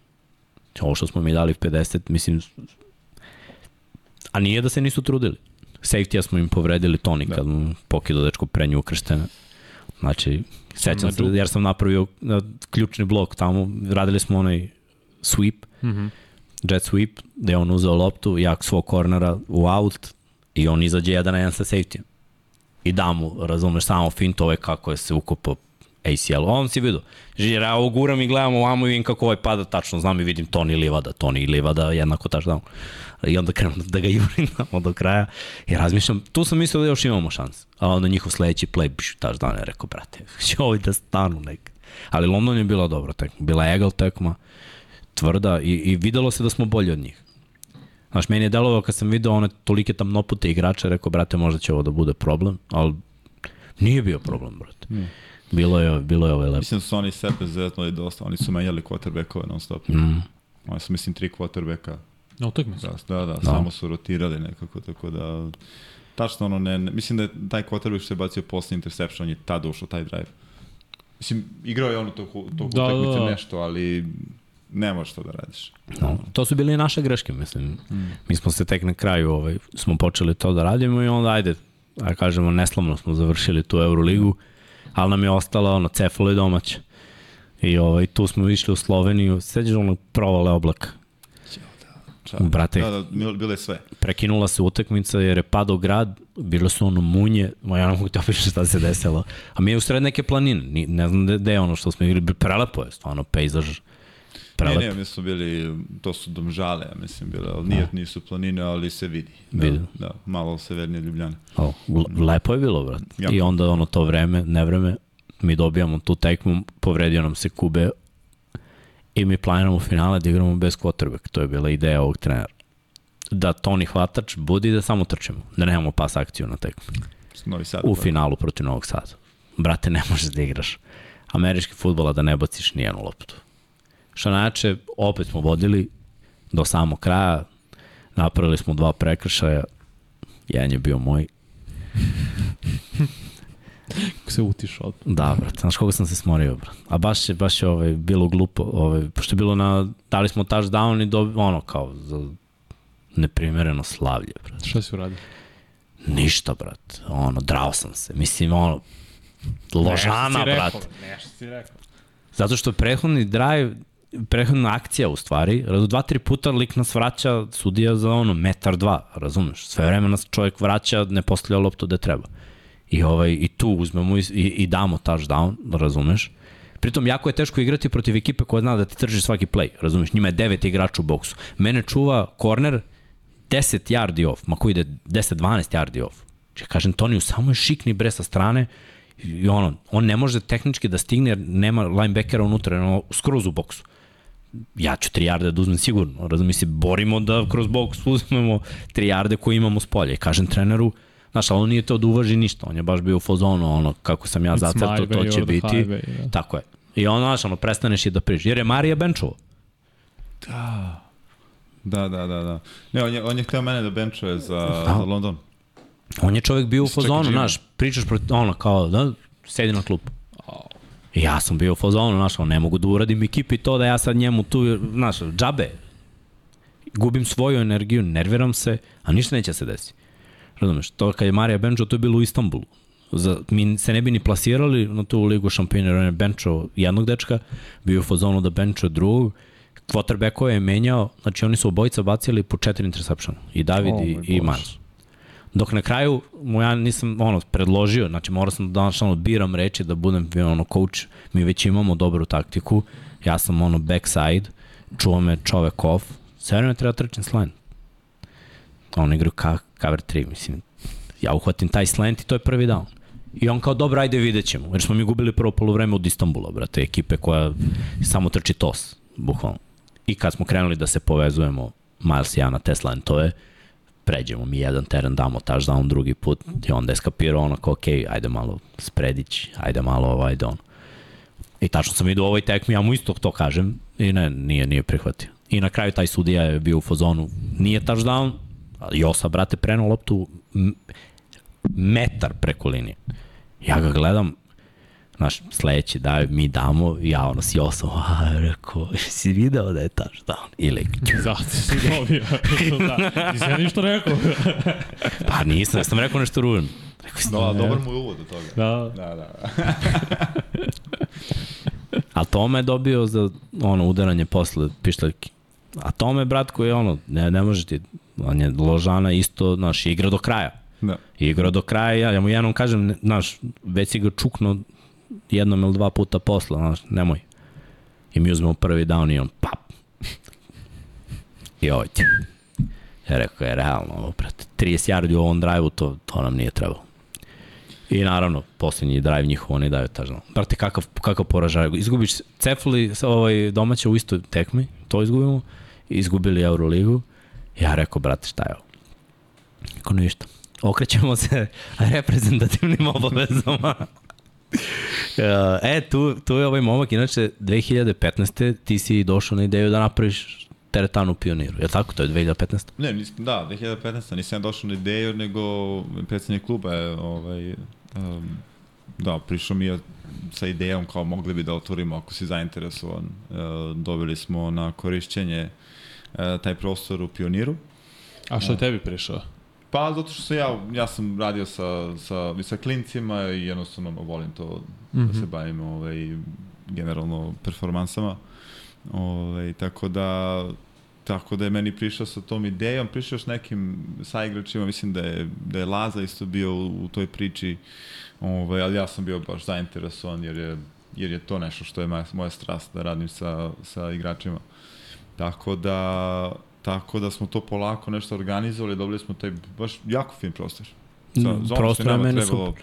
Ovo što smo mi dali 50, mislim, a nije da se nisu trudili. Safety-a smo im povredili Toni da. kad mu pokido dečko prednju ukrštene. Znači, sećam se, jer sam napravio ključni blok tamo, radili smo onaj sweep, mm -hmm. jet sweep, gde je on uzeo loptu, jak svog kornera u out i on izađe jedan na jedan sa safety I da mu, razumeš, samo fintove kako je se ukopao ACL. On si vidio. Žira, ja guram i gledam ovamo i vidim kako ovaj pada tačno. Znam i vidim Toni Livada. Toni Livada jednako touchdown. I onda krenem da ga jurim do kraja. I razmišljam, tu sam mislio da još imamo šans. A onda njihov sledeći play, biš, touchdown je rekao, brate, će ovaj da stanu nek. Ali London je bila dobra tekma. Bila egal tekma, tvrda i, i videlo se da smo bolji od njih. Znaš, meni je delovao kad sam video one tolike tamnopute igrača, rekao, brate, možda će ovo da bude problem, ali nije bio problem, brate. Mm. Bilo je, bilo je ovaj lepo. Mislim da su oni sebe zetnuli dosta, oni su menjali quarterbackove non stop. Mm. Oni su, mislim, tri quarterbacka. Na utakmicu? Da, da, da, da, samo su rotirali nekako, tako da... Tačno ono, ne, ne, mislim da je taj quarterback što je bacio posle interception, on je tada ušao taj drive. Mislim, igrao je ono tog, tog da, utakmice da, da. nešto, ali ne možeš to da radiš. No, to su bile i naše greške, mislim. Mm. Mi smo se tek na kraju, ovaj, smo počeli to da radimo i onda, ajde, ajde kažemo, neslavno smo završili tu Euroligu, ali nam je ostalo ono, cefalo i domać. I ovaj, tu smo išli u Sloveniju, seđeš ono provale oblaka. Ča. Brate, da, da, bile sve. Prekinula se utakmica jer je padao grad, bilo su ono munje, ja ne mogu ti opišati šta se desilo. A mi je u sred neke planine, ne znam gde je ono što smo igrali, prelepo je, stvarno, pejzaž prelep. Ne, ne, mi su bili, to su domžale, ja mislim, bile, ali nije, da. nisu planine, ali se vidi. Da, vidi. Da, malo severnije Ljubljane. O, lepo je bilo, brat. Ja. I onda ono to vreme, nevreme, mi dobijamo tu tekmu, povredio nam se Kube i mi planiramo finale da igramo bez quarterback. To je bila ideja ovog trenera. Da Toni hvatač budi da samo trčemo, da nemamo pas akciju na tekmu. Novi Sad. U finalu protiv Novog Sada. Brate, ne možeš da igraš američki futbol, da ne baciš nijednu loptu. Što najče, opet smo vodili do samog kraja, napravili smo dva prekršaja, jedan je bio moj. Kako se utišao. Da, brat, znaš koga sam se smorio, brat. A baš je, baš je ovaj, bilo glupo, ovaj, pošto je bilo na, dali smo touchdown i do, ono kao, za neprimereno slavlje, brat. Šta si uradio? Ništa, brat. Ono, drao sam se. Mislim, ono, ložana, brat. Nešto si rekao. Zato što prethodni drive, prethodna akcija u stvari, dva, tri puta lik nas vraća sudija za ono, metar dva, razumeš? Sve vreme nas čovjek vraća, ne postavlja loptu gde treba. I, ovaj, i tu uzmemo i, i, i damo touchdown, razumeš? Pritom, jako je teško igrati protiv ekipe koja zna da ti trži svaki play, razumeš? Njima je devet igrača u boksu. Mene čuva korner 10 yardi off, ma ko ide 10-12 yardi off. Če kažem, Toniju, samo je šikni bre sa strane I ono, on ne može tehnički da stigne jer nema linebackera unutra, ono, skroz u boksu. Ja ću 3 jarde da uzmem sigurno, razumije se, borimo da kroz boks uzmemo 3 jarde koje imamo s polja. I kažem treneru, Znaš, ali on nije to da uvaži ništa, on je baš bio u fazonu, ono, kako sam ja zacrtao, to će biti. Highway, da. Tako je. I on, znaš, ono, prestaneš i da priš. Jer je Marija benčovo. Da. Da, da, da, da. Ne, on je, on je hteo mene da benčuje za, da. za London. On je čovjek bio u fazonu, znaš, pričaš proti, ono, kao, da, sedi na klupu. I ja sam bio u fazonu, znaš, ne mogu da uradim ekipi to da ja sad njemu tu, znaš, džabe. Gubim svoju energiju, nerviram se, a ništa neće se desiti. Razumeš, to kad je Marija Benčo, to je bilo u Istanbulu. Za, mi se ne bi ni plasirali na tu ligu šampiona, on je benčo jednog dečka, bio u fazonu da benčo drugog, quarterbackova je menjao, znači oni su obojica bacili po četiri interceptiona, i David oh, i, i Miles. Dok na kraju, mu ja nisam ono, predložio, znači morao sam da danas ono, biram reči da budem ono, coach, mi već imamo dobru taktiku, ja sam ono backside, čuo me čovek off, sve vreme treba trčim slant. On igra ka, cover 3, mislim, ja uhvatim taj slant i to je prvi down. I on kao, dobro, ajde vidjet ćemo. Jer smo mi gubili prvo polovreme od Istanbula, brate, ekipe koja samo trči tos, bukvalno. I kad smo krenuli da se povezujemo, Miles i ja na te slantove, pređemo mi jedan teren, damo touchdown drugi put i onda je skapirao ono kao, ok, ajde malo spredić, ajde malo ovo, ajde ono. I tačno sam vidio u ovoj tekmi, ja mu isto to kažem i ne, nije, nije prihvatio. I na kraju taj sudija je bio u fazonu, nije touchdown, Josa, brate, prenuo loptu metar preko linije. Ja ga gledam, znaš, sledeći da mi damo, ja ono si osam, a, rekao, si video da je touchdown? Ili... Zato si dobio. da. Nisi ja ništa rekao. pa nisam, ja sam rekao nešto ružno. Rekao si, no, dobar mu je uvod do toga. Da. Da, da. A Tome je dobio za ono udaranje posle pištaljke. A Tome, brat, koji je ono, ne, ne može ti, on je Ložana isto, znaš, igra do kraja. Da. Igra do kraja, ja mu jednom kažem, znaš, već si ga čukno jednom ili dva puta posla, znaš, nemoj. I mi uzmemo prvi down i on pap. I ovaj Ja rekao je realno, ovo, prate, 30 yardi u ovom drive-u, to, to nam nije trebalo. I naravno, posljednji drive njihov, oni daju tažno. Brate, kakav, kakav poražaj. Izgubiš Cefali ovaj, domaće u istoj tekmi, to izgubimo, izgubili Euroligu. Ja rekao, brate, šta je ovo? Ako ništa. Okrećemo se reprezentativnim obavezama. e, tu, tu je ovaj momak, inače 2015. ti si došao na ideju da napraviš teretanu pioniru, je li tako? To je 2015. Ne, nis, da, 2015. Nisam došao na ideju, nego predsednik kluba je ovaj, um, da, prišao mi je sa idejom kao mogli bi da otvorimo ako si zainteresovan. Uh, dobili smo na korišćenje uh, taj prostor u Pioniru. A što je tebi prišao? Pa zato što sam ja, ja sam radio sa, sa, sa klincima i jednostavno volim to mm -hmm. da se mhm. bavim ovaj, generalno performansama. Ovaj, tako da tako da je meni prišao sa tom idejom, prišao s nekim saigračima, mislim da je, da je Laza isto bio u, u toj priči, ovaj, ali ja sam bio baš zainteresovan jer je, jer je to nešto što je moja, moja strast da radim sa, sa igračima. Tako da, Tako da smo to polako nešto organizovali, dobili smo taj baš jako fin prostor. Sa, mm, prostor je meni trebalo... super.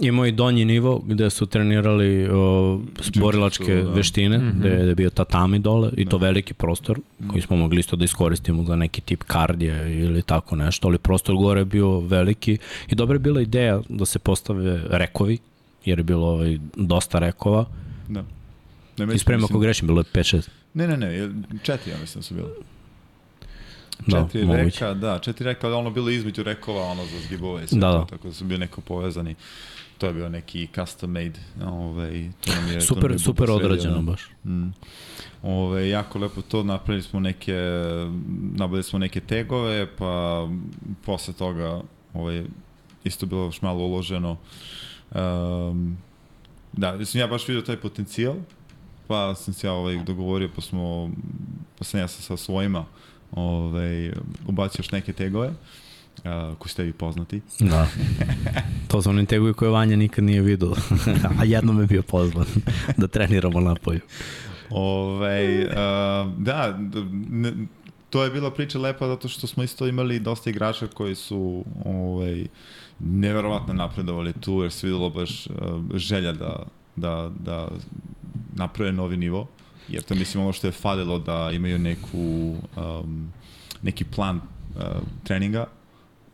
Imao i donji nivo gde su trenirali o, borilačke da. veštine, mm -hmm. gde, je bio tatami dole i da. to veliki prostor mm. koji smo mogli isto da iskoristimo za neki tip kardije ili tako nešto, ali prostor gore je bio veliki i dobra je bila ideja da se postave rekovi, jer je bilo ovaj, dosta rekova. Da. Ne, Ispremio ako grešim, bilo je 5-6. Ne, ne, ne, četiri ja mislim da su bilo. Da, četiri da, reka, da, četiri reka, ali ono bilo između rekova, ono za zgibove i sve da, to, da. tako da su bili neko povezani. To je bio neki custom made, ovaj, to nam je... Super, nam je super odrađeno baš. Mm. Ove, jako lepo to, napravili smo neke, nabavili smo neke tegove, pa posle toga ovaj, isto bilo još malo uloženo. Um, da, mislim, ja baš vidio taj potencijal, pa sam se ja ovaj, dogovorio, pa smo, pa sam ja sa, sa svojima ovaj, ubacio još neke tegove uh, koji ste vi poznati. Da. To su oni tegovi koje Vanja nikad nije vidio, a jednom je bio pozvan da treniramo napoju. Ove, uh, da, ne, to je bila priča lepa zato što smo isto imali dosta igrača koji su ovaj, neverovatno napredovali tu jer se videlo baš uh, želja da, da, da naprave novi nivo jer to mislim ono što je falilo da imaju neku um, neki plan uh, treninga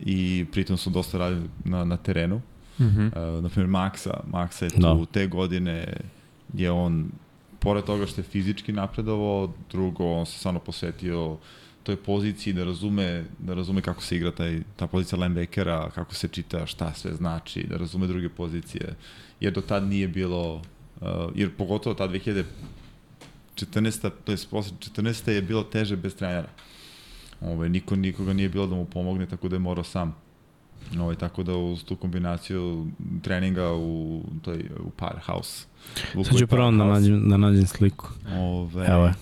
i pritom su dosta radili na, na terenu. Mm -hmm. uh, naprimjer, Maxa, Maxa je tu no. Da. te godine je on, pored toga što je fizički napredovao, drugo, on se stvarno posvetio toj poziciji da razume, da razume kako se igra taj, ta pozicija linebackera, kako se čita, šta sve znači, da razume druge pozicije. Jer do tad nije bilo, uh, jer pogotovo ta 2014. to je posle 14. je bilo teže bez trenera. Ovaj, niko, nikoga nije bilo da mu pomogne, tako da je morao sam. Ovaj, tako da uz tu kombinaciju treninga u, toj, u Powerhouse. Sad ću prvo da nađem, da nađem sliku. Ove, Evo je.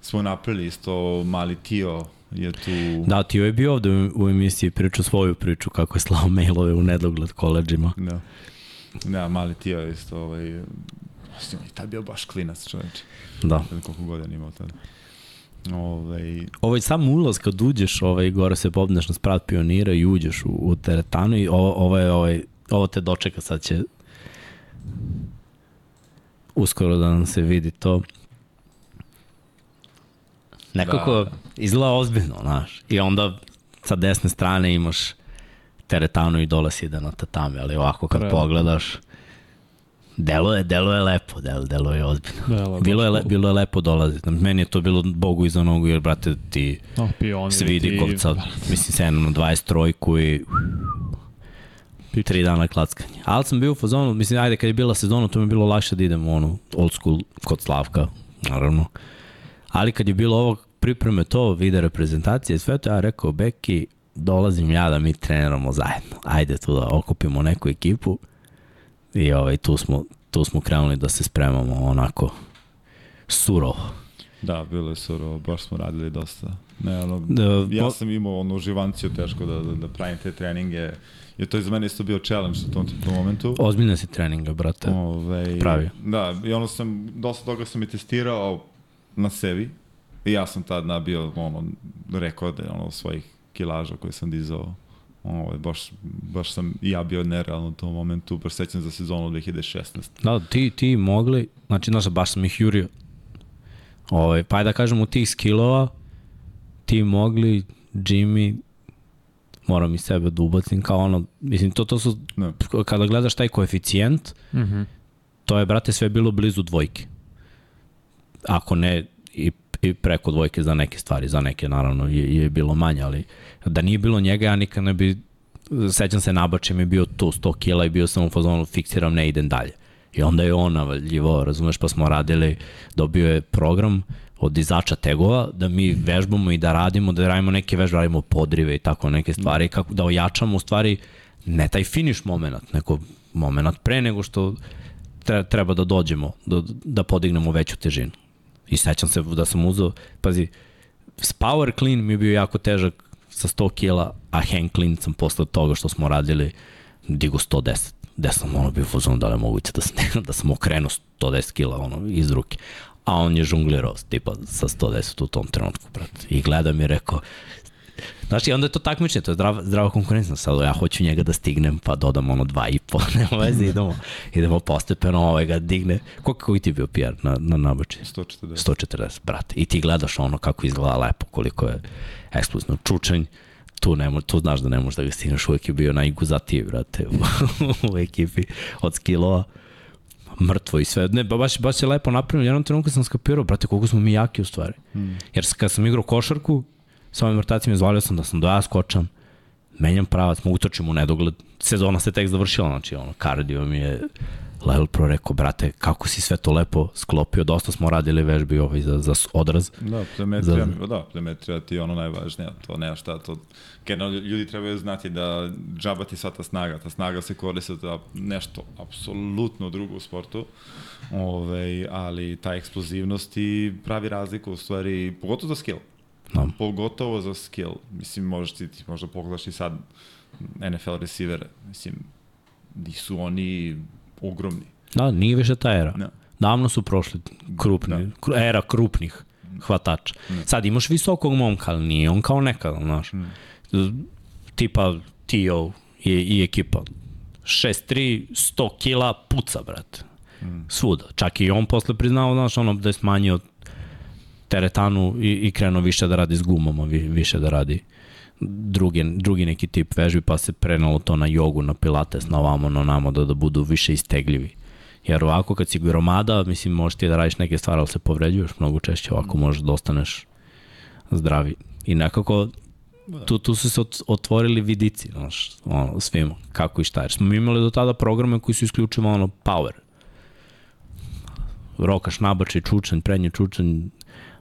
Smo napravili isto mali Tio je tu... Da, Tio je bio ovde u emisiji, pričao svoju priču kako je slao mailove u nedogled koleđima. Da. Da, mali Tio je isto, ovaj, i tad bio baš klinac čoveč. Da. Koliko godina imao tada. Ovaj... Ovaj sam ulaz kad uđeš, ovaj, gore se popneš na sprat pionira i uđeš u, u teretanu i ovo, ovo, je, ovaj, ovo te dočeka, sad će uskoro da nam se vidi to. Nekako da, da. izgleda ozbiljno, znaš. I onda sa desne strane imaš teretanu i dole si ide na tatame, ali ovako kad Pre, pogledaš, Delo je, delo je lepo, delo, delo je ozbiljno. Delo, bilo, je le, bilo je lepo dolaziti. Meni je to bilo Bogu iza nogu, jer, brate, ti no, Svidikovca, ti... mislim, se jedno na 23 i Pič. tri dana klackanje. Ali sam bio u fazonu, mislim, ajde, kad je bila sezona, to mi je bilo lakše da idem u onu old school kod Slavka, naravno. Ali kad je bilo ovo pripreme to, vide reprezentacije, sve to ja rekao, Beki, dolazim ja da mi treniramo zajedno. Ajde tu da okupimo neku ekipu I ovaj, tu, smo, tu smo krenuli da se spremamo onako surovo. Da, bilo je surovo, baš smo radili dosta. Ne, ono, da, ja sam imao onu živanciju teško da, da, da pravim te treninge, jer to je za mene isto bio challenge u tom, tom momentu. Ozbiljne si treninga, brate, Ove, pravi. Da, i ono sam, dosta toga sam i testirao na sebi, i ja sam tad nabio ono, rekorde ono, svojih kilaža koje sam dizao Ovo, baš, baš sam i ja bio nerealno u tom momentu, baš sećam za sezonu 2016. Da, ti, ti mogli, znači, znaš, baš sam ih jurio. Ovo, pa je da kažem, u tih skillova, ti mogli, Jimmy, moram i sebe da ubacim, kao ono, mislim, to, to su, ne. kada gledaš taj koeficijent, mm -hmm. to je, brate, sve bilo blizu dvojke. Ako ne, i, i preko dvojke za neke stvari, za neke naravno je, je bilo manje, ali da nije bilo njega, ja nikad ne bi, sećam se nabače mi je bio tu 100 kila i bio sam u fazonu fiksiram, ne idem dalje. I onda je on navaljivo, razumeš, pa smo radili, dobio je program od dizača tegova, da mi vežbamo i da radimo, da radimo neke vežbe, radimo podrive i tako neke stvari, kako da ojačamo u stvari ne taj finish moment, neko moment pre nego što treba da dođemo, da, da podignemo veću težinu. I sećam se da sam uzao, pazi, power clean mi je bio jako težak sa 100 kila, a hang clean sam posle toga što smo radili digu 110 gde sam ono bio fuzon da li je moguće da, sam, da sam okrenuo 110 kila ono, iz ruke a on je žunglirao tipa sa 110 u tom trenutku, brate. I gleda mi je rekao, Znaš, i onda je to takmičenje, to je zdrava, zdrava konkurencija. Sad ja hoću njega da stignem, pa dodam ono dva i po, nema veze, idemo, idemo postepeno, ovaj ga digne. Koliko koji ti bio PR na, na nabači? 140. 140, brate. I ti gledaš ono kako izgleda lepo, koliko je eksplozivno čučanj, tu, ne, tu znaš da ne možeš da ga stigneš, uvek je bio najguzatiji, brate, u, u ekipi od skillova mrtvo i sve. Ne, baš, baš je lepo napravljeno. Jednom trenutku sam skapirao, brate, koliko smo mi jaki u stvari. Hmm. Jer kad sam igrao košarku, sa ovim vrtacima izvalio sam da sam do ja skočam, menjam pravac, mogu točim u nedogled. Sezona se tek završila, znači ono, kardio mi je Lel Pro rekao, brate, kako si sve to lepo sklopio, dosta smo radili vežbi ovaj za, za odraz. Da, plemetrija, za... da, plemetrija ti je ono najvažnije, to nema šta, to, generalno ljudi trebaju znati da džaba ti sva ta snaga, ta snaga se koristi za nešto apsolutno drugo u sportu, ovaj, ali ta eksplozivnost i pravi razliku u stvari, pogotovo za skill. No. Pogotovo za skill. Mislim, možeš ti, ti možda pogledaš i sad NFL receivere. Mislim, nisu oni ogromni. Da, nije više ta era. No. Da. Davno su prošli krupni, da. era krupnih. hvatača. Ne. Sad imaš visokog momka, ali nije on kao nekada, znaš. Ne. Tipa Tio i, i ekipa. 6-3, 100 kila, puca, brate. Mm. Svuda. Čak i on posle priznao, znaš, ono, da je smanjio teretanu i, i krenuo više da radi s gumama, više da radi drugi, drugi neki tip vežbi, pa se prenalo to na jogu, na pilates, na ovamo, na namo, da, da budu više istegljivi. Jer ovako kad si gromada, mislim, možeš ti da radiš neke stvari, ali se povređuješ mnogo češće, ovako možeš da ostaneš zdravi. I nekako tu, tu su se otvorili vidici, znaš, ono, svima, kako i šta. Jer smo mi imali do tada programe koji su isključivo ono, power. Rokaš, nabačaj, čučanj, prednji čučanj,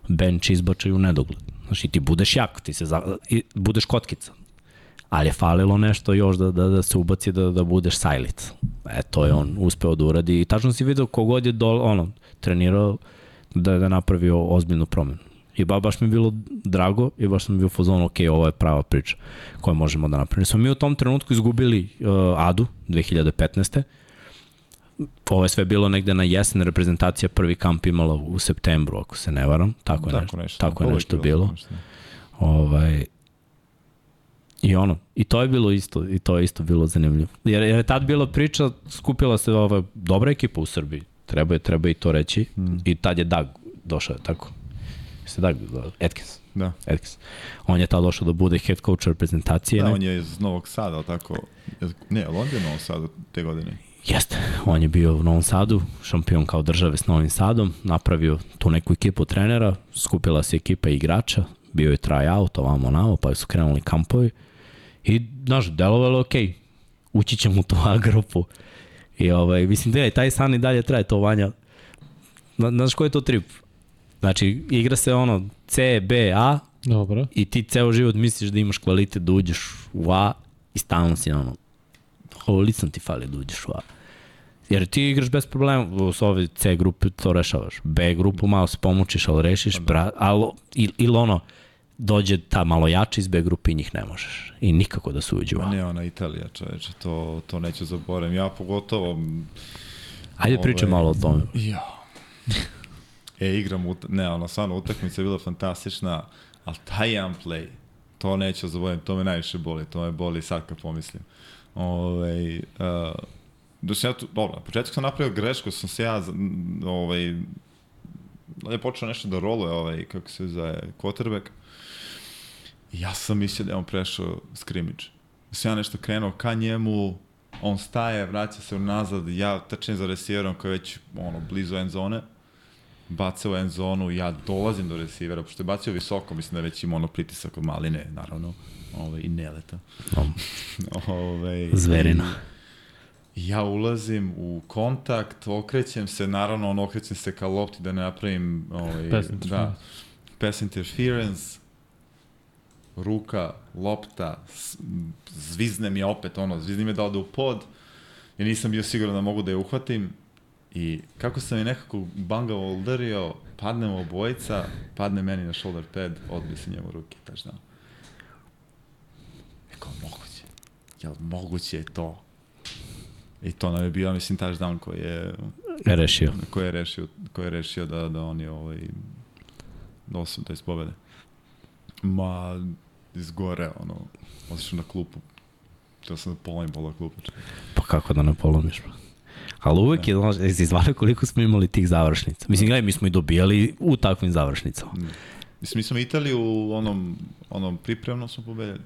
bench izbačaj u nedogled. Znaš, i ti budeš jak, ti se za, budeš kotkica. Ali je falilo nešto još da, da, da se ubaci da, da budeš sajlic. E, to je on uspeo da uradi i tačno si vidio kogod je dol, ono, trenirao da, da napravio ozbiljnu promenu. I ba, baš mi je bilo drago i baš sam bio fazon, ok, ovo je prava priča koju možemo da napravimo. Smo mi u tom trenutku izgubili uh, Adu 2015. Ovo je sve bilo negde na jesen, reprezentacija prvi kamp imala u septembru, ako se ne varam. Tako je tako nešto, nešto, tako je nešto bilo. Nešto. Ovaj, I ono, i to je bilo isto, i to je isto bilo zanimljivo. Jer, jer je tad bila priča, skupila se ova dobra ekipa u Srbiji, treba je, treba i to reći, mm. i tad je Dag došao, tako? se da, Atkins. Da. Atkins. On je tad došao da bude head coach reprezentacije. Da, ne? on je iz Novog Sada, tako? Ne, ali on je Novog Sada te godine. Jeste, on je bio u Novom Sadu, šampion kao države s Novim Sadom, napravio tu neku ekipu trenera, skupila se ekipa igrača, bio je tryout ovamo namo, pa su krenuli kampovi i, znaš, delovalo je okej, okay. ući ćemo u tu A grupu. I ovaj, mislim da je taj san i dalje traje to vanja. Znaš koji je to trip? Znači, igra se ono C, B, A Dobro. i ti ceo život misliš da imaš kvalitet da uđeš u A i stalno si ono, ovo licno ti fali da uđeš u A. Jer ti igraš bez problema, u ove C grupe to rešavaš. B grupu malo se pomočiš, ali rešiš, pa da. ali, ili, ono, dođe ta malo jača iz B grupe i njih ne možeš. I nikako da se uđe u A. Ne, ona Italija, čoveče, to, to neću zaboravim. Ja pogotovo... Ajde ovaj, pričaj malo o tome. Ja. E, igram, ut... ne, ono, stvarno, utakmica je bila fantastična, ali taj jedan play, to neću zaboraviti, to me najviše boli, to me boli sad kad pomislim. Ove, uh, da sam ja tu, dobro, na početku sam napravio grešku, sam se ja, ovaj, je počeo nešto da roluje, ovaj, kako se zove, quarterback, i ja sam mislio da je on prešao scrimmage. Da sam ja nešto krenuo ka njemu, on staje, vraća se unazad, ja trčim za resijerom koji je već ono, blizu end zone, baca u end zonu, ja dolazim do resivera, pošto je bacio visoko, mislim da već ima ono pritisak od maline, naravno, ovaj, i neleta. Um. ovaj, Zverina. I, ja ulazim u kontakt, okrećem se, naravno, on okrećem se ka lopti da ne napravim ovaj, pass da, pass interference, ruka, lopta, zvizne mi opet, ono, zvizne mi da ode u pod, ja nisam bio siguran da mogu da je uhvatim, I kako sam je nekako bangavo udario, padnemo obojica, padne meni na shoulder pad, odbije se njemu ruke, da. Eko, moguće. Jel moguće je to? I to nam je bio, mislim, touchdown koji je... Rešio. Koji je rešio, koji je rešio da, da oni ovaj, da osam, to je pobede. Ma, izgore, ono, otišao na klupu. Htio sam da polomim pola klupa. Pa kako da ne polomiš, bro? Ali uvek je, znaš, jesi izvalio koliko smo imali tih završnica. Mislim, gledaj, mi smo i dobijali u takvim završnicama. Mm. Mislim, mi smo Italiju u onom, onom pripremnom smo pobedili.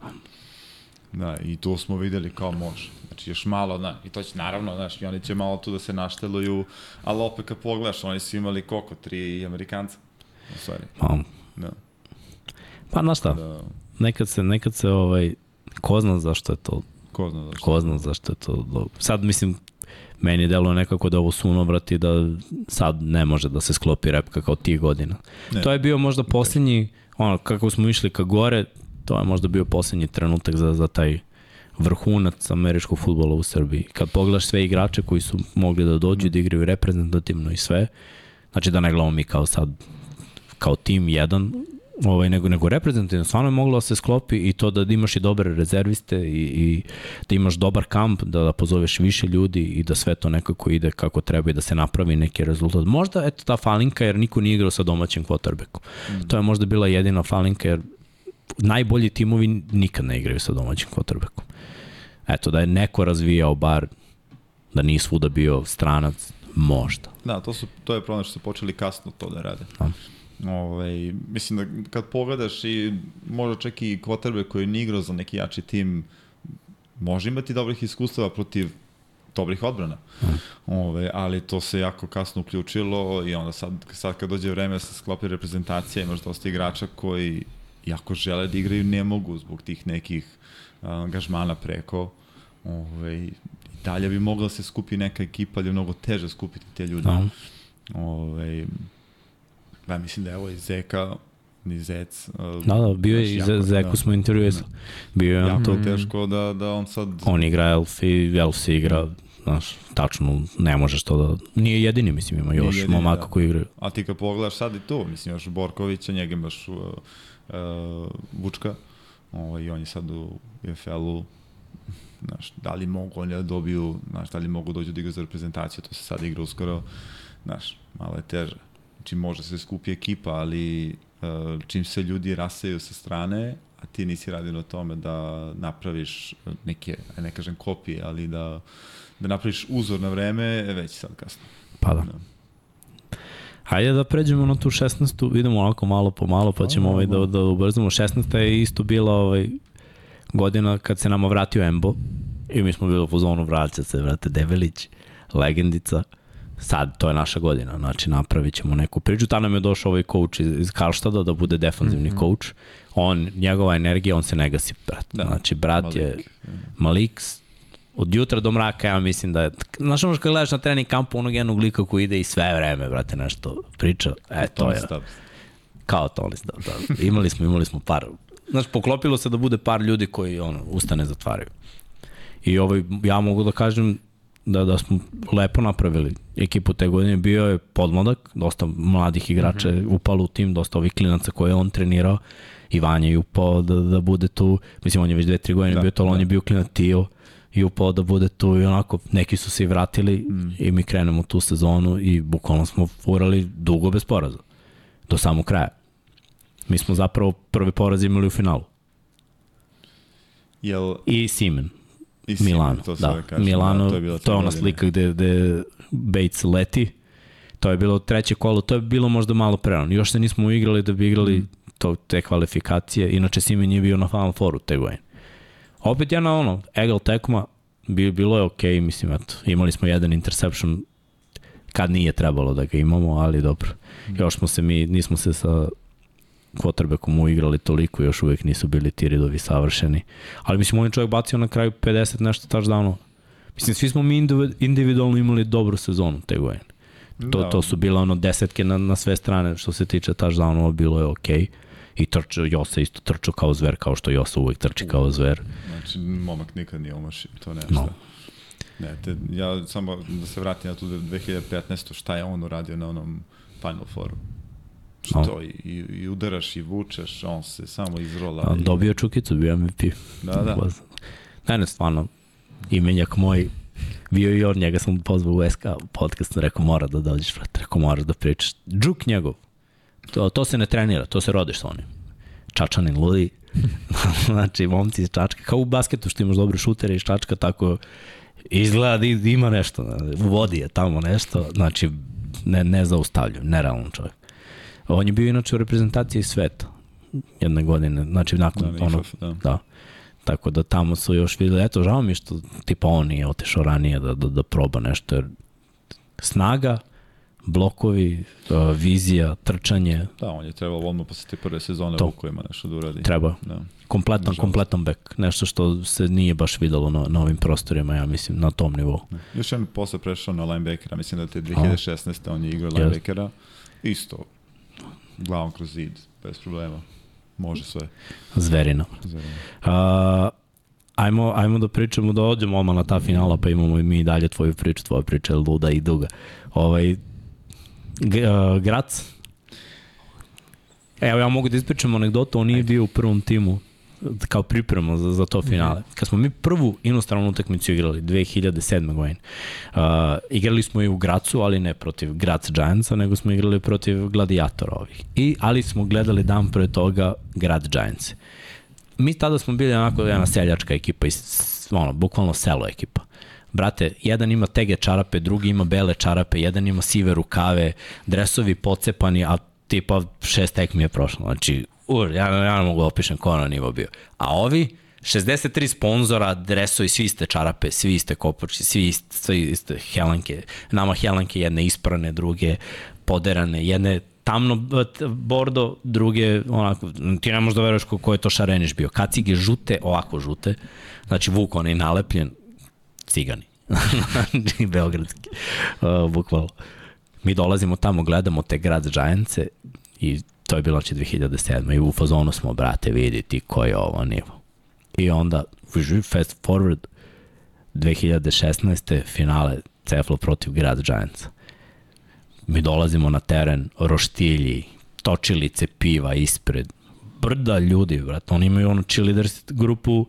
Da, i to smo videli kao može. Znači, još malo, da, i to će naravno, znaš, i oni će malo tu da se našteluju, ali opet kad pogledaš, oni su imali koliko, tri Amerikanca? U stvari. Pa, da. Pa, znaš šta, da. nekad se, nekad se, ovaj, ko zna zašto je to Ko zna zašto. Ko zna zašto je to. Sad mislim, meni deluje nekako da ovo sunovrati da sad ne može da se sklopi repka kao tih godina. Ne. To je bio možda poslednji, ono, kako smo išli ka gore, to je možda bio poslednji trenutak za, za taj vrhunac američkog futbola u Srbiji. Kad pogledaš sve igrače koji su mogli da dođu da igraju reprezentativno i sve, znači da ne gledamo mi kao sad kao tim jedan, ovaj, nego, nego reprezentativno, stvarno je moglo da se sklopi i to da imaš i dobre rezerviste i, i da imaš dobar kamp, da, da pozoveš više ljudi i da sve to nekako ide kako treba i da se napravi neki rezultat. Možda, eto, ta falinka, jer niko nije igrao sa domaćim quarterbackom. Mm. To je možda bila jedina falinka, jer najbolji timovi nikad ne igraju sa domaćim quarterbackom. Eto, da je neko razvijao bar da nije svuda bio stranac, možda. Da, to, su, to je problem što su počeli kasno to da rade. Da. Ove, ovaj, mislim da kad pogledaš i možda čak i kvotrbe koji je igrao za neki jači tim, može imati dobrih iskustava protiv dobrih odbrana. Ove, ovaj, ali to se jako kasno uključilo i onda sad, sad kad dođe vreme da se sklopi reprezentacija, imaš dosta igrača koji jako žele da igraju, ne mogu zbog tih nekih angažmana preko. Ove, ovaj, dalje bi mogla da se skupi neka ekipa, ali je mnogo teže skupiti te ljude. Ove, ovaj, Ja mislim da je ovo i Zeka, ni Zec. Da, da, bio je i Zeku da, smo intervjuisali. Da. Bio je jako mm, teško da, da on sad... On igra Elf i Elf igra znaš, tačno ne možeš to da... Nije jedini, mislim, ima još jedini, momaka da. koji igraju. A ti kad pogledaš sad i tu, mislim, još Borkovića, njega imaš uh, uh, Vučka, ovaj, on je sad u UFL-u, znaš, da li mogu oni da dobiju, znaš, da li mogu dođu da igra za reprezentaciju, to se sad igra uskoro, znaš, malo je teže. Znači, može se skupi ekipa, ali uh, čim se ljudi raseju sa strane, a ti nisi radio na tome da napraviš neke, ne kažem kopije, ali da, da napraviš uzor na vreme, je već sad kasno. Pa da. da. Hajde da pređemo na tu 16. Idemo onako malo po malo, pa ćemo ovaj da, da ubrzamo. 16. je isto bila ovaj, godina kad se nama vratio Embo i mi smo bili u fuzonu vraća se, vrate, Develić, legendica sad to je naša godina, znači napravit ćemo neku priču. Tada nam je došao ovaj coach iz, iz Karlštada da bude defanzivni mm -hmm. coach. On, njegova energija, on se ne gasi, brat. Da. Znači, brat Malik. je Malik, od jutra do mraka, ja mislim da je, znaš ono kad gledaš na trening kampu onog jednog lika koji ide i sve vreme, brate, nešto priča, e, to je, Stubbs. kao Tony Stubbs, da. Imali smo, imali smo par, znaš, poklopilo se da bude par ljudi koji, ono, ustane zatvaraju. I ovaj, ja mogu da kažem, da, da smo lepo napravili ekipu te godine. Bio je podmladak, dosta mladih igrača mm -hmm. upalo u tim, dosta ovih klinaca koje on trenirao i Vanja je upao da, da bude tu. Mislim, on je već dve, tri godine da, bio to, ali da. on je bio klinac Tio i upao da bude tu i onako neki su se i vratili mm. i mi krenemo tu sezonu i bukvalno smo furali dugo bez poraza. Do samog kraja. Mi smo zapravo prvi poraz imali u finalu. Jel... I Simen. Milano, to da. Kažem, Milano, da, to je, to je ona slika gde, gde Bates leti. To je bilo treće kolo, to je bilo možda malo prerano. Još se nismo uigrali da bi igrali mm. to, te kvalifikacije. Inače, Sime nije bio na Final Fouru te godine. Opet jedna ono, egal tekma, bi, bilo je okej, okay, mislim, eto, imali smo jedan interception kad nije trebalo da ga imamo, ali dobro. Mm. Još smo se mi, nismo se sa quarterbackom uigrali toliko, još uvek nisu bili ti ridovi savršeni. Ali mislim, on je čovjek bacio na kraju 50 nešto touchdownova. Mislim, svi smo mi individualno imali dobru sezonu te godine. To, da. to su bile ono desetke na, na sve strane što se tiče touchdownova, bilo je okej. Okay. I trčao, Josa isto trčao kao zver, kao što Josa uvek trči kao zver. Znači, momak nikad nije omašio, to nešto. No. Ne, te, ja samo da se vratim na tu 2015. šta je on uradio na onom Final Fouru. Što, no. i, i udaraš i vučeš, on se samo izrola. A, i... Dobio čukicu, bio MVP. Da, da. Ne, ne, stvarno, imenjak moj, bio i on, njega sam pozvao u SK podcast, rekao mora da dođeš, rekao moraš da pričaš. Džuk njegov, to, to se ne trenira, to se rodiš sa onim. Čačanin ludi, znači momci iz Čačka, kao u basketu što imaš dobre šutere iz Čačka, tako izgleda da ima nešto, u vodi je tamo nešto, znači ne, ne zaustavljaju, nerealan čovjek. On je bio inače u reprezentaciji sveta jedne godine, znači nakon da, ono, da. da. Tako da tamo su još videli, eto, žao mi što tipa on nije otešao ranije da, da, da proba nešto, jer snaga, blokovi, uh, vizija, trčanje. Da, on je trebao odmah posle te prve sezone to, u kojima nešto da uradi. Treba. Da. Kompletan, Nažalost. kompletan bek. Nešto što se nije baš videlo na, na ovim prostorima, ja mislim, na tom nivou. Da. Još jedan posle prešao na linebackera, mislim da te 2016. A. on je igrao linebackera. Isto, glavom kroz zid, bez problema. Može sve. Zverino. Zverino. Uh, ajmo, ajmo da pričamo, da odemo odmah na ta finala, pa imamo i mi dalje tvoju priču, tvoja priča je luda i duga. Ovaj, uh, Grac, Evo ja mogu da ispričam anegdotu, on nije bio u prvom timu kao priprema za, za to mhm. finale. Kad smo mi prvu inostranu utakmicu igrali, 2007. godine, uh, igrali smo i u Gracu, ali ne protiv Grac Giantsa, nego smo igrali protiv gladijatora ovih. I, ali smo gledali dan pre toga Grad Giants. Mi tada smo bili onako jedna seljačka ekipa, ono, bukvalno selo ekipa. Brate, jedan ima tege čarape, drugi ima bele čarape, jedan ima sive rukave, dresovi pocepani, a tipa šest tekmi je prošlo. Znači, ur, ja, ja ne mogu da opišem ko na nivo bio. A ovi, 63 sponzora, dresovi, svi iste čarape, svi iste kopoči, svi iste, svi iste helanke. Nama helanke jedne isprane, druge poderane, jedne tamno bordo, druge onako, ti ne možeš da veruješ ko, ko je to šareniš bio. Kacige žute, ovako žute, znači vuk onaj nalepljen, cigani. Znači, beogradski, uh, bukvalno. Mi dolazimo tamo, gledamo te grad Giantse i to je bilo znači 2007. I u fazonu smo, brate, vidi ti ko je ovo nivo. I onda, fast forward, 2016. finale Ceflo protiv Grad Giants. Mi dolazimo na teren, roštilji, točilice piva ispred, brda ljudi, brate, oni imaju ono cheerleaders grupu,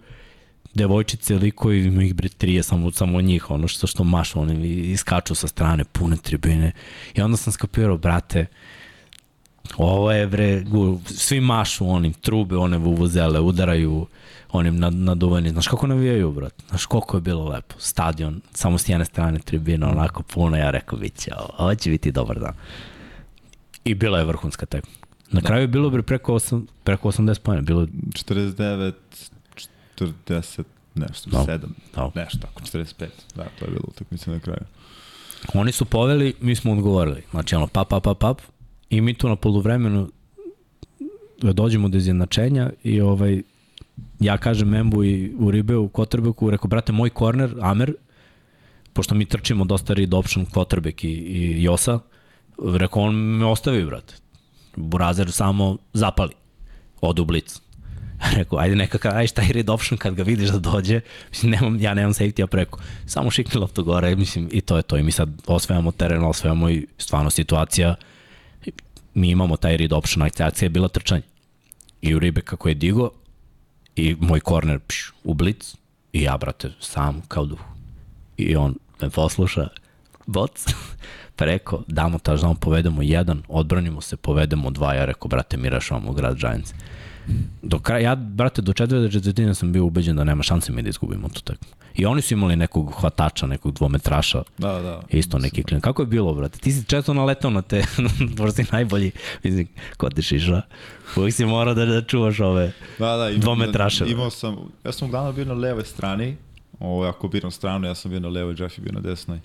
devojčice, likovi, ima ih bre trije, samo, samo njih, ono što, što mašu, oni iskaču sa strane, pune tribine. I onda sam skapirao, brate, ovo je bre, svi mašu onim trube, one vuvuzele, udaraju onim nad, naduvani. Znaš kako navijaju, brat? Znaš koliko je bilo lepo. Stadion, samo s jedne strane tribina, onako puno, ja rekao, bit će ovo, će biti dobar dan. I bila je vrhunska tekma. Na da. kraju je bilo bre preko, 8, preko 80 pojena, bilo 49, 40, nešto, no. 7, no. nešto tako, 45. Da, to je bilo utakmica na kraju. Oni su poveli, mi smo odgovorili. Znači, ono, pap, pap, pap, pap, i mi tu na poluvremenu dođemo do izjednačenja i ovaj, ja kažem Membu i u Ribe u Kotrbeku, rekao, brate, moj korner, Amer, pošto mi trčimo dosta read option, Kotrbek i, i Josa, rekao, on me ostavi, brate. Burazer samo zapali. Odu u blic. Rekao, ajde neka, aj šta je red option kad ga vidiš da dođe, mislim, nemam, ja nemam safety-a preko. Samo šikni loptu gore, mislim, i to je to. I mi sad osvajamo teren, osvajamo i stvarno situacija, mi imamo taj read option, akcija je bila trčanje. I u ribe kako je digo, i moj korner pš, u blic, i ja, brate, sam kao duh. I on me posluša, boc, preko, damo taždan, povedemo jedan, odbranimo se, povedemo dva, ja rekao, brate, mi rešavamo grad Giants. Do kraja, ja, brate, do četvrte četvrtine sam bio ubeđen da nema šanse mi da izgubimo tu tekmu. I oni su imali nekog hvatača, nekog dvometraša. Da, da. Isto neki klin. Kako je bilo, brate? Ti si često naletao na te, možda si najbolji, mislim, ko ti šiša. Uvijek si morao da, da čuvaš ove da, da, imam, dvometraše. Imao sam, ja sam uglavnom bio na levoj strani, ovo, ako biram stranu, ja sam bio na levoj, Jeff je bio na desnoj.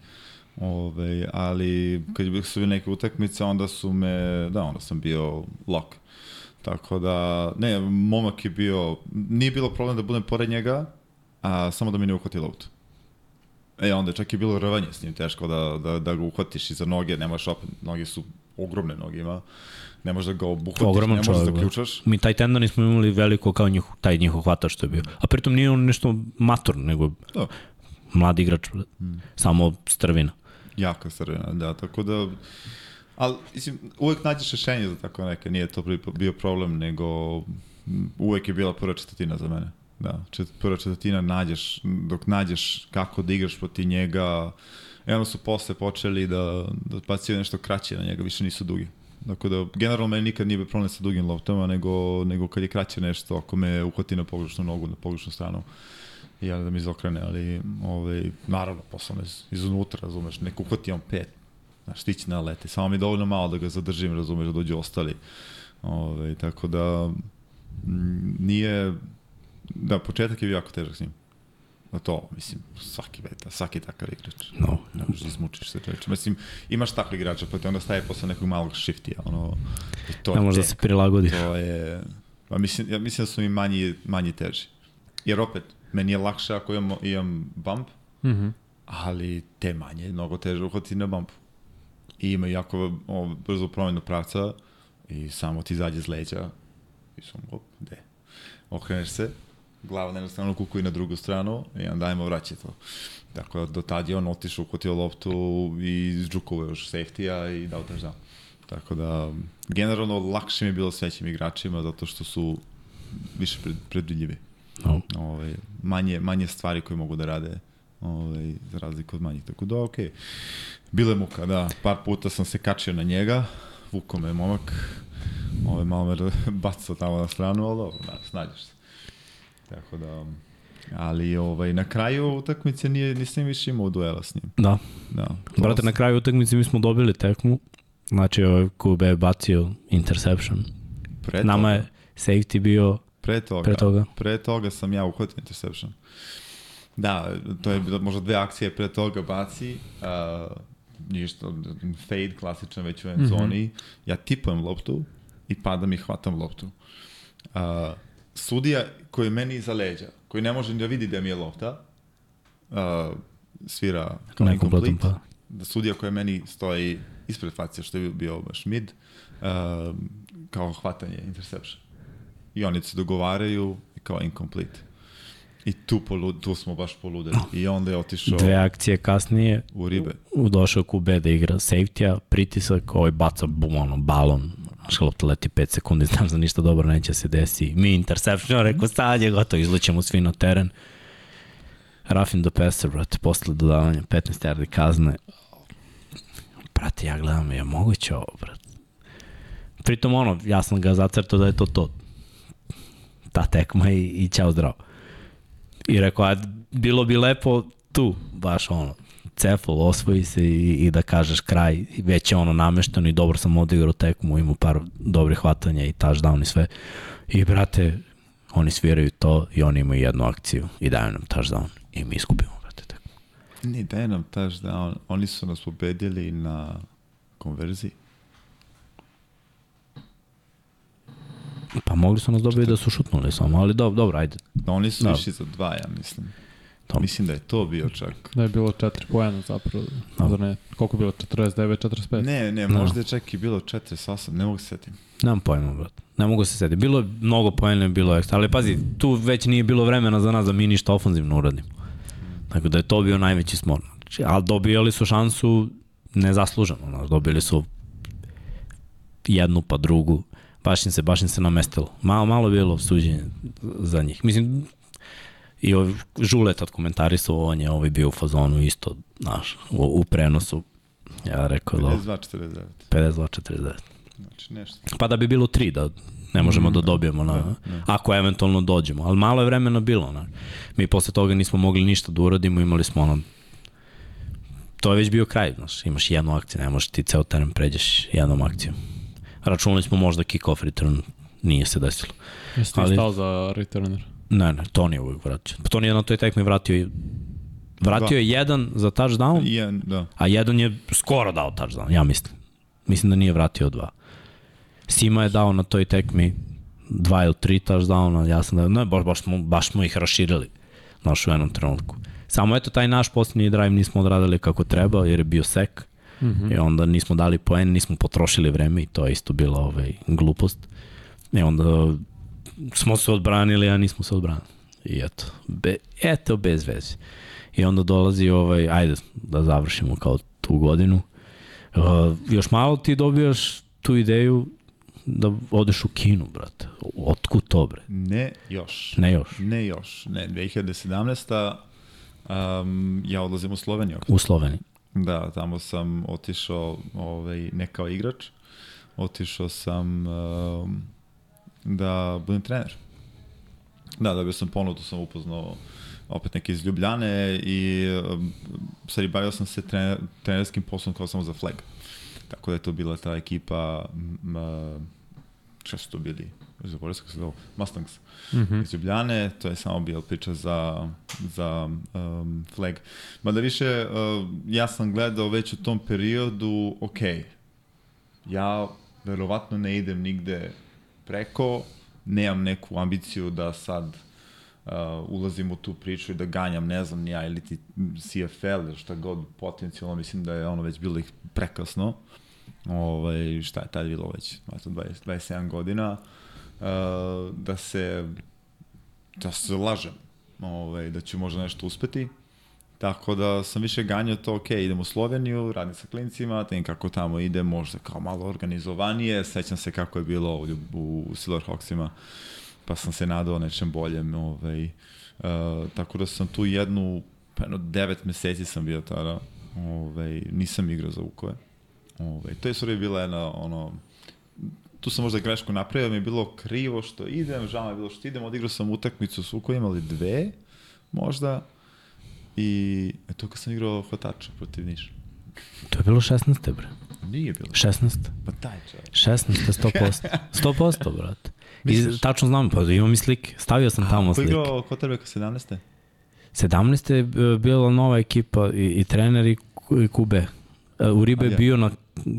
Ove, ali kad su bili neke utakmice, onda su me, da, onda sam bio lock. Tako da, ne, momak je bio, nije bilo problem da budem pored njega, a samo da mi ne uhvati loptu. E, onda čak je bilo rvanje s njim, teško da, da, da ga uhvatiš iza noge, nemaš opet, noge su ogromne noge ima, ne možeš da ga obuhvatiš, Ogroman ne možeš da, da ključaš. Mi taj tendon nismo imali veliko kao njih, taj njihov hvatač što je bio. A pritom nije on nešto mator, nego da. mladi igrač, hmm. samo strvina. Jaka strvina, da, tako da Ali, mislim, uvek nađeš rešenje za tako neke, nije to bio problem, nego uvek je bila prva četvrtina za mene. Da, čet, prva četvrtina nađeš, dok nađeš kako da igraš proti njega, i onda su posle počeli da, da paciju nešto kraće na njega, više nisu dugi. Dakle, da, generalno meni nikad nije problem sa dugim loptama, nego, nego kad je kraće nešto, ako me uhvati na pogrešnu nogu, na pogrešnu stranu, ja da mi izokrene, ali ovaj, naravno, posle me iznutra, razumeš, neko uhvati on pet, Znaš, ti će naleti. Samo mi je dovoljno malo da ga zadržim, razumeš, da dođu ostali. Ove, tako da, nije... Da, početak je jako težak s njim. Na to, mislim, svaki beta, svaki takav igrač. No. Ne možeš da izmučiš se čeče. Mislim, imaš takve igrača, pa te onda staje posle nekog malog shiftija. Ono, to ne može da se prilagodi. To je... Pa mislim, ja mislim da su mi manji, manji teži. Jer opet, meni je lakše ako imam, imam bump, mm -hmm. ali te manje, mnogo teže uhvatiti na bumpu i ima jako o, brzo promenu pravca i samo ti izađe z leđa i sam, op, gde? Okreneš se, glava na jednu stranu, kuku i na drugu stranu i onda ajmo vraća to. Tako da do tad je on otišao, ukotio loptu i izđukovao još safety-a i dao touchdown. Tako da, generalno, lakše mi je bilo s većim igračima, zato što su više pred, predvidljivi. No. Ove, ovaj, manje, manje stvari koje mogu da rade ovaj, za razliku od manjih. Tako da, okej. Okay. Bile muka, da. Par puta sam se kačio na njega, vuko me momak, ovaj, malo me bacao tamo na stranu, ali dobro, da, snađeš se. Tako da, ali ovaj, na kraju utakmice nije, nisam više imao duela s njim. Da. da Brate, na kraju utakmice mi smo dobili tekmu, znači ovaj Kube je bacio interception. Pre Nama je safety bio pre toga, pre toga. Pre toga sam ja uhvatio interception. Da, to je bilo možda dve akcije pre toga baci, uh, ništa, fade klasičan već u end mhm. zoni, mm -hmm. ja tipujem loptu i padam i hvatam loptu. Uh, sudija koji je meni iza leđa, koji ne može ni da vidi da mi je lopta, uh, svira kao incomplete. Pa. Da sudija koji meni stoji ispred facija, što je bio baš mid, uh, kao hvatanje, interception. I oni se dogovaraju kao incomplete. I tu, polud, tu smo baš poludeli. I onda je otišao... Dve akcije kasnije... U ribe. Došao Kube da igra safety-a, pritisak, ovaj baca bum, ono, balon, znaš, lopta leti 5 sekundi, znaš da ništa dobro neće se desi. Mi interception, rekao, sad je gotovo, izlećemo svi na teren. Rafin do Pester, brate, posle dodavanja 15 yardi kazne. Brate, ja gledam, je moguće ovo, brate. Pritom ono, ja sam ga zacrtao da je to to. Ta tekma i, i ćao zdravo. I rekao, a bilo bi lepo tu, baš ono, cefol, osvoji se i, i da kažeš kraj, već je ono namešteno i dobro sam odigrao tekmu, imao par dobrih hvatanja i touchdown i sve. I brate, oni sviraju to i oni imaju jednu akciju i daju nam touchdown i mi iskupimo, brate, tekmu. Ne, daju nam touchdown, oni su nas pobedili na konverziji. Pa mogli su nas dobiti da su šutnuli samo, ali dobro, dobro, ajde. Da, oni su da. išli za dva, ja mislim. To. Mislim da je to bio čak. Da je bilo 4 pojena zapravo. No. Da ne, koliko je bilo? 49, 45? Ne, ne, možda no. je čak i bilo 48, ne mogu se setim. Nemam pojma, brat. Ne mogu se setiti. Bilo je mnogo pojena, bilo je ekstra. Ali pazi, tu već nije bilo vremena za nas da mi ništa ofanzivno uradimo. Tako da je to bio najveći smor. Znači, ali dobijali su šansu nezasluženo. Znači, dobili su jednu pa drugu baš im se, baš im se namestilo. Malo, malo bilo suđenje za njih. Mislim, i ovaj Žulet od komentarisao, on je ovaj bio u fazonu isto, znaš, u, u prenosu. Ja rekao da... 52-49. 52-49. Znači nešto. Pa da bi bilo tri, da ne možemo mm, da dobijemo, na, ne, ne. ako eventualno dođemo. Ali malo je vremena bilo. Na. Mi posle toga nismo mogli ništa da uradimo, imali smo ono to je već bio kraj, znaš, imaš jednu akciju, ne možeš ti ceo teren pređeš jednom akcijom. Računali smo možda kick-off return, nije se desilo. Jesi ti Ali... stao za returner? Ne, ne, to nije uvijek vratio. Pa Toni je na toj tekmi vratio Vratio je jedan za touchdown, jedan, da. a jedan je skoro dao touchdown, ja mislim. Mislim da nije vratio dva. Sima je dao na toj tekmi dva ili tri touchdowna, ja sam da, ne, baš, baš, smo, baš smo ih raširili, znaš, u jednom trenutku. Samo eto, taj naš posljednji drive nismo odradili kako treba, jer je bio sek. Mm -hmm. I onda nismo dali poen, nismo potrošili vreme i to je isto bila ovaj, glupost. I onda smo se odbranili, a nismo se odbranili. I eto, be, eto bez veze. I onda dolazi ovaj, ajde da završimo kao tu godinu. Uh, još malo ti dobijaš tu ideju da odeš u kinu, brate. Otkud to, bre? Ne još. Ne još? Ne još. Ne, 2017. Um, ja odlazim u Sloveniju. U Sloveniji. Da, tamo sam otišao ovaj, ne kao igrač, otišao sam uh, da budem trener. Da, dobio sam ponudu, sam upoznao opet neke iz Ljubljane i um, stvari bavio sam se trener, trenerskim poslom kao samo za flag. Tako da je to bila ta ekipa, m, šta su to bili? Zaboravio sam kako se zove, Mustangs mm -hmm. iz Ljubljane, to je samo bila priča za, za um, flag. Mada više, uh, ja sam gledao već u tom periodu, ok, ja verovatno ne idem nigde preko, nemam neku ambiciju da sad uh, ulazim u tu priču i da ganjam, ne znam, ja ili ti CFL ili šta god potencijalno, mislim da je ono već bilo ih prekasno. Ovaj, šta je tad bilo već, 20, 27 godina. Uh, da se da se lažem ovaj, da ću možda nešto uspeti. Tako da sam više ganjao to, ok, idem u Sloveniju, radim sa klincima, tem kako tamo ide, možda kao malo organizovanije, sećam se kako je bilo u, u Silverhawksima, pa sam se nadao nečem boljem, ovaj, uh, tako da sam tu jednu, pa jedno devet meseci sam bio tada, ovaj, nisam igrao za Ukove. Ovaj, to je stvari bila jedna, ono, tu sam možda grešku napravio, mi je bilo krivo što idem, žao je bilo što idem, odigrao sam utakmicu s Ukovima, ali dve, možda, I to kad sam igrao hvatača protiv Niša. To je bilo 16. bre. Nije bilo. 16. Pa taj čovjek. 16. 100%. 100%, brate. I tačno znam, pa imam i slike. Stavio sam tamo slike. Ko igrao Kotrbeka 17. 17. je bila nova ekipa i, i trener i, i Kube. E, u Ribe je bio na,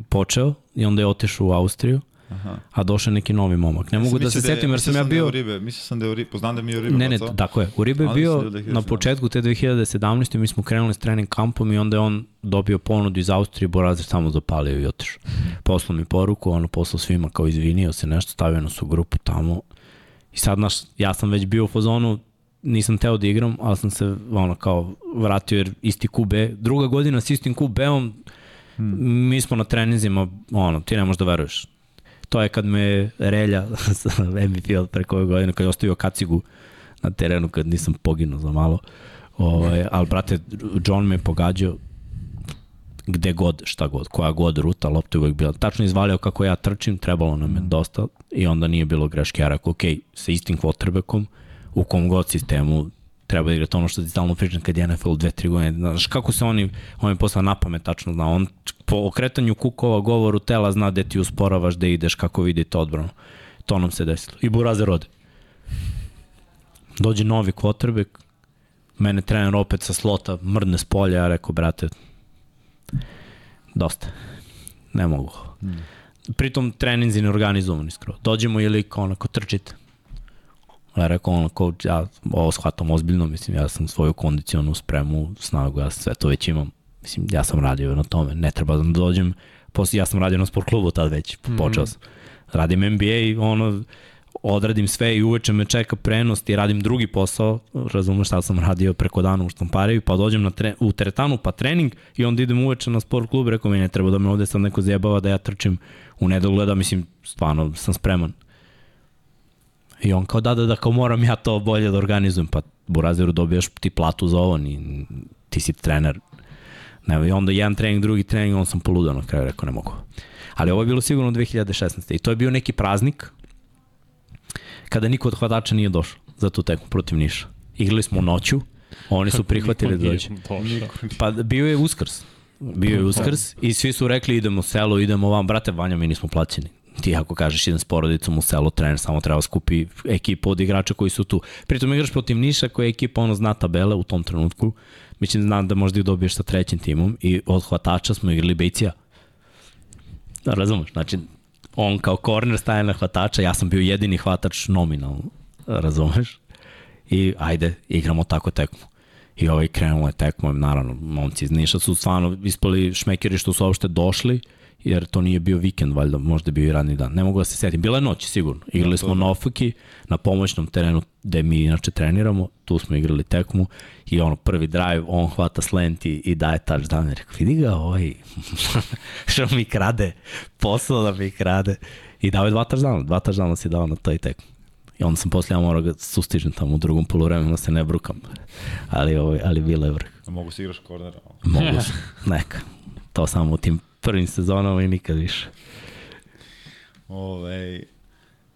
počeo i onda je otišao u Austriju. Aha. a došao neki novi momak. Ne mogu da se da setim jer sam ja bio... Ribe, mislio sam da je u Ribe, poznam da mi je u Ribe. Ne, ne, tako je. U Ribe je bio na početku te 2017. mi smo krenuli s trening kampom i onda je on dobio ponudu iz Austrije, Borazer samo zapalio i otišao. Poslao mi poruku, ono poslao svima kao izvinio se nešto, stavio nas u grupu tamo. I sad, naš, ja sam već bio u fazonu, nisam teo da igram, ali sam se ono kao vratio jer isti QB, druga godina s istim QB-om, hmm. mi smo na treninzima, ono, ti ne možeš da veruješ to je kad me Relja sa MVP od preko ove godine, kad je ostavio kacigu na terenu, kad nisam poginuo za malo. Ovaj, ali, brate, John me pogađao gde god, šta god, koja god ruta, lopta je uvek bila. Tačno izvalio kako ja trčim, trebalo nam je dosta i onda nije bilo greške. Ja rekao, ok, sa istim quarterbackom, u kom god sistemu treba igrati ono što ti stalno pričam kad je NFL 2-3 godine. Znaš kako se oni, on je posle na pamet tačno zna. On po okretanju kukova, govoru tela zna gde ti usporavaš, gde ideš, kako vidite odbranu. To nam se desilo. I Buraze rode. Dođe novi quarterback, mene trener opet sa slota mrdne s polja, ja rekao, brate, dosta. Ne mogu. Hmm. Pritom treninzi ne organizovani skoro. Dođemo ili onako trčite Ja rekao ono, ko, ja ovo shvatam ozbiljno, mislim, ja sam svoju kondicionu spremu, snagu, ja sve to već imam. Mislim, ja sam radio na tome, ne treba da dođem, posle, ja sam radio na sport klubu tad već, mm -hmm. počeo sam. Radim NBA, ono, odradim sve i uveče me čeka prenost i radim drugi posao, razumeš šta sam radio preko dana u štampariju, pa dođem na tre, u teretanu pa trening i onda idem uveče na sport klub, rekao mi ne treba da me ovde sad neko zjebava da ja trčim u nedogleda, mislim, stvarno sam spreman. I on kao da, da, da, kao moram ja to bolje da organizujem. Pa Burazeru dobijaš ti platu za ovo, ni, ti si trener. Ne, I onda jedan trening, drugi trening, on sam poludao na kraju, rekao ne mogu. Ali ovo je bilo sigurno 2016. I to je bio neki praznik kada niko od hvatača nije došao za tu tekmu protiv Niša. Igrali smo noću, oni su prihvatili da dođe. Pa bio je uskrs. Bio je uskrs i svi su rekli idemo u selo, idemo vam, brate Vanja, mi nismo plaćeni ti ako kažeš idem s porodicom u selo, trener samo treba skupi ekipu od igrača koji su tu. Pritom igraš protiv Niša koja je ekipa ono zna tabele u tom trenutku. Mislim znam da možda ih dobiješ sa trećim timom i od hvatača smo igrali Bejcija. Da, razumeš, znači on kao korner staje na hvatača, ja sam bio jedini hvatač nominalno, razumeš? I ajde, igramo tako tekmu. I ovaj krenulo je tekmo, naravno, momci iz Niša su stvarno ispali šmekeri što su uopšte došli jer to nije bio vikend, valjda, možda bio i radni dan. Ne mogu da se setim. Bila je noć, sigurno. Igrali smo na Ofuki, na pomoćnom terenu gde mi inače treniramo, tu smo igrali tekmu i ono, prvi drive, on hvata slant i, i daje touchdown. Rekao, vidi ga ovaj, što mi krade, posao da mi krade. I dao je dva touchdowna, dva touchdowna si dao na toj tekmu. I onda sam poslije ja morao ga sustižem tamo u drugom polovremenu da se ne brukam. Ali, ovaj, ali bilo je vrh. A mogu si igraš kornera? Mogu, neka. To samo u tim prvim sezonama i nikad više. Ove,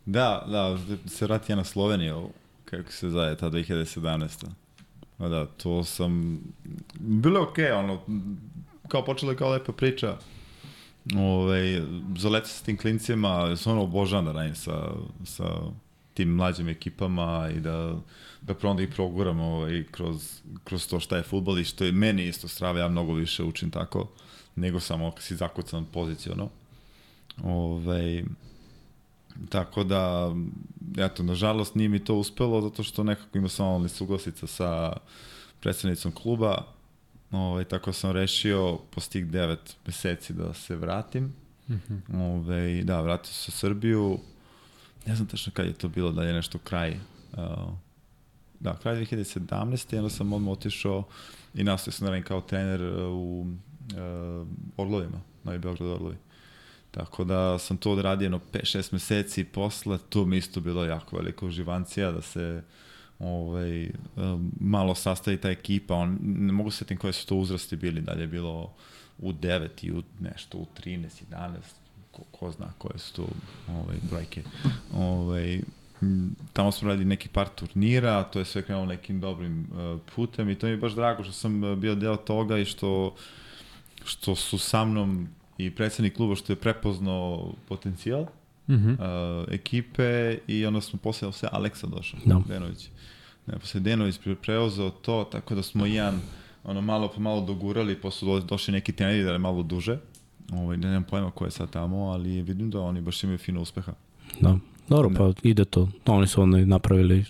da, da, se vrati ja na Sloveniju, kako se zove, ta 2017. Pa da, to sam, bilo je okej, okay, ono, kao počela je kao lepa priča, Ove, zaleta sa tim klincima, ono obožavam da radim sa, sa tim mlađim ekipama i da, da onda i proguram ovaj, kroz, kroz to šta je futbol i što je meni isto strava, ja mnogo više učim tako nego samo kad si zakucan poziciono. Ove, tako da, eto, nažalost nije mi to uspelo, zato što nekako ima samo nesuglasica sa predsednicom kluba, Ove, tako sam rešio posle tih devet meseci da se vratim. Mm -hmm. Ove, da, vratio se u Srbiju. Ne znam tačno kad je to bilo, da je nešto kraj uh, da, kraj 2017. i onda sam odmah otišao i nastavio sam da radim kao trener uh, u Orlovima, Novi Beograd Orlovi. Tako da sam to odradio jedno 5-6 meseci posle, to mi isto bilo jako veliko uživancija da se ovaj, um, malo sastavi ta ekipa, on, ne mogu setim koje su to uzrasti bili, dalje je bilo u 9 i u nešto, u 13, 11, ko, ko zna koje su to ovaj, brojke. Ovaj, tamo smo radili neki par turnira, to je sve krenulo nekim dobrim uh, putem i to mi je baš drago što sam uh, bio deo toga i što, što su sa mnom i predsednik kluba što je prepoznao potencijal mm -hmm. uh, ekipe i onda smo posle sve Aleksa došao, no. Da. Denović. Ne, posle Denović preuzeo to, tako da smo jedan ono malo po malo dogurali, posle došli neki treneri da je malo duže. Ovaj, ne nemam pojma ko je sad tamo, ali vidim da oni baš imaju fino uspeha. Da. Dobro, ne. pa ide to. Oni su onda napravili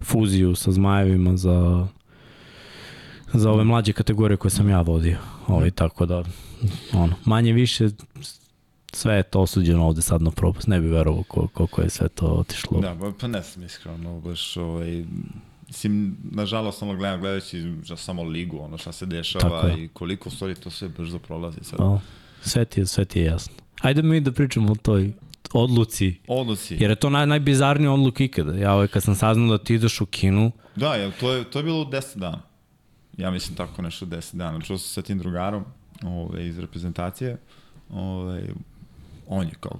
fuziju sa Zmajevima za za ove mlađe kategorije koje sam ja vodio. Ovaj, tako da, ono, manje više sve je to osuđeno ovde sad na propust. Ne bi verovao koliko je sve to otišlo. Da, pa ne sam iskreno, baš ovaj, Mislim, nažalost, ono gledam gledajući samo ligu, ono šta se dešava i koliko stvari to sve brzo prolazi sad. O, sve ti je, sve ti je jasno. Ajde mi da pričamo o toj odluci. Odluci. Jer je to naj, najbizarniji odluk ikada. Ja ovaj, kad sam saznao da ti ideš u kinu... Da, ja, to, je, to je bilo 10 dana. Ja mislim tako nešto 10 dana. Čuo sam sa tim drugarom ove, iz reprezentacije. Ove, on je kao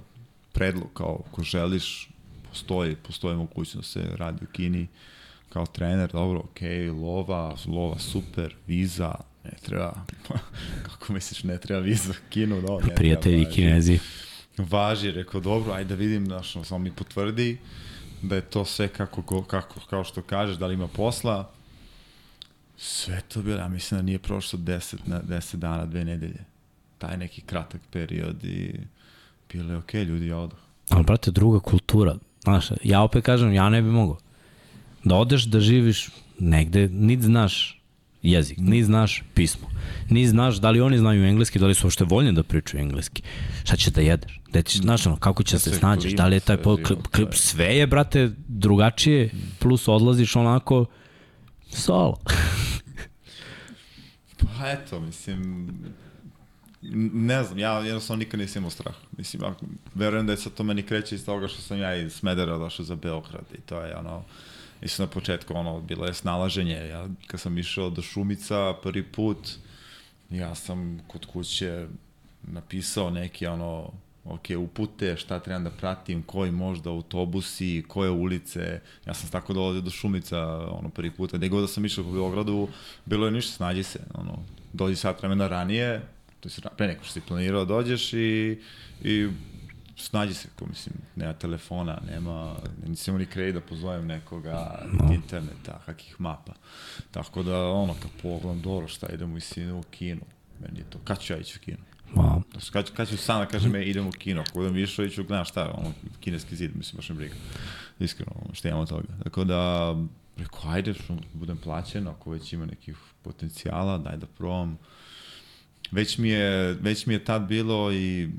predlog, kao ko želiš, postoji, postoji mogućnost da se radi u Kini kao trener, dobro, ok, lova, lova super, viza, ne treba, kako misliš, ne treba viza, kinu, da, ne Prijatelji kinezi. Važi, rekao, dobro, ajde da vidim, znaš, samo mi potvrdi da je to sve kako, kako, kao što kažeš, da li ima posla. Sve to bilo, ja mislim da nije prošlo 10, na 10 dana, dve nedelje. Taj neki kratak period i bilo je okej, okay, ljudi, ja odoh. Ali, brate, druga kultura. Znaš, ja opet kažem, ja ne bi mogao da odeš da živiš negde, nit znaš jezik, ni znaš pismo, ni znaš da li oni znaju engleski, da li su uopšte voljni da pričaju engleski. Šta ćeš da jedeš? Da ti, znaš ono, kako će da se snađeš? Da li je taj pod, klip, sve je, brate, drugačije, plus odlaziš onako solo. Pa eto, mislim, ne znam, ja jednostavno nikad nisam imao strah. Mislim, ja verujem da je sa to meni kreće iz toga što sam ja iz Smedera došao za Beograd i to je ono, Mislim, na početku, ono, bilo je snalaženje. Ja, kad sam išao do Šumica prvi put, ja sam kod kuće napisao neki, ono, ok, upute, šta trebam da pratim, koji možda autobusi, koje ulice. Ja sam tako dolazio do Šumica, ono, prvi put. Gde god da sam išao po Beogradu, bilo je ništa, snađi se, ono, dođi sat vremena ranije, to je pre neko što si planirao, dođeš i, i snađi se, ko mislim, nema telefona, nema, nisam ni kredit da pozovem nekoga, no. interneta, kakih mapa. Tako da, ono, kad pogledam, dobro, šta, idemo i u kino. Meni je to, kad ću ja ići u kino? Wow. Kad, kad ću sam da kažem, me, idem u kino, ako budem išao, iću, gledam šta, ono, kineski zid, mislim, baš ne briga. Iskreno, šta imamo toga. Tako da, rekao, ajde, što budem plaćen, ako već ima nekih potencijala, daj da probam. Već mi je, već mi je tad bilo i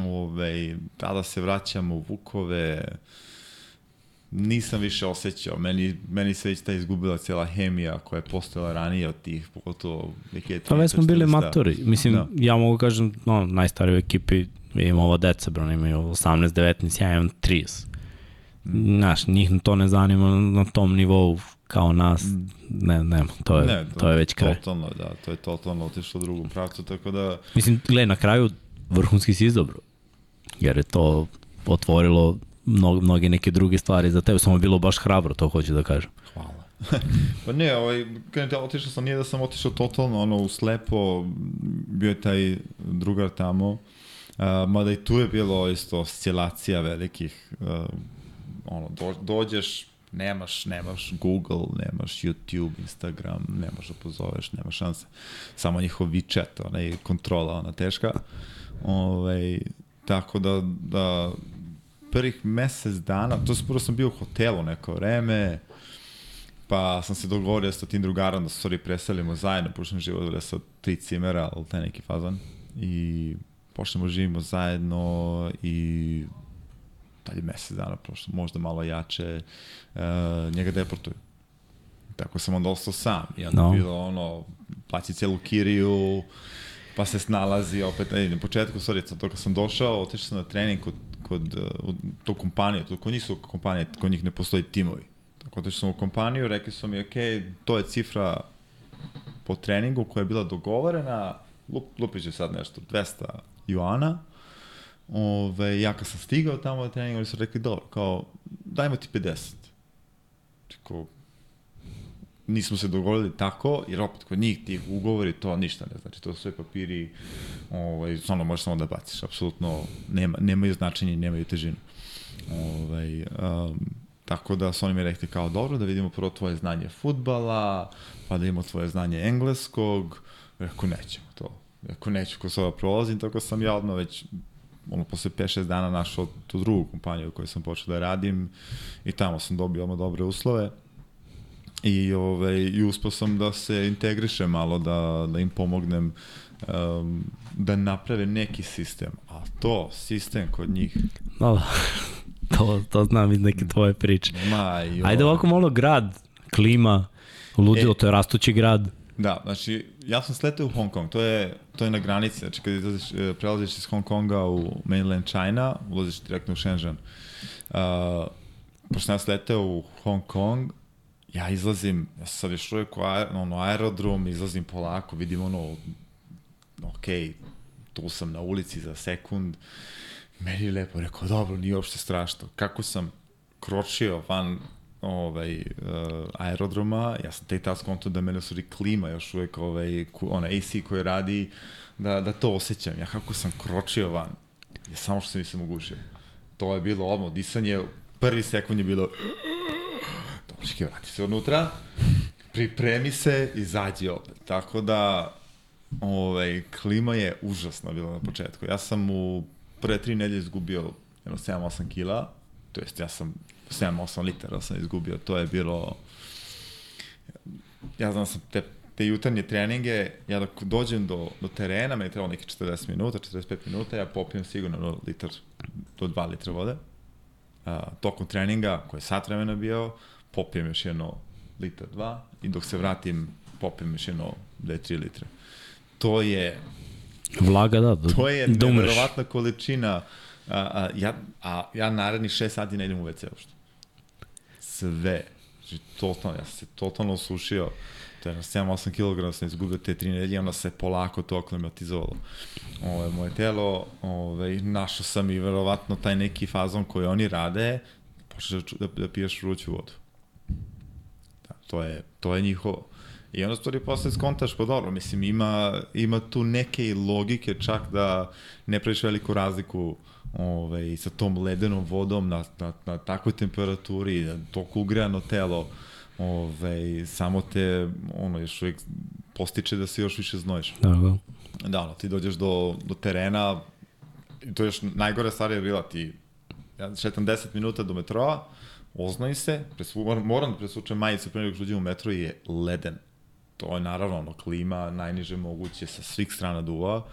Ove, tada se vraćamo u Vukove, nisam više osjećao. Meni, meni se već ta izgubila cijela hemija koja je postojala ranije od tih, pogotovo 2013. Pa već smo bili matori. Mislim, da. ja mogu kažem, no, najstariji u ekipi imamo ovo deca, bro, imaju 18, 19, ja imam 30. Mm. Znaš, njih to ne zanima na tom nivou kao nas, mm. ne, ne, to je, ne, to, to je već kraj. Totalno, da, to je totalno otišlo u drugom pravcu, tako da... Mislim, gledaj, na kraju vrhunski si izobro. Jer je to otvorilo mnogo, mnoge neke druge stvari za tebe, samo je bilo baš hrabro, to hoću da kažem. Hvala. pa ne, ovaj, kada te otišao sam, nije da sam otišao totalno ono, u slepo, bio je taj drugar tamo, uh, mada i tu je bilo isto oscilacija velikih, uh, ono, do, dođeš, nemaš, nemaš Google, nemaš YouTube, Instagram, nemaš da pozoveš, nema šanse. Samo njihov WeChat, ona je kontrola, ona teška. Ovaj, tako da, da prvih mesec dana, to prvo sam bio u hotelu neko vreme, pa sam se dogovorio sa tim drugarom da se stvari preselimo zajedno, pošto sam živo sa tri cimera, ali taj neki fazan. I počnemo živimo zajedno i tad je mesec dana prošlo, možda malo jače, uh, njega deportuju. Tako sam onda ostao sam. I onda no. bilo ono, plaći celu kiriju, pa se snalazi opet. Ne, na početku, sorry, to kad sam došao, otišao sam na trening kod, kod uh, to kompanije, to kod njih su kompanije, kod njih ne postoji timovi. Tako da sam u kompaniju, rekli su mi, ok, to je cifra po treningu koja je bila dogovorena, lup, lupić je sad nešto, 200 juana, Ove, ja kad sam stigao tamo na trening, oni su rekli, dobro, kao, dajmo ti 50. Tako, nismo se dogovorili tako, jer opet kod njih tih ugovori to ništa ne znači, to su sve papiri, ovaj, stvarno možeš samo da baciš, apsolutno nema, nemaju značenje nemaju težinu. Ovaj, um, tako da su oni mi rekli kao, dobro, da vidimo prvo tvoje znanje futbala, pa da vidimo tvoje znanje engleskog, rekao, nećemo to. Rekao, neću ko sada prolazim, tako sam ja odmah već ono, posle 5-6 dana našao tu drugu kompaniju u kojoj sam počeo da radim i tamo sam dobio ono dobre uslove i, ove, i uspio sam da se integrišem malo, da, da im pomognem um, da naprave neki sistem. A to, sistem kod njih... No, to, to znam iz neke tvoje priče. Ma, jo. Ajde ovako malo grad, klima, ludilo, e, to je rastući grad. Da, znači, ja sam sleteo u Hong Kong, to je, to je na granici, znači kad izlaziš, e, prelaziš iz Hong Konga u mainland China, ulaziš direktno u Shenzhen. Uh, pošto ja sleteo u Hong Kong, ja izlazim, ja sam sad još uvijek u aer, ono, aerodrom, izlazim polako, vidim ono, ok, tu sam na ulici za sekund, meni je lepo, rekao, dobro, nije uopšte strašno. Kako sam kročio van ovaj, uh, aerodroma, ja sam taj tas konto da mene suri klima još uvek, ovaj, ona AC koja radi, da, da to osjećam. Ja kako sam kročio van, ja samo što se nisam ugušio. To je bilo odmah, disanje, prvi sekund je bilo Točki, vrati se unutra, pripremi se, izađi opet. Tako da, ovaj, klima je užasna bila na početku. Ja sam u prve tri nedelje izgubio jedno 7-8 kila, to jest ja sam 7-8 litara sam izgubio, to je bilo ja znam da sam te, te jutarnje treninge, ja dok dođem do, do terena, meni trebalo neki 40 minuta, 45 minuta, ja popijem sigurno litar do 2 litra vode. A, tokom treninga, koji je sat vremena bio, popijem još jedno litar, dva, i dok se vratim, popijem još jedno 2-3 litre. To je... Vlaga, da, da To je da nevjerovatna količina A, a, ja, a ja narednih 6 sati ne idem u WC uopšte sve. Znači, totalno, ja sam se totalno osušio. To je na 7-8 kg sam izgubio te tri nedelje, onda se polako to aklimatizovalo. Ove, moje telo, ove, našao sam i verovatno taj neki fazon koji oni rade, počeš da, da, da piješ vruću vodu. Da, to je, to je njihovo. I onda stvari posle skontaš, pa dobro, mislim, ima, ima tu neke logike čak da ne praviš veliku razliku ovaj, sa tom ledenom vodom na, na, na takvoj temperaturi, na toliko ugrejano telo, ovaj, samo te, ono, još uvijek postiče da se još više znojiš. Da, da. Da, ono, ti dođeš do, do terena, to je još najgore stvar je bila, ti, ja šetam 10 minuta do metroa, oznoji se, presu, moram da presučem majicu pre nego što uđem u metro i je leden. To je naravno ono, klima najniže moguće sa svih strana duva,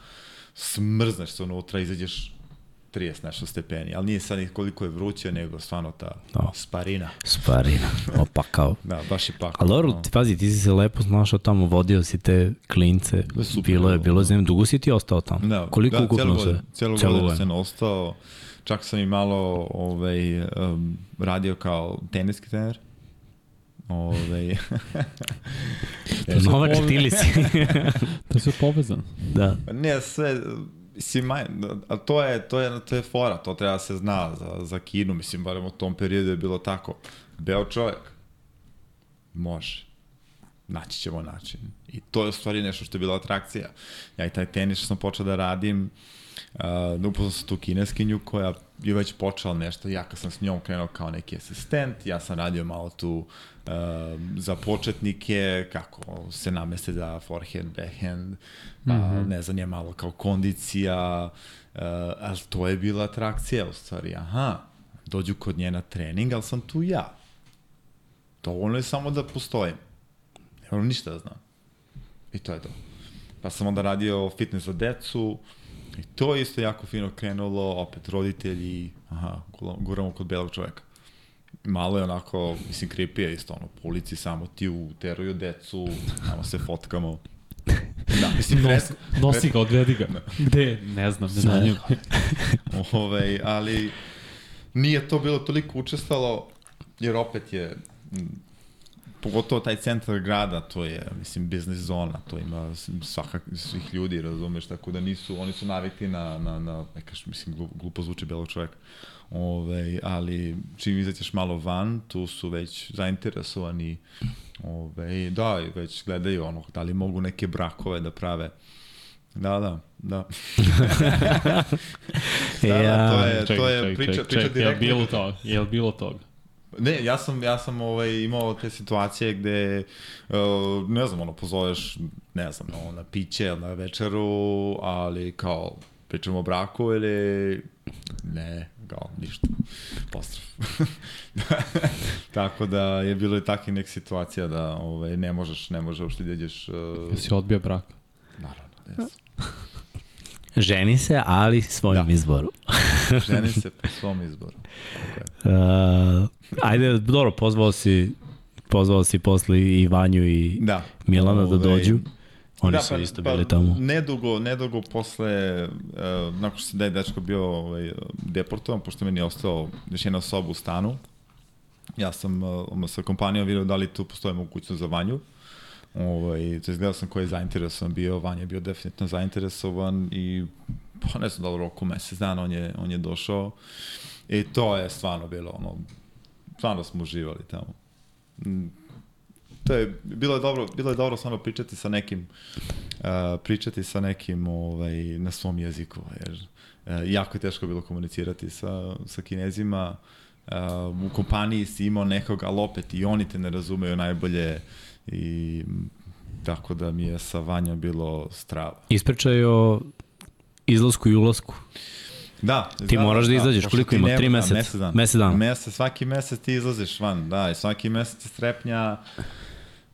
smrzneš se unutra, izađeš 30 nešto stepeni, ali nije sad koliko je vruće, nego stvarno ta no. sparina. Sparina, opakao. da, baš je pakao. Ali dobro, no. ti pazi, ti si se lepo znašao tamo, vodio si te klince, da, super, bilo je, bilo je zemlje, dugo si ti ostao tamo? Da, koliko da, ukupno se? Cijelo godinu sam ostao, čak sam i malo ovaj, um, radio kao teniski trener. Ove... Novač, ti li si? to je sve povezano. Da. Ne, sve, Mislim, maj, a to je, to je, to je fora, to treba se zna za, za Kinu, mislim, barem u tom periodu je bilo tako. Beo čovjek, može. Naći ćemo način. I to je u stvari nešto što je bila atrakcija. Ja i taj tenis što sam počeo da radim, uh, upoznao sam tu kineskinju koja je već počela nešto, ja kad sam s njom krenuo kao neki asistent, ja sam radio malo tu uh, za početnike, kako se nameste za forehand, backhand, pa mm -hmm. ne znam, je malo kao kondicija, uh, ali to je bila atrakcija u stvari, aha, dođu kod nje na trening, ali sam tu ja. To ono je samo da postojim. Ne moram ništa da znam. I to je to. Pa sam onda radio fitness za decu, I to je isto jako fino krenulo, opet roditelji, aha, guramo kod belog čoveka. Malo je onako, mislim, creepy isto, ono, po ulici samo ti uteruju decu, samo se fotkamo. Da, mislim, Nos, nosi ga, odvedi ga. Gde? Ne znam, ne znam. Ove, ovaj, ali nije to bilo toliko učestalo, jer opet je pogotovo taj centar grada, to je, mislim, biznis zona, to ima svakak, svih ljudi, razumeš, tako da nisu, oni su navikli na, na, na nekaš, mislim, glupo zvuči belog čoveka, Ove, ali čim izaćeš malo van, tu su već zainteresovani, ove, da, već gledaju ono, da li mogu neke brakove da prave. Da, da, da. da, da, to je, ček, to je ček, priča, ček, priča ček, direktno. Je bilo to, je bilo toga? Ne, ja sam, ja sam ovaj, imao te situacije gde, uh, ne znam, ono, pozoveš, ne znam, ono, na piće, na večeru, ali kao, pričamo o braku ili ne, kao, ništa, postraf. Tako da je bilo i takvih nek situacija da ovaj, ne možeš, ne možeš uopšte da ideš... Uh... Jesi odbio brak? Naravno, jesam. Ženi se, ali svojim da. izboru. Ženi se po svom izboru. Okay. Uh, ajde, dobro, pozvao si pozvao si posle i Vanju i da. Milana Ove, da ovaj, dođu. Oni da, su pa, isto bili pa, tamo. Nedugo, nedugo posle, uh, nakon što se da je dečko bio ovaj, deportovan, pošto meni je ostao još jedna osoba u stanu, ja sam uh, sa kompanijom vidio da li tu postoje mogućnost za Vanju. Ovaj, to izgledao sam ko je zainteresovan bio, Vanja je bio definitivno zainteresovan i pa ne znam da li roku mesec dana on je, on je došao i to je stvarno bilo ono, stvarno smo uživali tamo. Mm, to je, bilo je dobro, bilo je dobro stvarno pričati sa nekim, uh, pričati sa nekim ovaj, na svom jeziku, jer uh, jako je teško bilo komunicirati sa, sa kinezima, uh, u kompaniji si imao nekog, ali opet i oni te ne razumeju najbolje, i tako da mi je sa Vanjom bilo strava. Ispričaj o izlasku i ulasku. Da. Ti da, moraš da, da izađeš, koliko ima? Tri meseca? Mesec dana. Mesec dana. Mesec, svaki mesec ti izlaziš van, da, i svaki mesec je strepnja,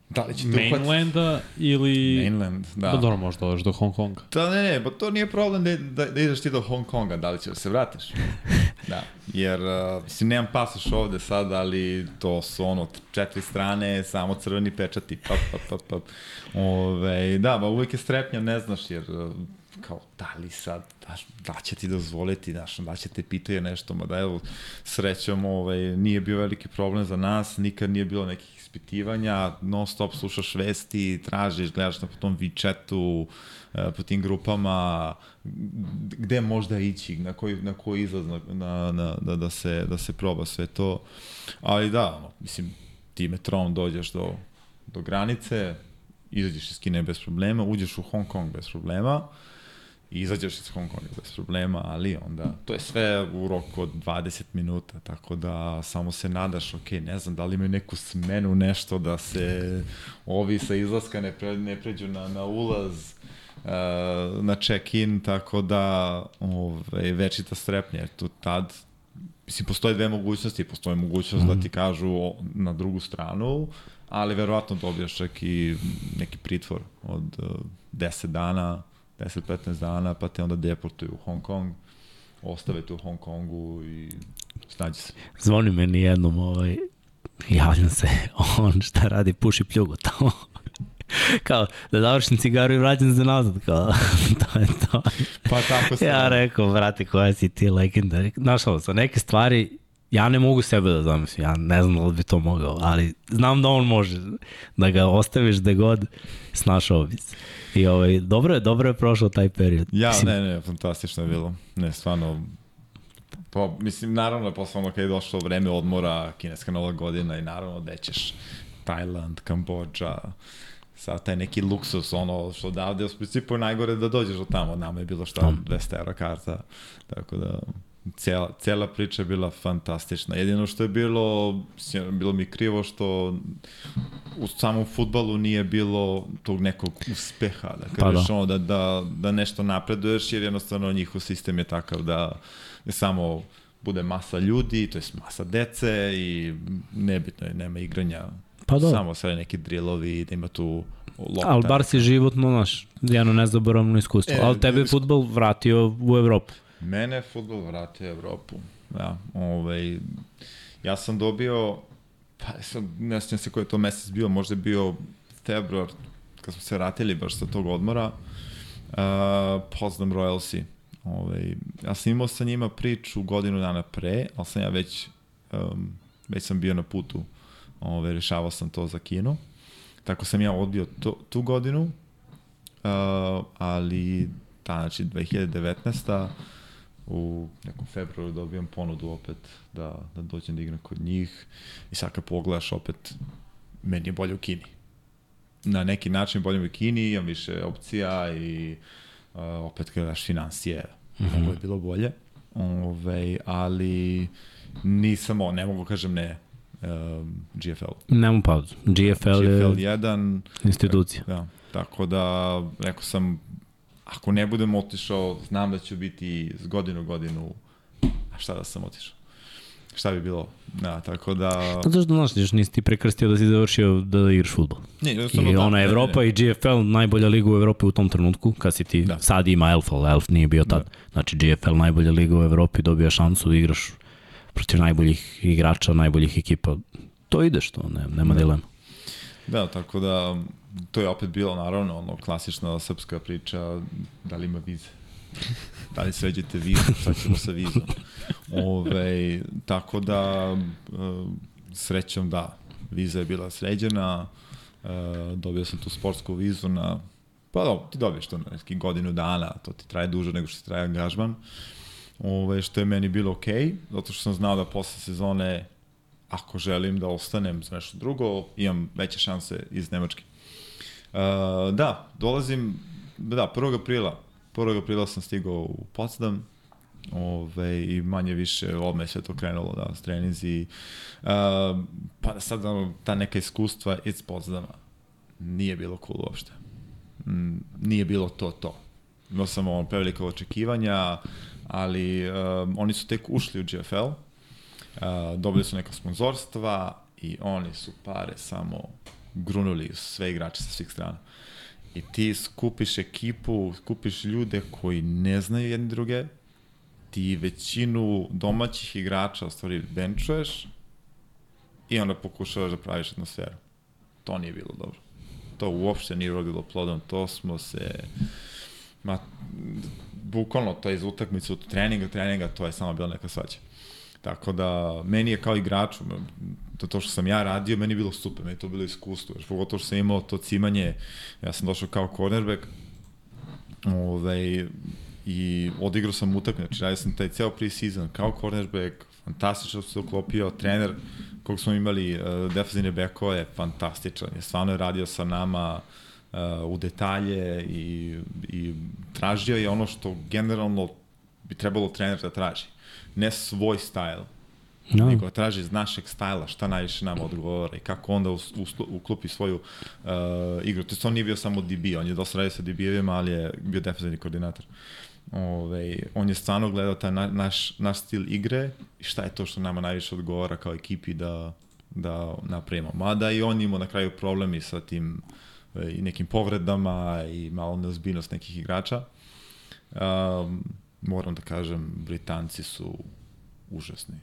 Da li će Mainlanda ili... Mainland, da. Da, dobro, možda dođeš do Hong Konga. Da, ne, ne, pa to nije problem da, da, da ideš ti do Hong Konga, da li ćeš da se vratiš. da, jer, uh, mislim, nemam pasoš ovde sad, ali to su ono, četiri strane, samo crveni pečati, pap, pap, pap, pap. Ove, da, ba uvijek je strepnja, ne znaš, jer uh, kao, da li sad, da, da će ti dozvoliti, znaš, da će te pitaju nešto, ma da evo, srećom, ovaj, nije bio veliki problem za nas, nikad nije bilo nekih ispitivanja, non stop slušaš vesti, tražiš, gledaš na po tom WeChatu, e, po tim grupama, gde možda ići, na koji, na koji izlaz, na, na, na, da, da, se, da se proba sve to. Ali da, ono, mislim, ti metron dođeš do, do granice, izađeš iz Kine bez problema, uđeš u Hong Kong bez problema, uh, i izađeš iz Hong Konga bez problema, ali onda to je sve u roku od 20 minuta, tako da samo se nadaš, ok, ne znam da li imaju neku smenu, nešto da se ovi sa izlaska ne, pre, ne pređu na, na ulaz, uh, na check-in, tako da ove, večita strepnja, jer tu tad mislim, postoje dve mogućnosti, postoje mogućnost mm. da mhm. ti kažu na drugu stranu, ali verovatno dobijaš čak i neki pritvor od uh, 10 dana, 10-15 dana, pa te onda deportuju u Hong Kong, ostave tu u Hong Kongu i snađi se. Zvoni meni jednom, ovaj, javljam se, on šta radi, puši pljugu tamo. kao, da završim cigaru i vraćam se nazad, kao, to je to. Pa tako se. Ja rekao, brate, koja si ti legenda. Našao sam, neke stvari, ja ne mogu sebe da zamislim, ja ne znam da li bi to mogao, ali znam da on može, da ga ostaviš da god snašao bi se. I ovaj, dobro je, dobro je prošao taj period. Ja, mislim, ne, ne, fantastično je bilo. Ne, stvarno, Pa, mislim, naravno, posle ono kada je došlo vreme odmora, kineska nova godina i naravno da ćeš Tajland, Kambođa, sa taj neki luksus, ono što odavde u principu najgore da dođeš od tamo, nama je bilo šta 200 euro karta, tako da cela, cela priča je bila fantastična. Jedino što je bilo, bilo mi krivo što u samom futbalu nije bilo tog nekog uspeha, da kažeš pa da. ono, da, da, da nešto napreduješ, jer jednostavno njihov sistem je takav da je samo bude masa ljudi, to je masa dece i nebitno je, nema igranja Pa do. Samo sve neki drillovi, da ima tu lopta. Ali bar si životno, naš, jedno nezaboravno iskustvo. E, Ali tebe je futbol vratio u Evropu. Mene je futbol vratio u Evropu. Ja, ovaj, ja sam dobio, pa sam, ne sjećam se koji je to mesec bio, možda je bio februar, kad smo se vratili baš sa tog odmora, uh, Poznam Royalsi. Ovaj, ja sam imao sa njima priču godinu dana pre, ali sam ja već, um, već sam bio na putu, ovaj, rešavao sam to za kino. Tako sam ja odbio to, tu godinu, uh, ali ta, znači 2019 u nekom februaru dobijam ponudu opet da, da dođem da igram kod njih i sad kad pogledaš opet meni je bolje u Kini. Na neki način bolje u Kini, imam više opcija i uh, opet gledaš financije, mm -hmm. mogo je bilo bolje. Ove, ali nisam, ne mogu kažem ne um, GFL. Nemo pauzu. GFL, GFL je jedan, institucija. Da, tako da rekao sam ako ne budem otišao, znam da ću biti z godinu godinu, a šta da sam otišao? Šta bi bilo? Da, tako da... Zato što, znaš, još nisi ti prekrstio da si završio da igraš futbol. Ne, I da, ona Evropa ne, ne. i GFL, najbolja liga u Evropi u tom trenutku, kad si ti, da. sad ima Elf, ali Elf nije bio tad. Da. Znači, GFL najbolja liga u Evropi, dobija šansu da igraš protiv najboljih igrača, najboljih ekipa. To ideš, to ne, nema da. dilema. Da, tako da to je opet bilo naravno ono klasična srpska priča da li ima vize. da li sređete vizu, šta ćemo sa vizom. Ove, tako da e, srećom da, viza je bila sređena, e, dobio sam tu sportsku vizu na Pa da, ti dobiješ to na neki godinu dana, to ti traje duže nego što ti traje angažman. Ove, što je meni bilo okej, zato što sam znao da posle sezone ako želim da ostanem za nešto drugo, imam veće šanse iz Nemačke. Da, dolazim, da, 1. aprila, 1. aprila sam stigao u Potsdam, ove, i manje više odme sve to krenulo, da, s trenizi. Uh, pa sad, ta neka iskustva iz Potsdama nije bilo cool uopšte. Mm, nije bilo to to. Imao sam ono prevelike očekivanja, ali um, oni su tek ušli u GFL, uh, dobili su neka sponzorstva i oni su pare samo grunuli sve igrače sa svih strana. I ti skupiš ekipu, skupiš ljude koji ne znaju jedni druge, ti većinu domaćih igrača u stvari benčuješ i onda pokušavaš da praviš atmosferu. To nije bilo dobro. To uopšte nije rodilo plodom, to smo se ma, bukvalno to je iz utakmice od treninga, treninga, to je samo bila neka svađa. Tako da, meni je kao igraču, to, to što sam ja radio, meni je bilo super, meni je to bilo iskustvo, još pogotovo što sam imao to cimanje, ja sam došao kao cornerback, ovaj, i odigrao sam utakmice, znači radio sam taj ceo pre-season kao cornerback, fantastično se uklopio, trener kog smo imali, uh, defensivne bekove, fantastičan je, stvarno je radio sa nama uh, u detalje i, i tražio je ono što generalno bi trebalo trener da traži. Ne svoj stajl, no. nego traži iz našeg stajla šta najviše nama odgovara i kako onda uklopi svoju uh, igru. To je on nije bio samo DB, on je dosta radio sa DB-evima, ali je bio defensivni koordinator. Ove, on je stvarno gledao taj na, naš, naš stil igre i šta je to što nama najviše odgovara kao ekipi da, da napravimo. Mada i on imao na kraju problemi sa tim e, i nekim povredama i malo neozbiljnost nekih igrača. Um, moram da kažem, Britanci su užasni.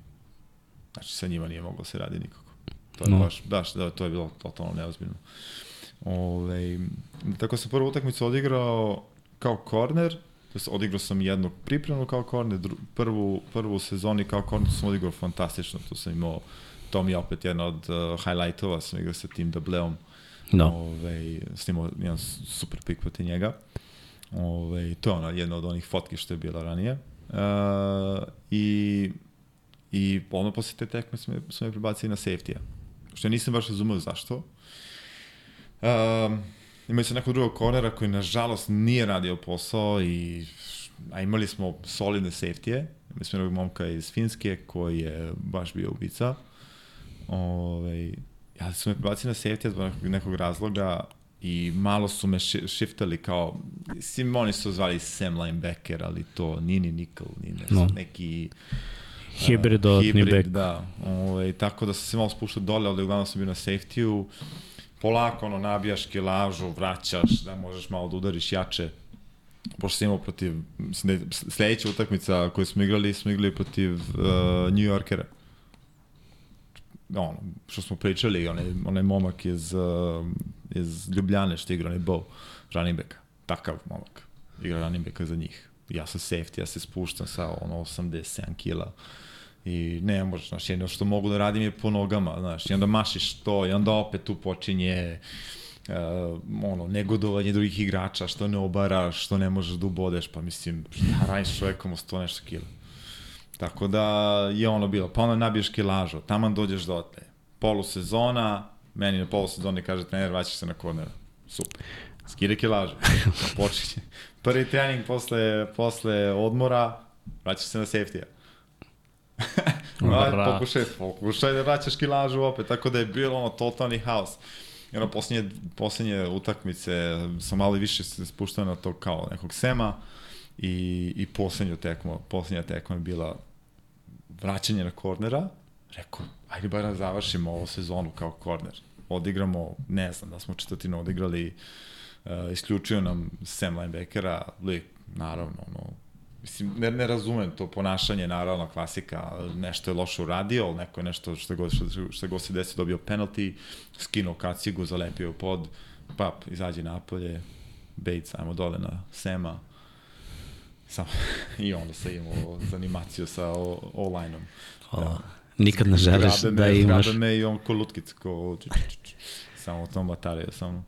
Znači, sa njima nije moglo da se radi nikako. To je no. baš, baš, da, to je bilo totalno neozbiljno. Ove, tako sam prvu utakmicu odigrao kao korner, to jest odigrao sam jednog pripremnu kao korner, dru, prvu, prvu sezoni kao korner sam odigrao fantastično, tu sam imao, to mi je opet jedna od uh, highlightova, sam igrao sa tim Dubleom, no. Ove, snimao jedan super pik proti njega. Ove, to je ona jedna od onih fotki što je bila ranije. Uh, I I ono posle te tekme smo, smo me prebacili na safety-a. Što ja nisam baš razumeo zašto. Um, imali su nekog drugog kornera koji nažalost nije radio posao i a imali smo solidne safety-e. Smo jednog momka iz Finske koji je baš bio ubica. Ove, ali su me prebacili na safety-a zbog nekog, nekog razloga i malo su me shiftali kao, sim, oni su zvali Sam linebacker, ali to nije ni nickel, ni ne, no. neki Hibrid dodatni hibrid, back. Da, ovaj, tako da sam se malo spuštao dole, ali uglavnom sam bio na safety-u. Polako, ono, nabijaš kilažu, vraćaš, da možeš malo da udariš jače. Pošto sam imao protiv, mislim sledeća utakmica koju smo igrali, smo igrali protiv uh, New Yorkera. Ono, što smo pričali, onaj, onaj momak iz, uh, iz Ljubljane što igra, onaj Bo, running. Takav momak. Igra running za njih ja sam safety, ja se spuštam sa ono 87 kila i ne možeš, znaš, jedno što mogu da radim je po nogama, znaš, i onda mašiš to i onda opet tu počinje uh, ono, negodovanje drugih igrača, što ne obaraš, što ne možeš da ubodeš, pa mislim, šta radiš čovekom o 100 nešto kila. Tako da je ono bilo, pa onda nabiješ kilažu, taman dođeš do te. Polusezona, meni na polusezoni kaže trener, vraćaš se na kornera. Super. Skide kilažu. Počinje, prvi trening posle, posle odmora, vraćaš se na safety-a. pokušaj, pokušaj da vraćaš kilažu opet, tako da je bilo ono totalni haos. I ono, posljednje, posljednje utakmice sam malo više se spuštao na to kao nekog sema i, i posljednju tekmu, posljednja tekma je bila vraćanje na kornera, rekao, ajde bar da završimo ovu sezonu kao korner. Odigramo, ne znam da smo četvrtinu odigrali uh, isključio nam Sam linebackera, lik, naravno, ono, mislim, ne, ne razumem to ponašanje, naravno, klasika, nešto je loše uradio, neko je nešto što god, što, što god se desi dobio penalty, skinuo kacigu, zalepio pod, pap, izađe napolje, Bates, ajmo dole na Sema, Samo, I onda se imao za animaciju sa O-lineom. Da. Nikad ne želiš da imaš... Zgrada me i on ko lutkic, ko... Samo tom batarija, samo...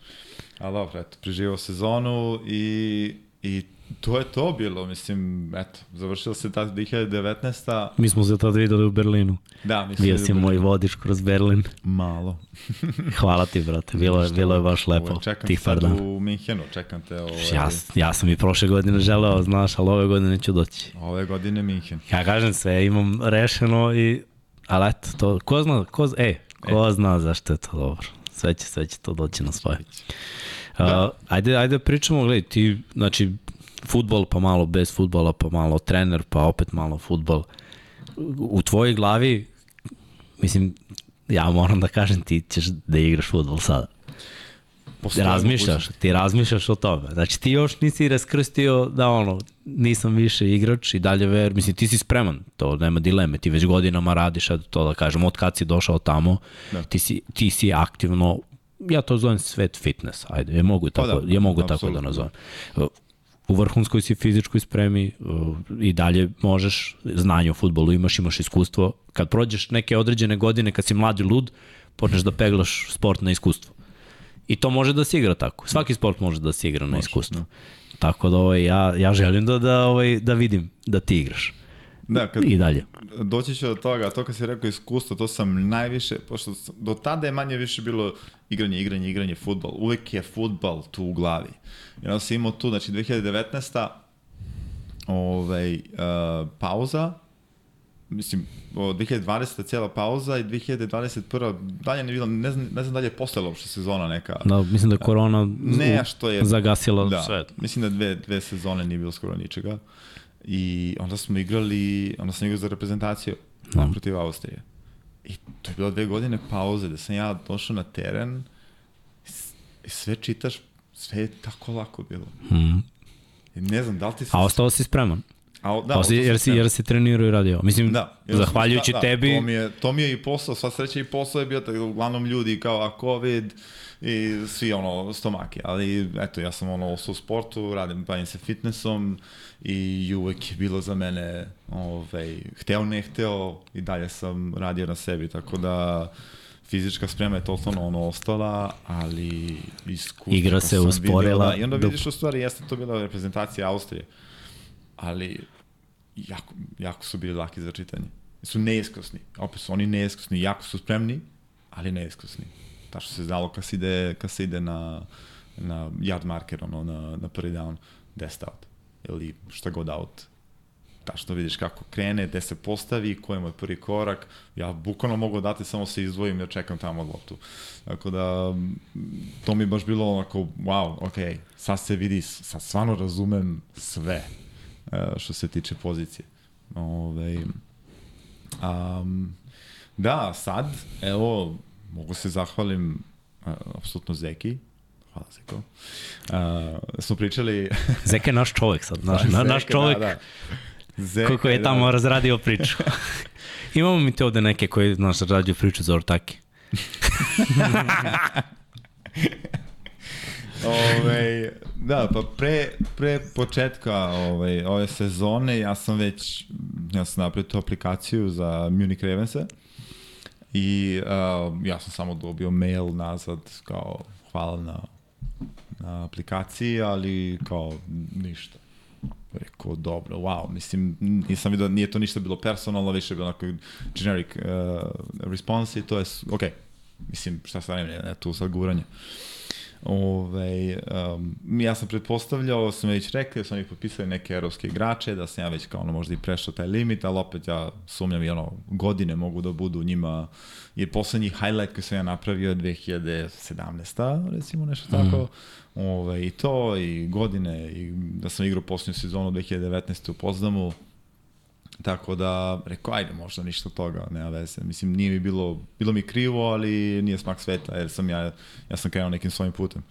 Ali dobro, eto, preživao sezonu i, i to je to bilo, mislim, eto, završila se ta 2019. Mi smo se tada videli u Berlinu. Da, mislim. Bio si moj vodič kroz Berlin. Malo. Hvala ti, brate, bilo je, bilo je baš lepo. Ovo, čekam tih sad u Minhenu, čekam te. Ovaj... Ja, ja sam i prošle godine želeo, znaš, ali ove godine ću doći. Ove godine Minhen. Ja kažem sve, imam rešeno i, ali eto, to, ko zna, ko, e, ko e. zna zašto je to dobro. Sve će, sve će to doći na svoje. Da. Uh, ajde, ajde pričamo, gledaj, ti, znači, futbol pa malo bez futbola, pa malo trener, pa opet malo futbol. U tvojoj glavi, mislim, ja moram da kažem, ti ćeš da igraš futbol sada. Postoje razmišljaš, ti razmišljaš o tome. Znači ti još nisi raskrstio da ono, nisam više igrač i dalje ver, mislim ti si spreman, to nema dileme, ti već godinama radiš, to da kažem, od kad si došao tamo, da. ti, si, ti si aktivno ja to zovem svet fitness, ajde, je mogu pa tako, da, je mogu tako da nazovem. U vrhunskoj si fizičkoj spremi i dalje možeš, znanje o futbolu imaš, imaš iskustvo. Kad prođeš neke određene godine, kad si mladi lud, počneš da peglaš sport na iskustvo. I to može da se igra tako. Svaki sport može da se igra na iskustvo. Tako da ovaj, ja, ja želim da, da, ovaj, da vidim da ti igraš. Da, kad I dalje. Doći ću do toga, to kad si rekao iskustvo, to sam najviše, pošto do tada je manje više bilo igranje, igranje, igranje, futbol. Uvek je futbol tu u glavi. I onda sam imao tu, znači 2019. Ovaj, uh, pauza, mislim, 2020. cijela pauza i 2021. dalje ne bilo, ne znam, ne znam dalje je postojala uopšte sezona neka. Da, mislim da korona ne, što je, zagasila da, sve. Mislim da dve, dve sezone nije bilo skoro ničega. I onda smo igrali, onda sam igrao za reprezentaciju no. protiv Austrije. I to je bilo dve godine pauze, da sam ja došao na teren i sve čitaš, sve je tako lako bilo. Mm. I ne znam, da li ti se... A ostao si spreman? A, da, Osi, jer, si, jer si trenirao i radio. Mislim, da, zahvaljujući da, da, tebi... To mi, je, to mi je i posao, sva sreća i posao je bio, tako, uglavnom ljudi kao a COVID i svi ono stomake, ali eto, ja sam ono u sportu, radim, bavim se fitnessom i uvek je bilo za mene, ovaj, hteo ne hteo i dalje sam radio na sebi, tako da fizička sprema je totalno ono ostala, ali iskustvo Igra se usporila. da, I onda vidiš u stvari, jeste to bila reprezentacija Austrije, ali jako, jako su bili laki za čitanje. Su neiskusni. Opet su oni neiskusni, jako su spremni, ali neiskusni. Ta što se znalo kad se ide, kad se ide na, na yard marker, ono, na, na prvi down, 10 out. Ili šta god out. Ta što vidiš kako krene, gde se postavi, koji je moj prvi korak. Ja bukvalno mogu dati, samo se izdvojim jer čekam tamo loptu. Tako da, to mi baš bilo onako, wow, ok, sad se vidi, sad stvarno razumem sve E, što se tiče pozicije. Ove, Um, da, sad, evo, mogu se zahvalim apsolutno Zeki, hvala Zeko. Uh, smo pričali... Zeka je naš čovek sad, naš, da, naš čovek. Da, da. Zeka, koji je tamo da. razradio priču. Imamo mi te ovde neke koji, znaš, razradio priču za ortake. Ove, da, pa pre, pre početka ove, ove sezone ja sam već, ja sam napravio tu aplikaciju za Munich Ravense i uh, ja sam samo dobio mail nazad kao hvala na, na aplikaciji, ali kao ništa. Rekao, dobro, wow, mislim, nisam vidio, nije to ništa bilo personalno, više bilo onako generic uh, response i to je, ok, mislim, šta sad ne, ne, tu sad guranje. Ove, um, ja sam pretpostavljao, sam već rekao, sam ih potpisali neke evropske igrače, da sam ja već kao ono možda i prešao taj limit, ali opet ja sumnjam i ono, godine mogu da budu njima, jer poslednji highlight koji sam ja napravio je 2017. recimo nešto tako, mm. Ove, i to, i godine, i da sam igrao poslednju sezonu 2019. u Pozdamu, Tako da, rekao, ajde, možda ništa toga, nema veze. Mislim, nije mi bilo, bilo mi krivo, ali nije smak sveta, jer sam ja, ja sam krenuo nekim svojim putem.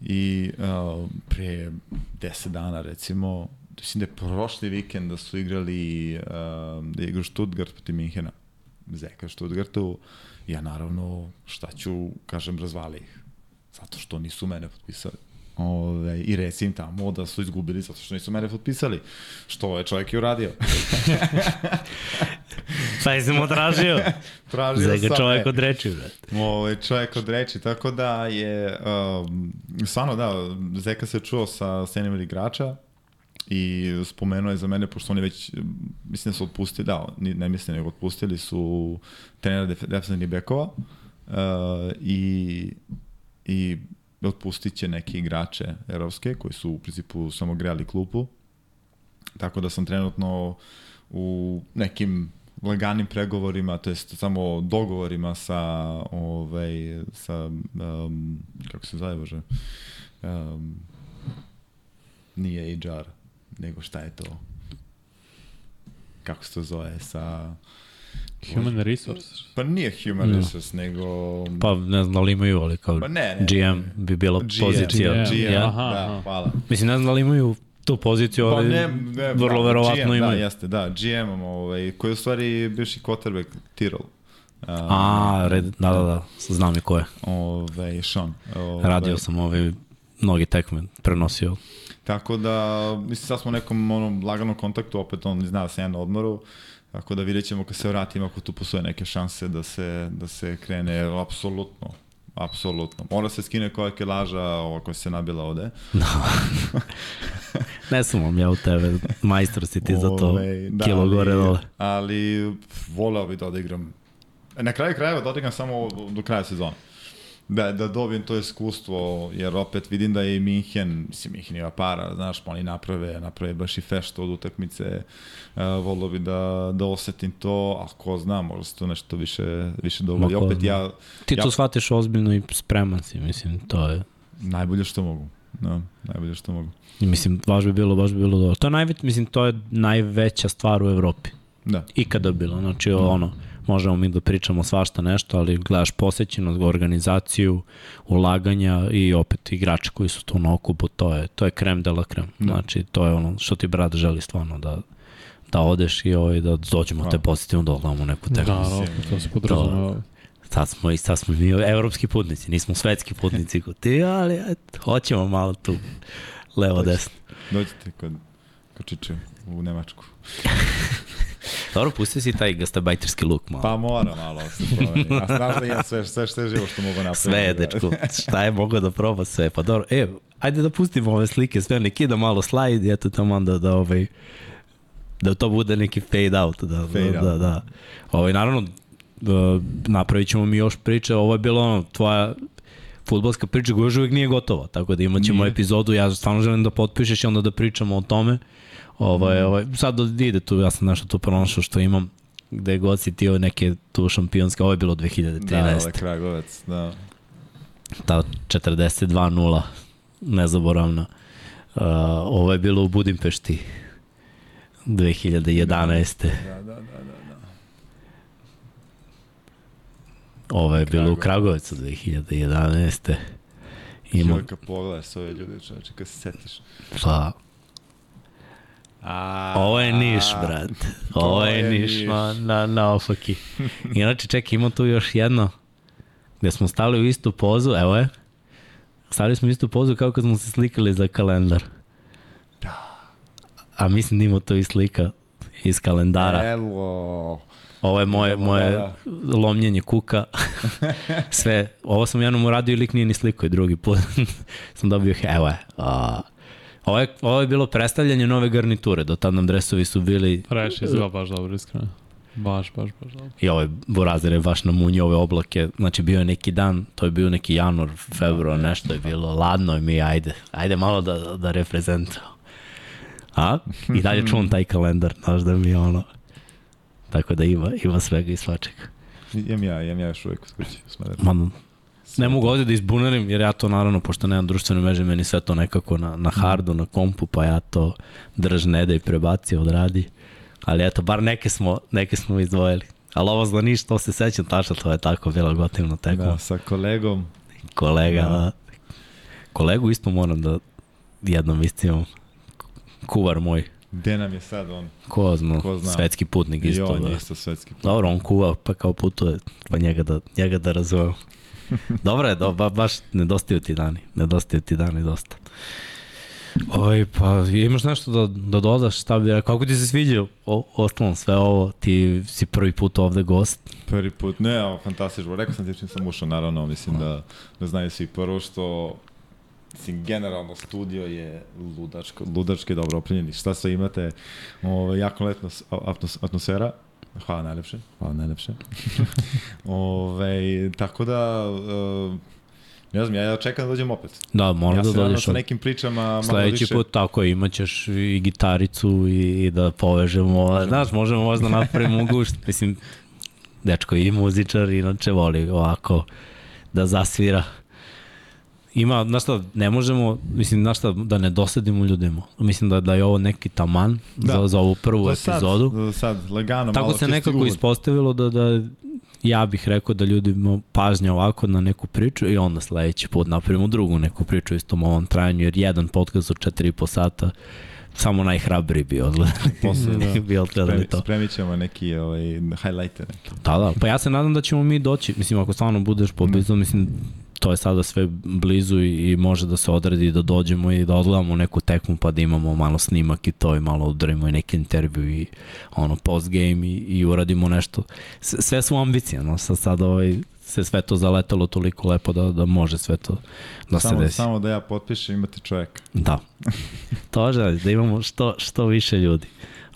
I uh, pre deset dana, recimo, mislim da je prošli vikend da su igrali, uh, da je igrao Stuttgart protiv Minhena. Zeka Stuttgartu, ja naravno, šta ću, kažem, razvali ih. Zato što nisu mene potpisali. Ove, I reci im tamo da su izgubili zato što nisu mene potpisali. Što je čovjek i uradio. Šta je mu tražio? tražio Zega sam. čovjek od reči, brate. Ovo, čovjek od reči, tako da je, um, stvarno da, Zeka se čuo sa scenim igrača i spomenuo je za mene, pošto oni već, mislim da su otpustili, da, ne mislim nego otpustili su trenera defensivnih bekova uh, i, i otpustit će neke igrače evropske koji su u principu samo grejali klupu. Tako da sam trenutno u nekim laganim pregovorima, to jest samo dogovorima sa ovaj sa um, kako se zove bože um, nije HR nego šta je to kako se to zove sa Human resources? Pa nije human no. resources, nego... Pa ne znam da li imaju, ali kao pa ne, ne, GM bi bila GM, pozicija. GM, GM, ja? aha, da, hvala. Mislim, ne znam da li imaju tu poziciju, pa ali ne, ne, vrlo da, verovatno GM, imaju. Da, jeste, da, GM, ovaj, koji je u stvari bivši quarterback Tyrol. Um, A, red, da, da, da, znam i ko je. Ove, ovaj, Sean. Ove, ovaj- Radio sam ove mnogi tekme prenosio. Tako da, mislim, sad smo u nekom onom laganom kontaktu, opet on zna da ja na odmoru. Uh, Tako da vidjet ćemo kad se vratimo ako tu postoje neke šanse da se, da se krene apsolutno Apsolutno. Mora se skine koja kilaža ova koja se nabila ovde. Da. ne sumam ja u tebe. Majstor si ti za to. Ove, da, kilo gore dole. Ali voleo bi da odigram. Na kraju krajeva da odigram samo do kraja sezona da, da dobijem to iskustvo, jer opet vidim da je i Minhen, mislim, Minhen ima para, znaš, pa oni naprave, naprave baš i feštu od utakmice, uh, volio bi da, da osetim to, a ko zna, možda se to nešto više, više dogodi. Opet ja... Ti ja, to shvatiš ozbiljno i spreman si, mislim, to je... Najbolje što mogu. Da, najbolje što mogu. I mislim, baš bi bilo, baš bi bilo dobro. To je najveć, mislim, to je najveća stvar u Evropi. Da. Ikada bilo, znači da. ono, možemo mi da pričamo svašta nešto, ali gledaš posjećenost, organizaciju, ulaganja i opet igrači koji su tu na okupu, to je, to je krem de la krem. Da. Znači, to je ono što ti brat želi stvarno da, da odeš i ovaj, da dođemo te pozitivno da gledamo neku tekmu. Da, da, to se podrazumeva. Sad smo i sad smo mi evropski putnici, nismo svetski putnici kod ti, ali et, hoćemo malo tu levo desno. Dođite kod, Čiče u Nemačku. Dobro, pusti si taj gastarbajterski luk malo. Pa mora malo se promeni. A znaš da imam sve, sve što je živo što mogu napraviti. Sve, dečko. Šta je mogo da proba sve? Pa dobro, e, ajde da pustimo ove slike, sve neki da malo slide, eto tamo onda da ovaj da to bude neki fade out, da, fade da, out. da, da. Ovaj, naravno, da, napravit ćemo mi još priče, ovo je bilo ono, tvoja futbolska priča koja još uvijek nije gotova, tako da imat ćemo nije. epizodu, ja stvarno želim da potpišeš i onda da pričamo o tome. Ovaj, mm. ovaj, sad ide tu, ja sam nešto tu pronašao što imam, gde god si ti neke tu šampionske, ovo je bilo 2013. Da, ovo je Kragovac, da. Ta 42-0, nezaboravna. Uh, ovo je bilo u Budimpešti 2011. Da, da, da, da. da. Ovo je bilo u Kragovicu 2011. Ima... Čovjeka pogledaj s ove ljude, čovječe, kad se setiš. Pa, A, Ovo je Niš, brat. Ovo je, je Niš, niš. Na, na, na ofaki. Inače, čekaj, ima tu još jedno gde smo stali u istu pozu, evo je. Stali smo u istu pozu kao kad smo se slikali za kalendar. Da. A mislim da ima to i slika iz kalendara. Evo. Ovo je moje, moje da, da. lomljenje kuka. Sve, ovo sam jednom uradio i lik nije ni sliko i drugi put sam dobio, evo je. A, ovo je, ovo je bilo predstavljanje nove garniture, do tad nam dresovi su bili... Reš, izgleda baš dobro, iskreno. Baš, baš, baš dobro. I ovaj Borazer je baš na munji ove oblake. Znači bio je neki dan, to je bio neki januar, februar, nešto je bilo ladno i mi ajde, ajde malo da, da reprezentamo. A? I dalje čuvam taj kalendar, znaš da mi je ono... Tako da ima, ima svega i svačega. Jem ja, jem ja još uvijek u kući. Ma, ne mogu ovdje da izbunarim, jer ja to naravno, pošto nemam društvene mreže, meni sve to nekako na, na hardu, na kompu, pa ja to drž ne da i prebaci, odradi. Ali eto, bar neke smo, neke smo izdvojili. Ali ovo za ništa, to se sećam tačno, to je tako bilo gotivno tekmo. Da, sa kolegom. Kolega, da. da. Kolegu isto moram da jednom istimam. Kuvar moj. Gde nam je sad on? Ko zna, Ko zna. svetski putnik isto. I on da. isto svetski putnik. Dobro, on kuva pa kao putuje, pa njega da, njega da razumem. Dobro je, do, ba, baš nedostaju ti dani, nedostaju ti dani dosta. Oj, pa imaš nešto da, da dodaš, šta bi kako ti se sviđa o, ostalom sve ovo, ti si prvi put ovde gost? Prvi put, ne, ovo, fantastično, rekao sam ti čim sam ušao, naravno, mislim da, da znaju svi prvo što mislim, generalno studio je ludačko, ludački dobro opremljeni. Šta sve imate, ovo, jako letna atmosfera, Hvala najlepše, hvala najlepše. Ove, tako da, uh, ne znam, ja, čekam da dođem opet. Da, moram ja da dođeš. Ja sa nekim pričama malo Sledeći više... put tako imaćeš i gitaricu i, i da povežemo, možemo. znaš, možemo možda napravimo gušt, mislim, dečko i muzičar, inače voli ovako da zasvira ima, znaš šta, ne možemo, mislim, znaš šta, da ne dosadimo ljudima. Mislim da, da je ovo neki taman da. za, za ovu prvu da epizodu. Sad, sad, lagano, Tako malo se nekako uvod. ispostavilo da, da ja bih rekao da ljudi pažnje ovako na neku priču i onda sledeći put napravimo drugu neku priču istom ovom trajanju, jer jedan podcast od 4,5 sata samo najhrabriji bi odgledali. Posle, da. bi odgledali to. Spremit ćemo neki ovaj, highlighter. Da, da. Pa ja se nadam da ćemo mi doći. Mislim, ako stvarno budeš poblizu, mislim, to je sada sve blizu i, i može da se odredi da dođemo i da odgledamo neku tekmu pa da imamo malo snimak i to i malo udarimo i neki intervju i ono post game i, i uradimo nešto. Sve su ambicije, no sad, sad ovaj, se sve to zaletalo toliko lepo da, da može sve to da samo, se desi. Samo da ja potpišem imate čovjeka. Da. to želi, da imamo što, što više ljudi.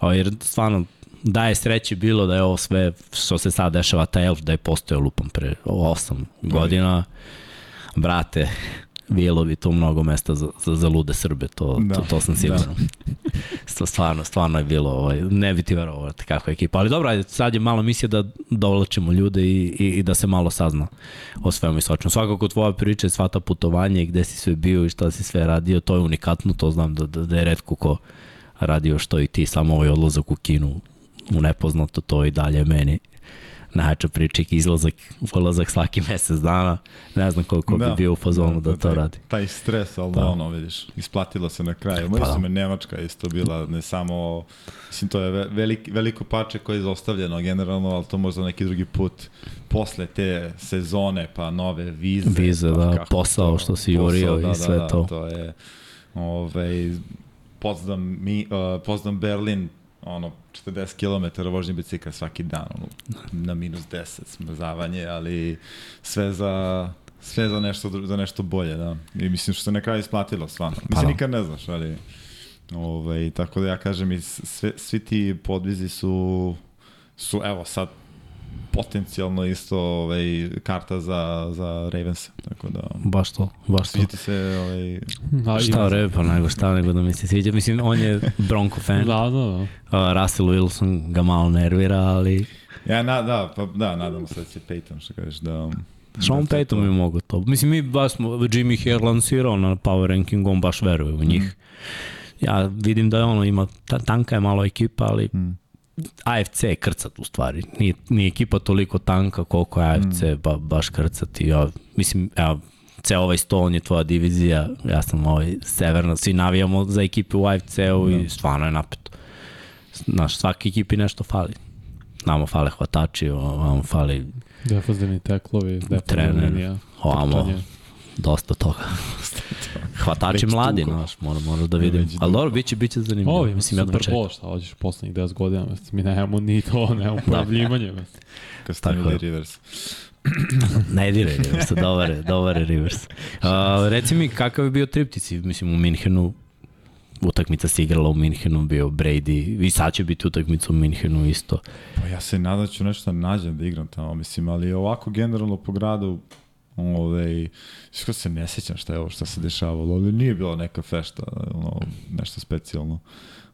O, jer stvarno da je sreće bilo da je ovo sve što se sad dešava, taj elf da je postojao lupom pre 8 godina brate, bilo bi tu mnogo mesta za, za, za lude Srbe, to, da, to, to sam siguran. Da. stvarno, stvarno je bilo, ovaj, ne bi ti verovao kakva je ekipa. Ali dobro, ajde, sad je malo misija da dovlačimo ljude i, i, i da se malo sazna o svemu i svačemu. Svakako tvoja priča je sva ta putovanja i gde si sve bio i šta si sve radio, to je unikatno, to znam da, da, da je redko ko radio što i ti, samo ovaj odlazak u kinu u nepoznato, to i dalje meni najjača priča izlazak, ulazak svaki mesec dana, ne znam koliko da, bi bio u fazonu da, da, da to taj, radi. Taj stres, ali da. ono, vidiš, isplatilo se na kraju. Moji pa, su da. me Nemačka isto bila, ne samo, mislim, to je velik, veliko pače koje je izostavljeno generalno, ali to možda neki drugi put posle te sezone, pa nove vize. Vize, pa, da, posao to, što si jurio da, i sve da, da, to. to je, ovaj, Poznam, mi, uh, Poznam Berlin, ono, 40 km vožnje bicikla svaki dan, ono, na minus 10 smrzavanje, ali sve za sve za nešto, za nešto bolje, da. I mislim što se na kraju isplatilo, stvarno. Mislim, pa, da. nikad ne znaš, ali... Ovaj, tako da ja kažem, i sve, svi ti podvizi su, su evo sad potencijalno isto ovaj, karta za, za Ravens. Tako da... Baš to, baš to. Sviđa se... Ovaj... Da, šta re, pa nego šta nego da mi se sviđa. Mislim, on je Bronco fan. da, da, da. Uh, Russell Wilson ga malo nervira, ali... Ja, na, da, pa da, nadam se da će Peyton, što kažeš, da... Sean da Payton bi mogo to. Mislim, mi baš smo, Jimmy Hare lansirao na power rankingu, on baš veruje u njih. Mm. Ja vidim da je ono, ima, tanka je malo ekipa, ali mm AFC je krcat u stvari. Nije, nije ekipa toliko tanka koliko je AFC mm. ba, baš krcat. I ja, mislim, evo, ceo ovaj stol je tvoja divizija, ja sam ovaj severna, svi navijamo za ekipe u AFC-u i da. stvarno je napeto. Znaš, svaki ekipi nešto fali. Namo fale hvatači, ovamo fali Defazdeni teklovi, trener, linija, ovamo, dosta toga. Hvatači mladi, znaš, mora, mora da vidim. Ali dobro, biće, biće zanimljivo. Ovo mislim, Super Bowl, šta hoćeš poslednjih 10 godina, mislim, mi nemamo ni to, nemamo da. pojavljivanje. Kad stavili Rivers. ne diraj Rivers, dobar je, dobar je Rivers. Uh, reci mi, kakav je bio triptici, mislim, u Minhenu, utakmica se igrala u Minhenu, bio Brady, i sad će biti utakmica u Minhenu isto. Pa ja se nadam da ću nešto nađem da igram tamo, mislim, ali ovako generalno po gradu, Ove, što se ne sećam šta je ovo što se dešavalo, ali nije bila neka fešta, ono, nešto specijalno.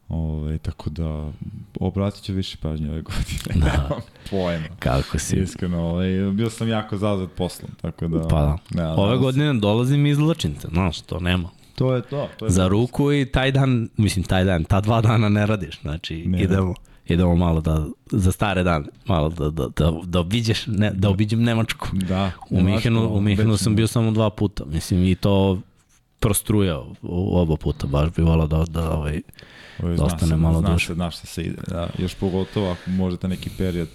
Ove, tako da, obratit ću više pažnje ove godine. Da. pojma. Kako si? Iskreno, ove, bio sam jako zazad poslom, tako da... Pa da. Ne, ove godine dolazim iz Lačinca, znaš, to nema. To je to. to je Za ruku i taj dan, mislim taj dan, ta dva dana ne radiš, znači ne. idemo idemo malo da, za stare dane, malo da, da, da, da obiđeš, ne, da obiđem Nemačku. Da. U Mihenu, u Mihenu sam bio samo dva puta, mislim, i to prostrujao oba puta, baš bi volao da, da, ovaj, da ostane malo zna duše. Se, znaš šta se ide, da, još pogotovo ako možete neki period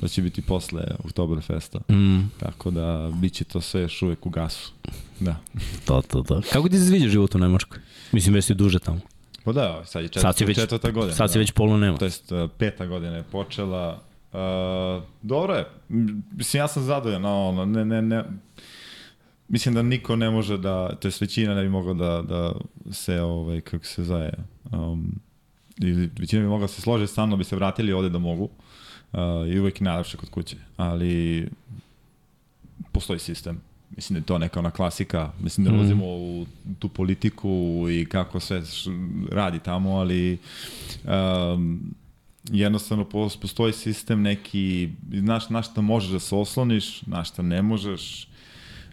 to će biti posle Oktoberfesta. Mm. Tako da bit će to sve još uvek u gasu. Da. to, to, to. Kako ti se sviđa život u Nemačkoj? Mislim, da si duže tamo. Pa da, sad je četvr, sad već, četvrta godina. Sad si da. već polu nema. To jest, peta godina je počela. Uh, dobro je. Mislim, ja sam zadovoljan. No, ne, ne, ne, mislim da niko ne može da, to je većina ne bi mogla da, da se, ovaj, kako se zaje, um, ili većina bi mogla da se složiti sa mnom, bi se vratili ovde da mogu. Uh, I uvek najlepše kod kuće. Ali postoji sistem mislim da je to neka ona klasika, mislim da mm. ulazimo u tu politiku i kako sve radi tamo, ali um, jednostavno postoji sistem neki, znaš na šta možeš da se osloniš, na šta ne možeš,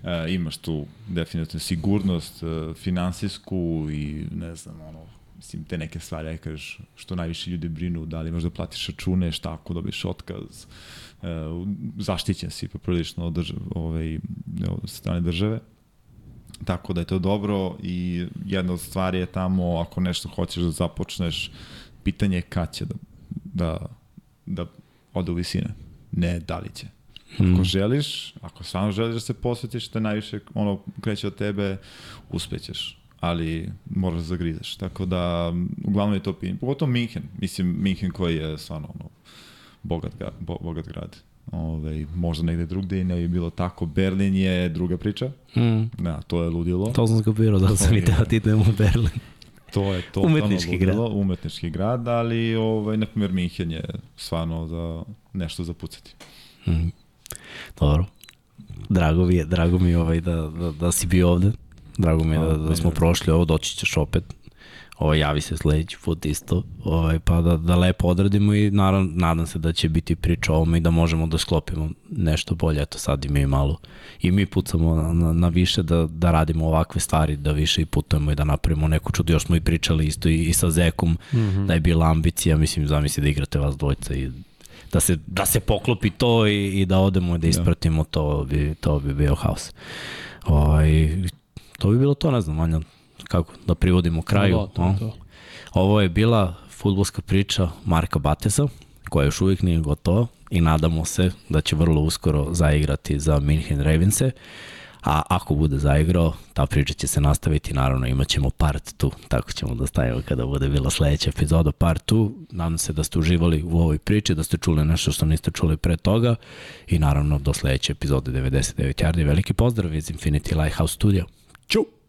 uh, imaš tu definitivno sigurnost uh, finansijsku i ne znam, ono, mislim, te neke stvari, aj kažeš, što najviše ljudi brinu, da li možda platiš račune, šta ako dobiješ otkaz, zaštićen si poprilično od, države, ovaj, od strane države. Tako da je to dobro i jedna od stvari je tamo, ako nešto hoćeš da započneš, pitanje je kad će da, da, da ode u visine. Ne da li će. Ako mm. želiš, ako samo želiš da se posvetiš, je najviše ono kreće od tebe, uspećeš ali moraš da zagrizeš. Tako da, uglavnom je to pitanje. Pogotovo Minhen. Mislim, Minhen koji je stvarno ono, bogat, bo, bogat grad. Ove, možda negde drugde i ne bi bilo tako. Berlin je druga priča. Mm. Da, to je ludilo. To sam skopirao da sam i teo ti u Berlin. To je to umetnički ludilo, grad. umetnički grad, ali ovaj, na primjer Minhen je stvarno za nešto za pucati. Mm. Dobro. Drago mi je, drago mi je ovaj da, da, da si bio ovde. Drago mi je da, da smo prošli ovo, doći ćeš opet. Ovo, javi se sledeći put isto, ovaj, pa da, da lepo odradimo i naravno, nadam se da će biti priča o ovome i da možemo da sklopimo nešto bolje. Eto sad i mi malo i mi pucamo na, na, na više da, da radimo ovakve stvari, da više i putujemo i da napravimo neku čudu. Još smo i pričali isto i, i sa Zekom, mm -hmm. da je bila ambicija, mislim, zamisli da igrate vas dvojca i da se, da se poklopi to i, i da odemo i da, da. ispratimo, to bi, to bi bio haos. Ovaj, to bi bilo to, ne znam, Vanja, kako da privodimo kraju. Da, to, to. Ovo je bila futbolska priča Marka Batesa, koja još uvijek nije gotova i nadamo se da će vrlo uskoro zaigrati za Minhen Ravense. A ako bude zaigrao, ta priča će se nastaviti, naravno imat ćemo part 2, tako ćemo da stavimo kada bude bila sledeća epizoda part 2. Nadam se da ste uživali u ovoj priči, da ste čuli nešto što niste čuli pre toga i naravno do sledeće epizode 99 Yardi. Veliki pozdrav iz Infinity Lighthouse Studio. Tchau!